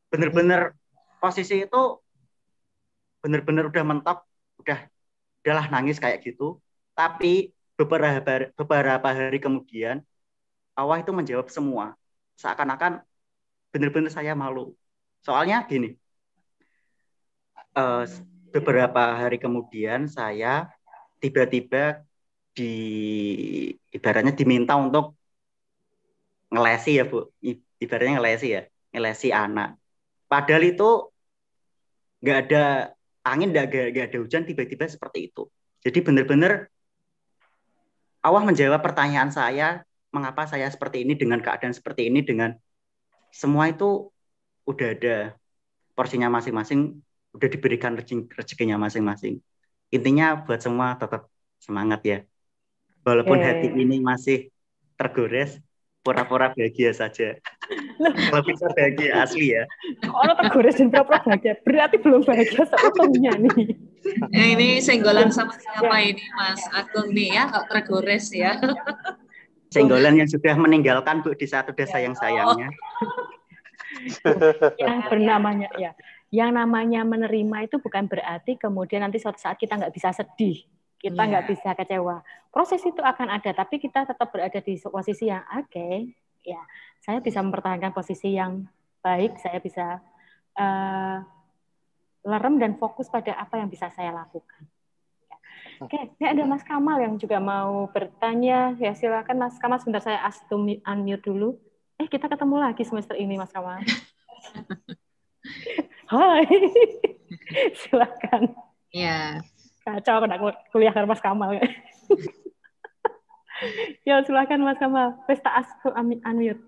Benar-benar posisi itu benar-benar udah mentok udah udahlah nangis kayak gitu. Tapi beberapa beberapa hari kemudian Allah itu menjawab semua seakan-akan benar-benar saya malu. Soalnya gini, uh, beberapa hari kemudian saya tiba-tiba di ibaratnya diminta untuk ngelesi ya bu, ibaratnya ngelesi ya, ngelesi anak. Padahal itu nggak ada angin, nggak ada, hujan, tiba-tiba seperti itu. Jadi benar-benar Allah menjawab pertanyaan saya mengapa saya seperti ini dengan keadaan seperti ini dengan semua itu udah ada porsinya masing-masing, udah diberikan rezekinya masing-masing. Intinya buat semua tetap semangat ya. Walaupun okay. hati ini masih tergores, pura-pura bahagia saja. Kalau bisa bahagia asli ya. Kalau tergores dan pura-pura bahagia, berarti belum bahagia sebetulnya nih. Ya, ini senggolan sama siapa ini Mas Agung nih ya, kok tergores ya senggolan yang sudah meninggalkan Bu di saat udah sayang-sayangnya. yang bernamanya ya. Yang namanya menerima itu bukan berarti kemudian nanti suatu saat kita nggak bisa sedih, kita iya. nggak yeah. bisa kecewa. Proses itu akan ada, tapi kita tetap berada di posisi yang oke. Okay, ya, saya bisa mempertahankan posisi yang baik, saya bisa uh, lerem dan fokus pada apa yang bisa saya lakukan. Oke, ini ada Mas Kamal yang juga mau bertanya. Ya silakan Mas Kamal, sebentar saya ask to unmute dulu. Eh, kita ketemu lagi semester ini Mas Kamal. Hai. silakan. Ya. Kacau aku kuliah dengan Mas Kamal. ya, silakan Mas Kamal. Pesta ask to unmute.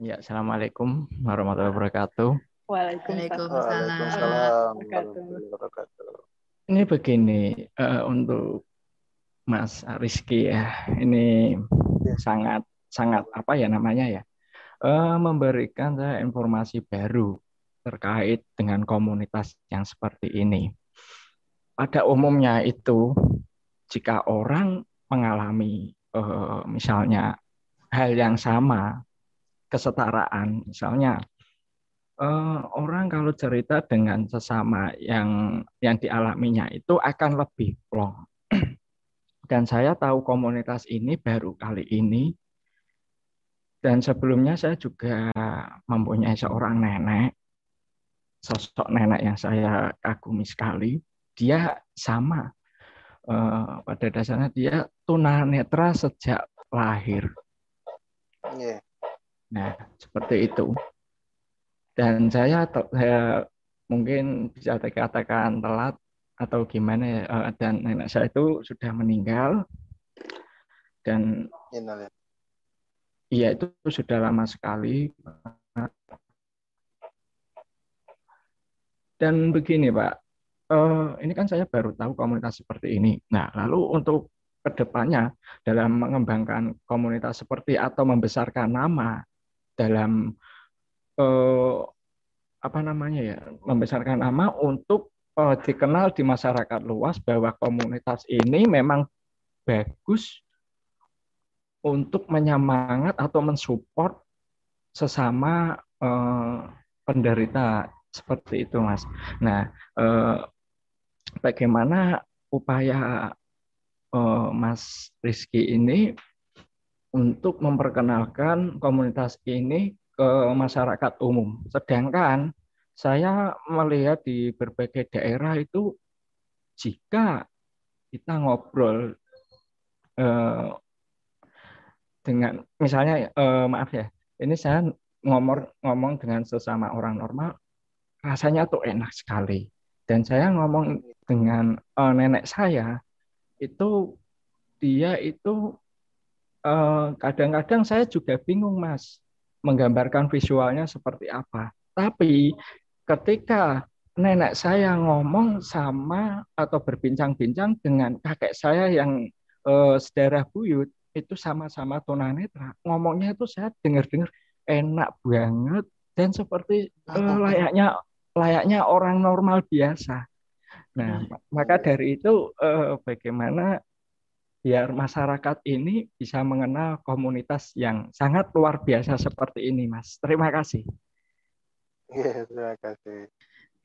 Ya, Assalamualaikum warahmatullahi wabarakatuh. Waalaikumsalam. Ini begini uh, untuk Mas Rizky ya, ini ya. sangat sangat apa ya namanya ya, uh, memberikan saya informasi baru terkait dengan komunitas yang seperti ini. pada umumnya itu jika orang mengalami uh, misalnya hal yang sama kesetaraan misalnya uh, orang kalau cerita dengan sesama yang yang dialaminya itu akan lebih plong dan saya tahu komunitas ini baru kali ini dan sebelumnya saya juga mempunyai seorang nenek sosok nenek yang saya kagumi sekali dia sama uh, pada dasarnya dia tunanetra sejak lahir. Yeah. Nah seperti itu. Dan saya, saya mungkin bisa dikatakan telat atau gimana ya. Uh, dan nenek saya itu sudah meninggal dan iya itu sudah lama sekali dan begini Pak, uh, ini kan saya baru tahu komunitas seperti ini. Nah, lalu untuk ke depannya dalam mengembangkan komunitas seperti atau membesarkan nama dalam uh, apa namanya ya, membesarkan nama untuk uh, dikenal di masyarakat luas bahwa komunitas ini memang bagus untuk menyemangat atau mensupport sesama uh, penderita seperti itu, Mas. Nah, uh, bagaimana upaya uh, Mas Rizky ini untuk memperkenalkan komunitas ini ke masyarakat umum. Sedangkan saya melihat di berbagai daerah itu jika kita ngobrol uh, dengan misalnya uh, maaf ya, ini saya ngomong ngomong dengan sesama orang normal rasanya tuh enak sekali. Dan saya ngomong dengan uh, nenek saya itu dia itu eh, kadang-kadang uh, saya juga bingung mas menggambarkan visualnya seperti apa. Tapi ketika nenek saya ngomong sama atau berbincang-bincang dengan kakek saya yang uh, sedarah buyut itu sama-sama tunanetra ngomongnya itu saya dengar-dengar enak banget dan seperti uh, layaknya layaknya orang normal biasa. Nah, hmm. maka dari itu eh, bagaimana biar masyarakat ini bisa mengenal komunitas yang sangat luar biasa seperti ini, Mas. Terima kasih. Iya, terima kasih.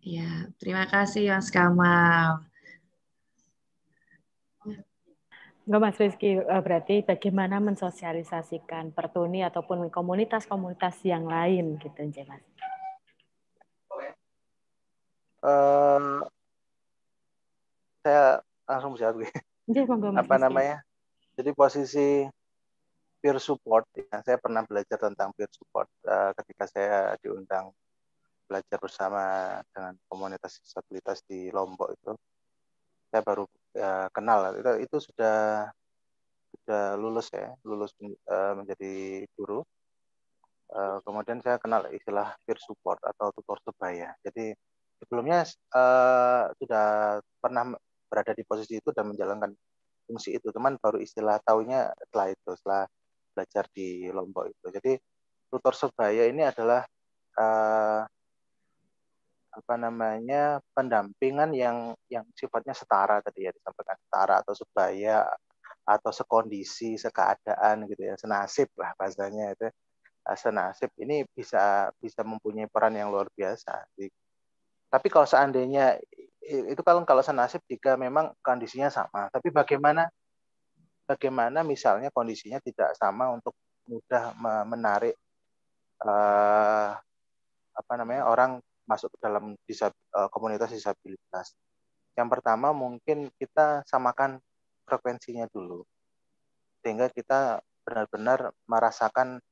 Ya, terima kasih Mas Kamal. Enggak Mas Rizky, eh, berarti bagaimana mensosialisasikan Pertuni ataupun komunitas-komunitas yang lain gitu, Mas? uh, saya langsung jawab ya, apa namanya? Jadi posisi peer support ya. Saya pernah belajar tentang peer support uh, ketika saya diundang belajar bersama dengan komunitas disabilitas di Lombok itu. Saya baru ya, kenal. Itu itu sudah sudah lulus ya. Lulus uh, menjadi guru. Uh, kemudian saya kenal istilah peer support atau tutor sebaya. Jadi sebelumnya uh, sudah pernah berada di posisi itu dan menjalankan fungsi itu. Teman baru istilah tahunya setelah itu setelah belajar di Lombok itu. Jadi tutor sebaya ini adalah uh, apa namanya pendampingan yang yang sifatnya setara tadi ya disampaikan setara atau sebaya atau sekondisi sekeadaan gitu ya senasib lah bahasanya itu. Eh, senasib ini bisa bisa mempunyai peran yang luar biasa. Tapi kalau seandainya itu kalau kalau senasib jika memang kondisinya sama, tapi bagaimana bagaimana misalnya kondisinya tidak sama untuk mudah menarik uh, apa namanya orang masuk ke dalam disab, uh, komunitas disabilitas. Yang pertama mungkin kita samakan frekuensinya dulu, sehingga kita benar-benar merasakan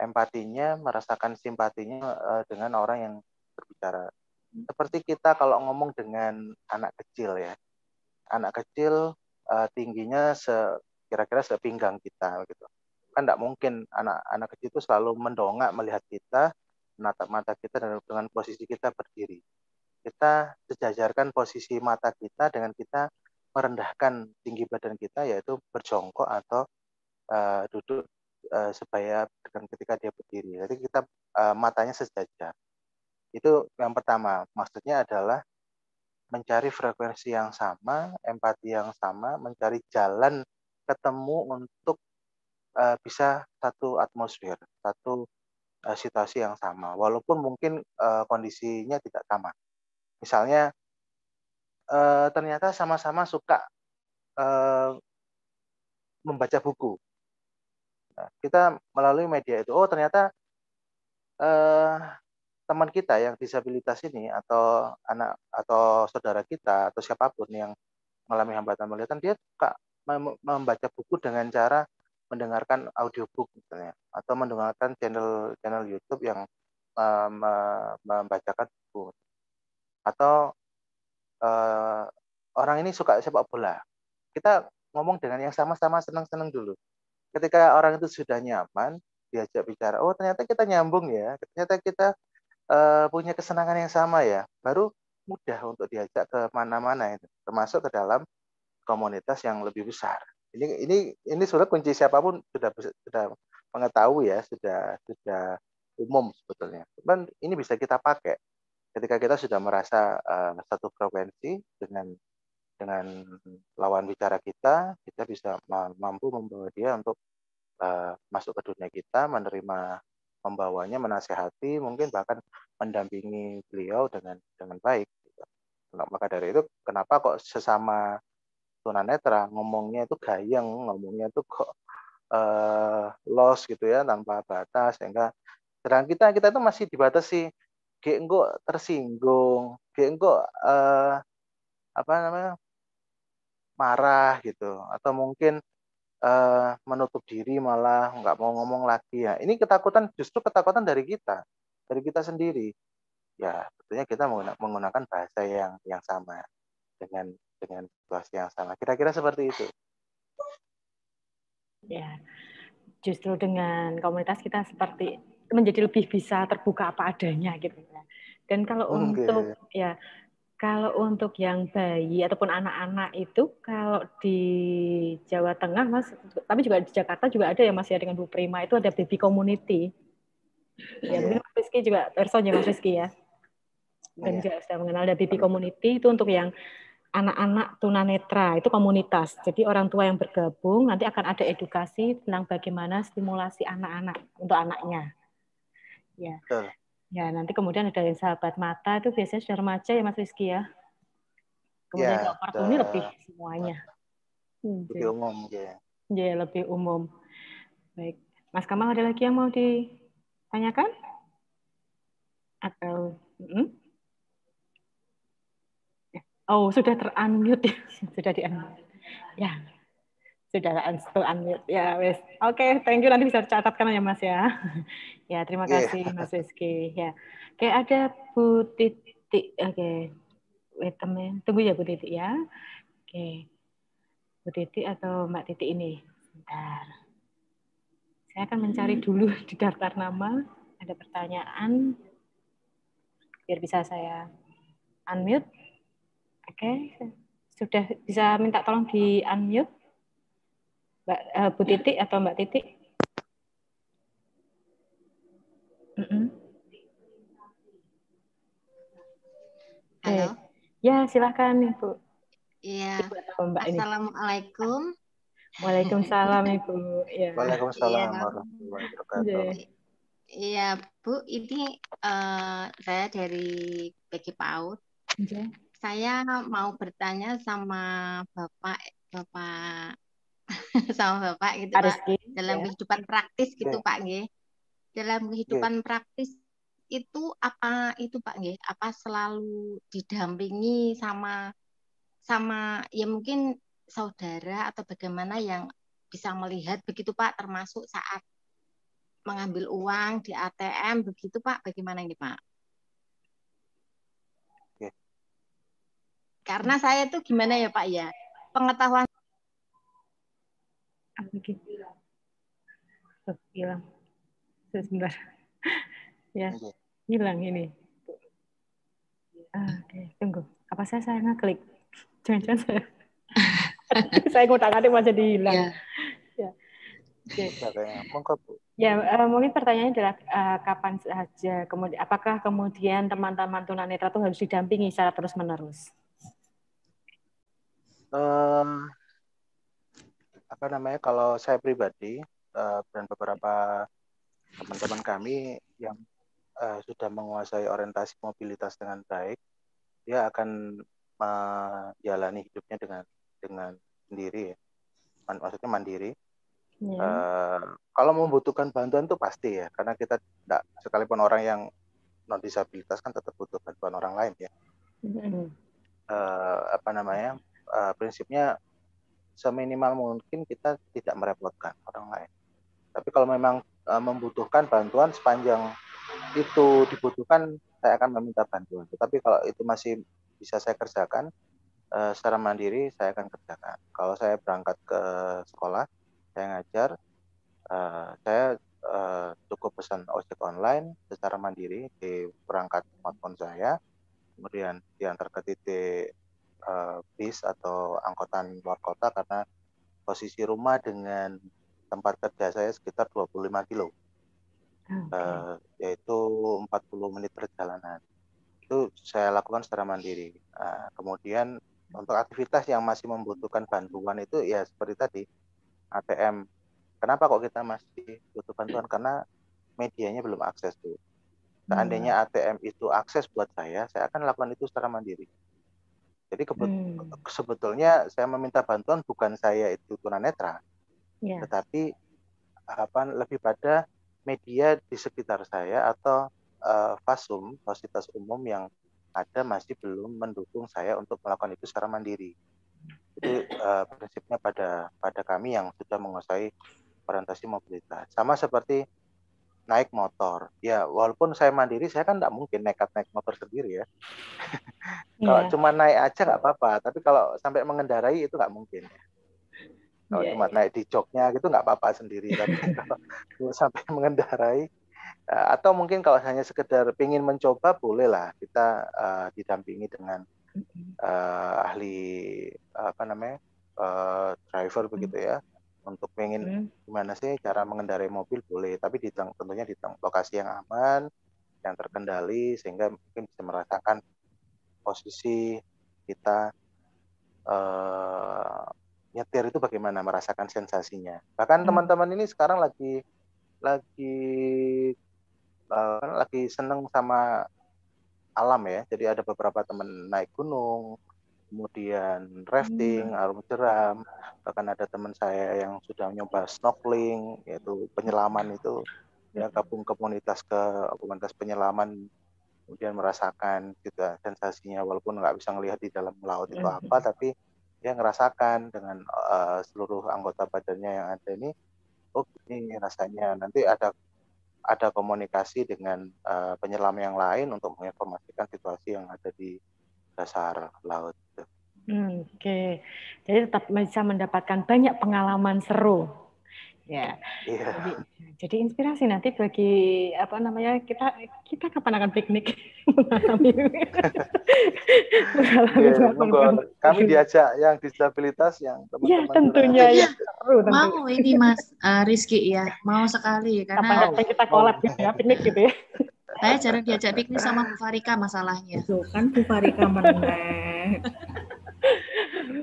empatinya, merasakan simpatinya uh, dengan orang yang berbicara seperti kita kalau ngomong dengan anak kecil ya. Anak kecil uh, tingginya se kira-kira sepinggang kita gitu. Kan tidak mungkin anak-anak kecil itu selalu mendongak melihat kita menatap mata kita dan dengan posisi kita berdiri. Kita sejajarkan posisi mata kita dengan kita merendahkan tinggi badan kita yaitu berjongkok atau uh, duduk uh, sebaya ketika dia berdiri. Jadi kita uh, matanya sejajar itu yang pertama. Maksudnya adalah mencari frekuensi yang sama, empati yang sama, mencari jalan ketemu untuk uh, bisa satu atmosfer, satu uh, situasi yang sama, walaupun mungkin uh, kondisinya tidak sama. Misalnya uh, ternyata sama-sama suka uh, membaca buku. Nah, kita melalui media itu, oh ternyata uh, teman kita yang disabilitas ini atau anak atau saudara kita atau siapa pun yang mengalami hambatan penglihatan dia suka membaca buku dengan cara mendengarkan audiobook misalnya atau mendengarkan channel channel YouTube yang uh, membacakan buku. Atau uh, orang ini suka sepak bola. Kita ngomong dengan yang sama-sama senang-senang dulu. Ketika orang itu sudah nyaman diajak bicara oh ternyata kita nyambung ya. Ternyata kita uh, punya kesenangan yang sama ya, baru mudah untuk diajak ke mana-mana itu, termasuk ke dalam komunitas yang lebih besar. Ini ini ini sudah kunci siapa pun sudah sudah mengetahui ya, sudah sudah umum sebetulnya. Dan ini bisa kita pakai ketika kita sudah merasa uh, satu frekuensi dengan dengan lawan bicara kita, kita bisa mampu membawa dia untuk uh, masuk ke dunia kita, menerima membawanya, menasehati, mungkin bahkan mendampingi beliau dengan dengan baik. Gitu. Nah, maka dari itu, kenapa kok sesama tunanetra ngomongnya itu gayeng, ngomongnya itu kok uh, los gitu ya, tanpa batas, sehingga sedang kita kita itu masih dibatasi, gak enggak tersinggung, gak enggak uh, apa namanya marah gitu, atau mungkin uh, menutup diri malah nggak mau ngomong lagi. Ya ini ketakutan justru ketakutan dari kita dari kita sendiri. Ya tentunya kita menggunakan bahasa yang yang sama dengan dengan situasi yang sama. Kira-kira seperti itu. Ya justru dengan komunitas kita seperti menjadi lebih bisa terbuka apa adanya gitu ya. Dan kalau okay. untuk ya kalau untuk yang bayi ataupun anak-anak itu kalau di Jawa Tengah Mas, tapi juga di Jakarta juga ada ya Mas ya dengan Bu Prima itu ada baby community. Ya, yeah. mungkin Mas Rizky juga person ya Mas Rizky ya. Dan yeah. juga sudah mengenal ada baby community itu untuk yang anak-anak tunanetra itu komunitas. Jadi orang tua yang bergabung nanti akan ada edukasi tentang bagaimana stimulasi anak-anak untuk anaknya. Ya. Betul. Ya, nanti kemudian ada yang sahabat mata itu biasanya sudah remaja ya Mas Rizky ya. Kemudian ya, kartuni lebih semuanya. Hmm, lebih umum ya. Ya, lebih umum. Baik. Mas Kamal ada lagi yang mau ditanyakan? Atau hmm? Oh, sudah ter-unmute ya. sudah di-unmute. Ya sudah unmute. Ya wes. Oke okay, thank you. Nanti bisa catatkan ya mas ya. Ya terima iya. kasih yeah. mas Rizky. Ya. Oke okay, ada Bu Titi. Oke. Okay. wait a minute. Tunggu ya Bu Titi ya. Oke. Okay. Bu Titi atau Mbak Titi ini? Sebentar saya akan mencari dulu di daftar nama. Ada pertanyaan. Biar bisa saya unmute. Oke. Okay. sudah bisa minta tolong di unmute Mbak uh, Bu Titik atau Mbak Titik? Mm -mm. Halo. Ya, silakan Ibu. Iya. Assalamualaikum. Ini. Waalaikumsalam Ibu. Ya. Waalaikumsalam ya. warahmatullahi wabarakatuh. Iya, Bu, ini uh, saya dari PG PAUD. Ya. Saya mau bertanya sama Bapak Bapak sama Bapak gitu Pak dalam ya. kehidupan praktis gitu ya. Pak nggih. Dalam kehidupan ya. praktis itu apa itu Pak nggih? Apa selalu didampingi sama sama ya mungkin saudara atau bagaimana yang bisa melihat begitu Pak termasuk saat mengambil uang di ATM begitu Pak bagaimana ini Pak? Karena saya tuh gimana ya Pak ya pengetahuan lagi oh, hilang sebentar ya hilang ini ah, oke okay. tunggu apa saya saya ngeklik jangan-jangan saya saya ngutang adik mau jadi hilang ya. ya. Okay. Ya, uh, mungkin pertanyaannya adalah uh, kapan saja kemudian apakah kemudian teman-teman tunanetra itu harus didampingi secara terus-menerus? Um, apa namanya? Kalau saya pribadi uh, dan beberapa teman-teman kami yang uh, sudah menguasai orientasi mobilitas dengan baik, dia akan menjalani hidupnya dengan dengan sendiri ya. Maksudnya mandiri. Yeah. Iya. Uh, kalau membutuhkan bantuan itu pasti ya, karena kita tidak sekalipun orang yang non disabilitas kan tetap butuh bantuan orang lain ya. Mm-hmm. Uh, apa namanya? Uh, prinsipnya seminimal mungkin kita tidak merepotkan orang lain. Tapi kalau memang uh, membutuhkan bantuan sepanjang itu dibutuhkan, saya akan meminta bantuan. Tetapi kalau itu masih bisa saya kerjakan uh, secara mandiri, saya akan kerjakan. Kalau saya berangkat ke sekolah, saya ngajar, uh, saya uh, cukup pesan ojek online secara mandiri di perangkat smartphone saya, kemudian diantar ke titik uh, bis atau angkutan luar kota karena posisi rumah dengan tempat kerja saya sekitar 25 kilo, okay. uh, yaitu 40 menit perjalanan. Itu saya lakukan secara mandiri. Uh, kemudian untuk aktivitas yang masih membutuhkan bantuan itu ya seperti tadi ATM. Kenapa kok kita masih butuh bantuan? Karena medianya belum akses tuh. Seandainya hmm. ATM itu akses buat saya, saya akan lakukan itu secara mandiri. Jadi hmm. sebetulnya saya meminta bantuan bukan saya itu tunanetra, yeah. tetapi apa lebih pada media di sekitar saya atau uh, fasum fasilitas umum yang ada masih belum mendukung saya untuk melakukan itu secara mandiri itu uh, prinsipnya pada pada kami yang sudah menguasai orientasi mobilitas. Sama seperti naik motor. Ya, walaupun saya mandiri, saya kan tidak mungkin nekat naik motor sendiri ya. kalau yeah. cuma naik aja nggak apa-apa, tapi kalau sampai mengendarai itu nggak mungkin ya. Kalau yeah, cuma yeah. naik di joknya gitu nggak apa-apa sendiri, tapi kalau sampai mengendarai uh, atau mungkin kalau hanya sekedar ingin mencoba bolehlah kita uh, didampingi dengan uh, ahli apa namanya uh, driver begitu ya untuk pengen hmm. gimana sih cara mengendarai mobil boleh tapi di tentunya di lokasi yang aman yang terkendali sehingga mungkin bisa merasakan posisi kita uh, nyetir itu bagaimana merasakan sensasinya bahkan hmm. teman-teman ini sekarang lagi lagi uh, lagi seneng sama alam ya. Jadi ada beberapa teman naik gunung, kemudian rafting, hmm. arung jeram, bahkan ada teman saya yang sudah nyoba snorkeling, yaitu penyelaman itu ya gabung komunitas ke komunitas penyelaman kemudian merasakan juga sensasinya walaupun nggak bisa ngelihat di dalam laut itu hmm. apa tapi dia ngerasakan dengan uh, seluruh anggota badannya yang ada ini oh ini rasanya nanti ada ada komunikasi dengan uh, penyelam yang lain untuk menginformasikan situasi yang ada di dasar laut. Hmm, Oke, okay. jadi tetap bisa mendapatkan banyak pengalaman seru Ya. Yeah. Jadi, jadi inspirasi nanti bagi apa namanya kita kita kapan akan piknik mengalami yeah, kami diajak yang disabilitas yang teman-teman. Ya tentunya ya. Seru, mau ini Mas uh, Rizky ya mau sekali karena kapan kita kolab ya piknik gitu ya. Saya jarang diajak piknik sama Bu Farika masalahnya. Itu kan Bu Farika menang.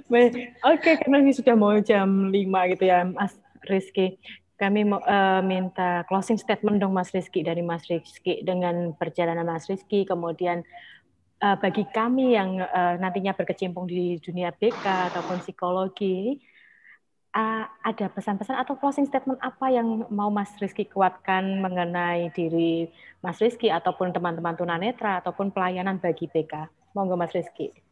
Oke, okay, karena ini sudah mau jam 5 gitu ya, Mas Rizky. Kami mau uh, minta closing statement dong Mas Rizky dari Mas Rizky dengan perjalanan Mas Rizky, kemudian uh, bagi kami yang uh, nantinya berkecimpung di dunia BK ataupun psikologi, uh, ada pesan-pesan atau closing statement apa yang mau Mas Rizky kuatkan mengenai diri Mas Rizky ataupun teman-teman tunanetra ataupun pelayanan bagi BK? Monggo Mas Rizky.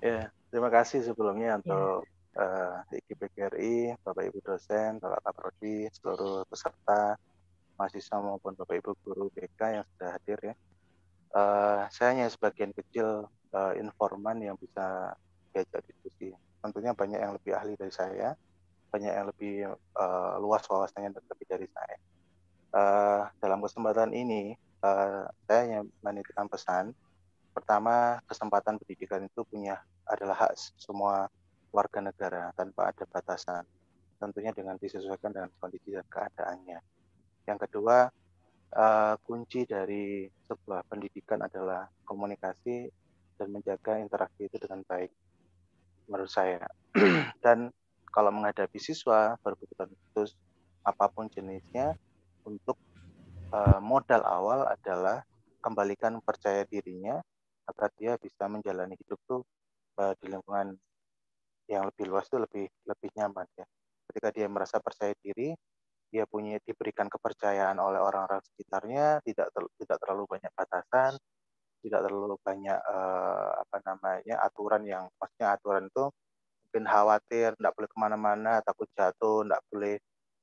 Ya, terima kasih sebelumnya untuk ya uh, di Bapak Ibu dosen, Bapak Kaprodi, seluruh peserta, mahasiswa maupun Bapak Ibu guru BK yang sudah hadir ya. Uh, saya hanya sebagian kecil uh, informan yang bisa diajak diskusi. Tentunya banyak yang lebih ahli dari saya, banyak yang lebih uh, luas wawasannya lebih dari saya. Uh, dalam kesempatan ini, uh, saya hanya menitipkan pesan. Pertama, kesempatan pendidikan itu punya adalah hak semua warga negara tanpa ada batasan, tentunya dengan disesuaikan dengan kondisi dan keadaannya. Yang kedua, uh, kunci dari sebuah pendidikan adalah komunikasi dan menjaga interaksi itu dengan baik. menurut saya. Dan kalau menghadapi siswa berkebutuhan khusus apa pun jenisnya, untuk uh, modal awal adalah kembalikan percaya dirinya agar dia bisa menjalani hidup tuh uh, di lingkungan yang lebih luas itu lebih lebih nyaman ya. Ketika dia merasa percaya diri, dia punya diberikan kepercayaan oleh orang-orang sekitarnya, tidak ter, tidak terlalu banyak batasan, tidak terlalu banyak uh, apa namanya aturan yang maksudnya aturan itu mungkin khawatir, tidak boleh ke mana-mana, takut jatuh, tidak boleh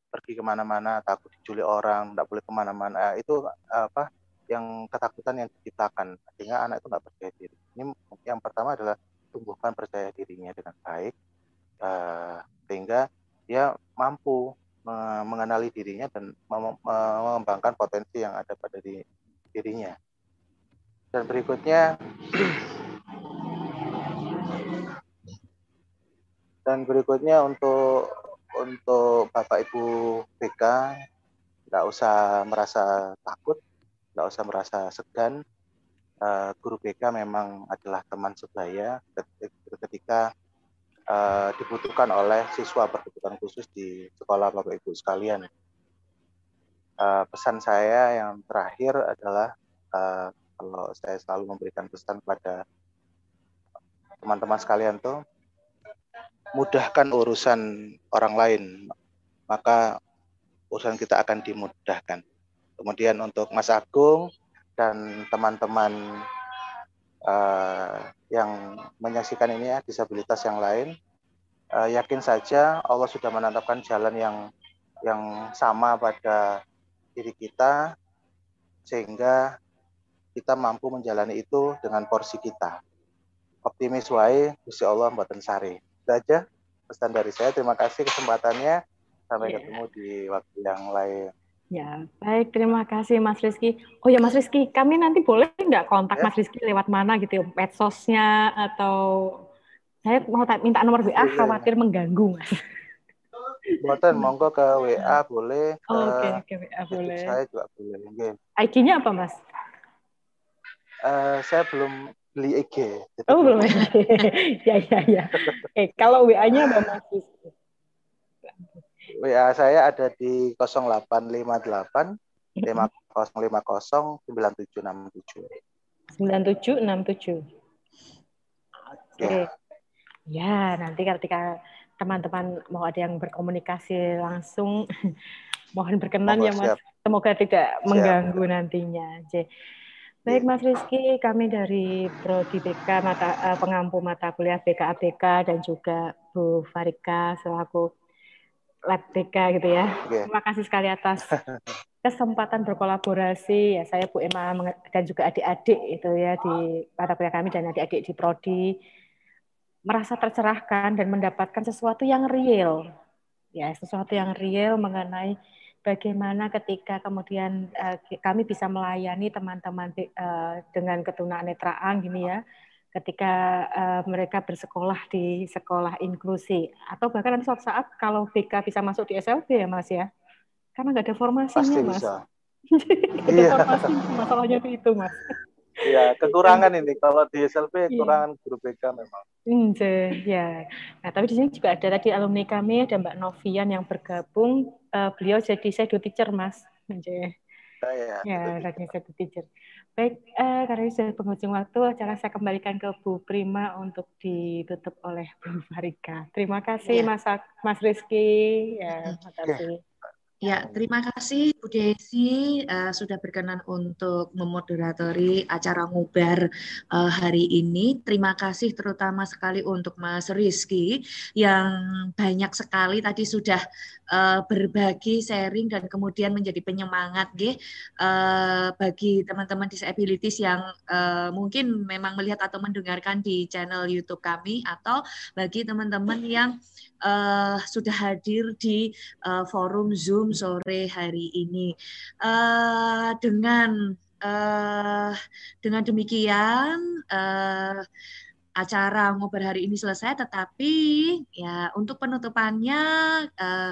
pergi ke mana-mana, takut diculik orang, tidak boleh ke mana-mana. Itu apa yang ketakutan yang diciptakan sehingga anak itu nggak percaya diri. Ini yang pertama adalah tumbuhkan percaya dirinya dengan baik uh, sehingga dia mampu mengenali dirinya dan mengembangkan potensi yang ada pada diri, dirinya. Dan berikutnya dan berikutnya untuk untuk Bapak Ibu BK tidak usah merasa takut, tidak usah merasa segan. Uh, guru BK memang adalah teman sebaya ketika uh, dibutuhkan oleh siswa berkebutuhan khusus di sekolah Bapak Ibu sekalian. Uh, pesan saya yang terakhir adalah uh, kalau saya selalu memberikan pesan kepada teman-teman sekalian tuh mudahkan urusan orang lain maka urusan kita akan dimudahkan. Kemudian untuk Mas Agung dan teman-teman uh, yang menyaksikan ini ya disabilitas yang lain uh, yakin saja Allah sudah menetapkan jalan yang yang sama pada diri kita sehingga kita mampu menjalani itu dengan porsi kita. Optimis wae, Gusti Allah mboten sari. Itu aja pesan dari saya. Terima kasih kesempatannya. Sampai yeah. ketemu di waktu yang lain. Ya, baik. Terima kasih Mas Rizky. Oh ya Mas Rizky, kami nanti boleh nggak kontak ya. Mas Rizky lewat mana gitu, medsosnya atau saya mau minta nomor WA, ya, khawatir ya. mengganggu Mas. Buatan monggo ke WA boleh. Oh, Oke, okay, ke WA boleh. Saya juga boleh. Okay. IG-nya apa Mas? Uh, saya belum beli IG. Oh belum ya ya ya. Eh kalau WA-nya apa Mas Rizky? WA saya ada di 0858 5050 9767. 9767. Oke. Okay. Ya, nanti ketika teman-teman mau ada yang berkomunikasi langsung mohon berkenan Moga, ya Mas. Siap. Semoga tidak siap. mengganggu nantinya. J. Baik Mas Rizky, kami dari Prodi BK mata uh, pengampu mata kuliah BKABK dan juga Bu Farika selaku Lab BK gitu ya. Yeah. Terima kasih sekali atas kesempatan berkolaborasi ya saya Bu Emma dan juga adik-adik itu ya di mata kuliah kami dan adik-adik di prodi merasa tercerahkan dan mendapatkan sesuatu yang real ya sesuatu yang real mengenai bagaimana ketika kemudian uh, kami bisa melayani teman-teman uh, dengan ketunanetraan gini ya ketika uh, mereka bersekolah di sekolah inklusi atau bahkan nanti suatu saat kalau BK bisa masuk di SLB ya Mas ya karena nggak ada formasinya Pasti Mas bisa. ada iya. formasi masalahnya itu Mas Ya, kekurangan ini kalau di SLB iya. kekurangan guru BK memang. Hmm, ya. Nah, tapi di sini juga ada tadi alumni kami ada Mbak Novian yang bergabung. Uh, beliau jadi saya teacher, Mas. Nje. Saya. Ya, lagi saya teacher. Baik, uh, karena sudah penghujung waktu, acara saya kembalikan ke Bu Prima untuk ditutup oleh Bu Farika. Terima kasih, ya. Mas Mas Rizky. Ya, terima kasih. Ya, terima kasih Bu Desi uh, sudah berkenan untuk memoderatori acara ngubar uh, hari ini. Terima kasih terutama sekali untuk Mas Rizky yang banyak sekali tadi sudah uh, berbagi, sharing dan kemudian menjadi penyemangat gih, uh, bagi teman-teman disabilities yang uh, mungkin memang melihat atau mendengarkan di channel YouTube kami atau bagi teman-teman yang uh, sudah hadir di uh, forum Zoom sore hari ini. Uh, dengan uh, dengan demikian uh, acara ngobrol hari ini selesai, tetapi ya untuk penutupannya uh,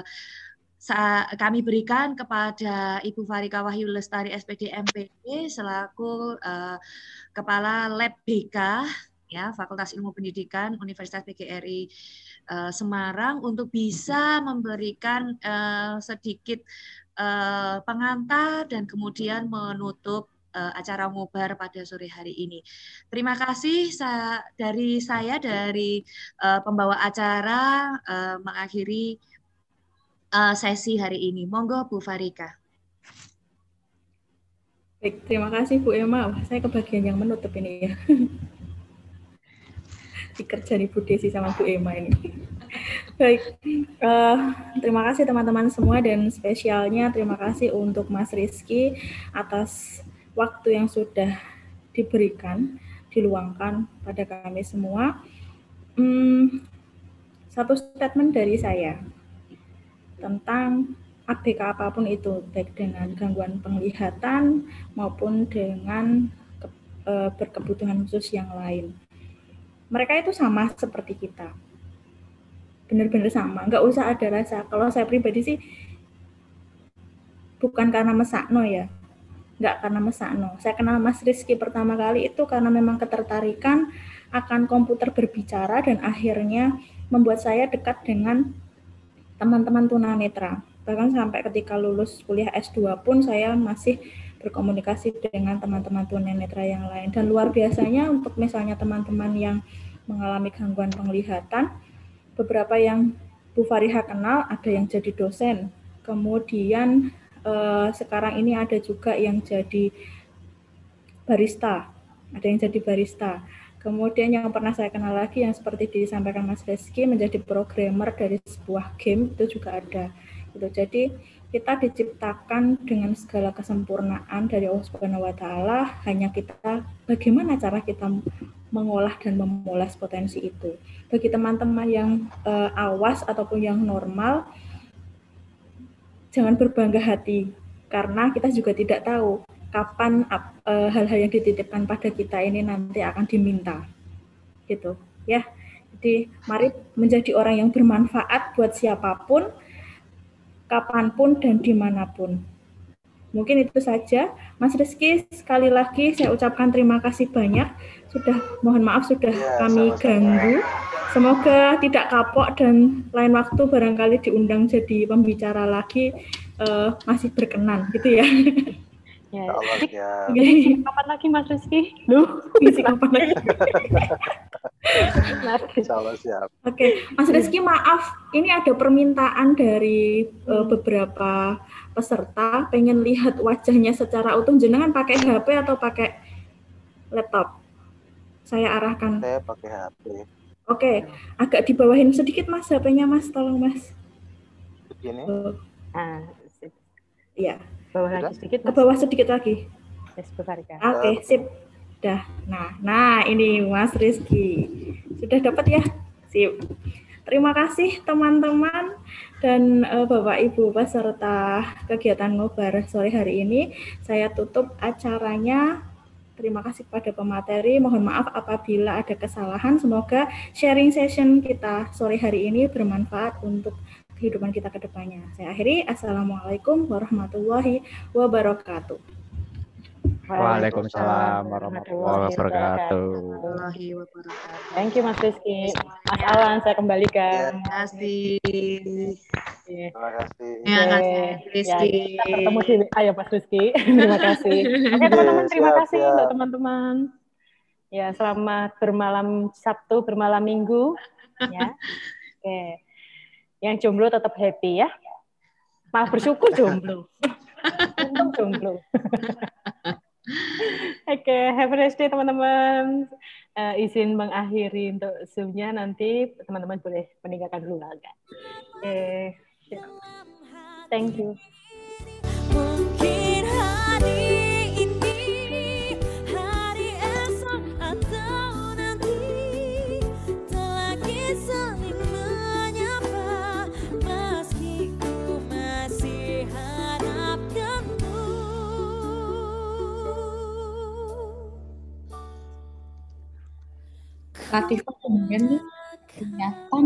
kami berikan kepada Ibu Farika Wahyu Lestari SPD MPD selaku uh, Kepala Lab BK ya Fakultas Ilmu Pendidikan Universitas PGRI uh, Semarang untuk bisa memberikan uh, sedikit uh, pengantar dan kemudian menutup uh, acara ngobar pada sore hari ini. Terima kasih sa dari saya dari uh, pembawa acara uh, mengakhiri uh, sesi hari ini. Monggo Bu Farika. Baik, terima kasih Bu Emma. Saya kebagian yang menutup ini ya. Dikerja di Bu Desi sama Bu Emma ini. Baik, uh, terima kasih teman-teman semua dan spesialnya terima kasih untuk Mas Rizky atas waktu yang sudah diberikan, diluangkan pada kami semua. Hmm, satu statement dari saya tentang ABK apa pun itu, baik dengan gangguan penglihatan maupun dengan ke, e, berkebutuhan khusus yang lain. Mereka itu sama seperti kita, benar-benar sama, nggak usah ada rasa. Kalau saya pribadi sih bukan karena mesakno ya, nggak karena mesakno. Saya kenal Mas Rizky pertama kali itu karena memang ketertarikan akan komputer berbicara dan akhirnya membuat saya dekat dengan teman-teman tunanetra. Bahkan sampai ketika lulus kuliah S2 pun saya masih berkomunikasi dengan teman-teman tunanetra yang lain. Dan luar biasanya untuk misalnya teman-teman yang mengalami gangguan penglihatan, beberapa yang Bu Fariha kenal ada yang jadi dosen, kemudian eh, sekarang ini ada juga yang jadi barista, ada yang jadi barista. Kemudian yang pernah saya kenal lagi yang seperti disampaikan Mas Reski menjadi programmer dari sebuah game itu juga ada. Gitu. Jadi kita diciptakan dengan segala kesempurnaan dari Allah Subhanahu wa taala, hanya kita bagaimana cara kita mengolah dan memulas potensi itu. Bagi teman-teman yang uh, awas ataupun yang normal jangan berbangga hati karena kita juga tidak tahu kapan eh, hal-hal yang dititipkan pada kita ini nanti akan diminta. Gitu ya. Jadi mari menjadi orang yang bermanfaat buat siapa pun kapan pun dan di mana pun mungkin itu saja Mas Rizky sekali lagi saya ucapkan terima kasih banyak sudah mohon maaf sudah ya, kami sama -sama. ganggu Semoga tidak kapok dan lain waktu barangkali diundang jadi pembicara lagi uh, masih berkenan gitu ya. Ya. ya. kapan lagi Mas Rizky? Lu ngisi kapan lagi? siap. Oke, Mas Rizky maaf, ini ada permintaan dari uh, beberapa peserta pengen lihat wajahnya secara utuh. Jenengan pakai HP atau pakai laptop? Saya arahkan. Saya pakai HP. Oke, agak dibawahin sedikit Mas HP-nya Mas, tolong Mas. Begini. Oh. Ah, iya. Bawah lagi sedikit. Ke bawah sedikit lagi. Yes, Oke, okay, sip. Dah. Nah, nah ini Mas Rizky. Sudah dapat ya? Sip. Terima kasih teman-teman dan uh, Bapak Ibu peserta kegiatan ngobar sore hari ini. Saya tutup acaranya Terima kasih kepada pemateri. Mohon maaf apabila ada kesalahan. Semoga sharing session kita sore hari ini bermanfaat untuk kehidupan kita ke depannya. Saya akhiri. Assalamualaikum warahmatullahi wabarakatuh. Waalaikumsalam warahmatullahi wabarakatuh. Thank you Mas Rizky. Mas Alan saya kembalikan. Terima kasih. Terima kasih. Terima kasih Rizky. Ya, kita ketemu di ayo Mas Rizky. terima kasih. Oke teman-teman terima kasih untuk teman-teman. Ya selamat bermalam Sabtu bermalam Minggu. Ya. Oke. Yang jomblo tetap happy ya. Malah bersyukur jomblo. Untung jomblo. Oke, okay, have a nice day teman-teman. Uh, izin mengakhiri untuk Zoom-nya nanti teman-teman boleh meninggalkan dulu lah. Oke, okay. thank you. Latifah kemudian nih kelihatan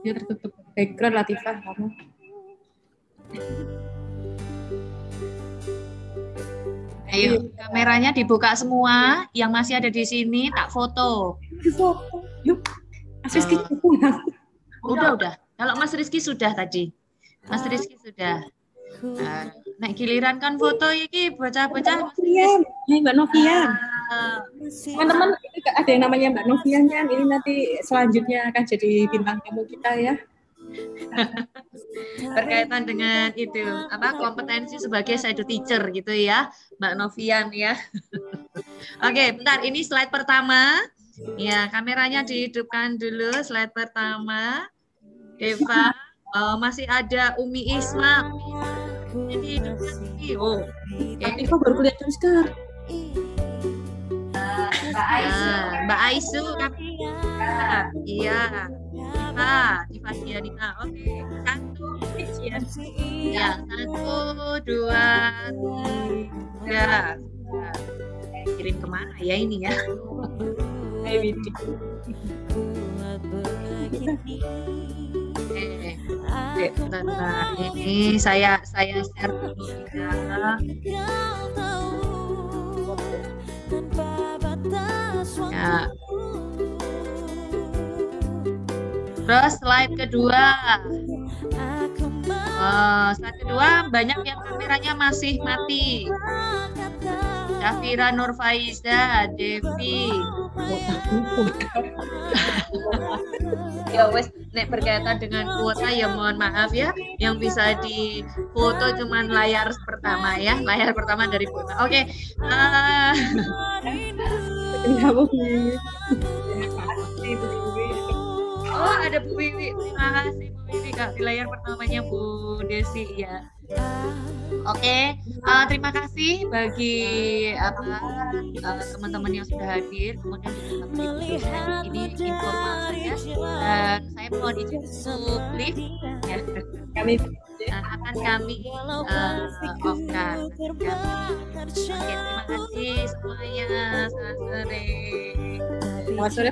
dia tertutup background Latifah kamu Ayo, kameranya dibuka semua. Yang masih ada di sini tak foto. Foto. Yuk. Mas Rizky uh, Udah, udah. Kalau Mas Rizky sudah tadi. Mas Rizky sudah. Uh, nah, giliran kan foto ini bocah-bocah. Novian, Mbak Novian. Ah. Teman-teman, ada yang namanya Mbak Novian kan. Ini nanti selanjutnya akan jadi bintang tamu kita ya. berkaitan dengan itu apa kompetensi sebagai shadow teacher gitu ya Mbak Novian ya oke bentar ini slide pertama ya kameranya dihidupkan dulu slide pertama Eva oh, masih ada Umi Isma jadi hidupkan lagi oh okay. Eva baru kelihatan sekarang Mbak Aisu Mbak Aisu iya Diva, Diva Dianita. Oke, satu, ya. ya, satu, dua, tiga. Kirim ke mana ya ini ya? Eh, eh, bentar, Ini saya saya share dulu ya. Ya, Terus slide kedua. Uh, slide kedua banyak yang kameranya masih mati. Syafira Nurfaiza, Devi. ya wes nek berkaitan dengan kuota ya mohon maaf ya yang bisa di foto cuman layar pertama ya layar pertama dari foto oke okay. uh... Oh, ada Bu Wiwi. Terima kasih Bu Wiwi Kak di layar pertamanya Bu Desi ya. Oke, okay. uh, terima kasih bagi apa uh, teman-teman yang sudah hadir, kemudian teman-teman ini informasinya. Dan saya mohon izin untuk lift. Ya. Kami uh, akan kami uh, eh, offkan. Oke, okay, terima kasih semuanya. Selamat sore. Selamat sore,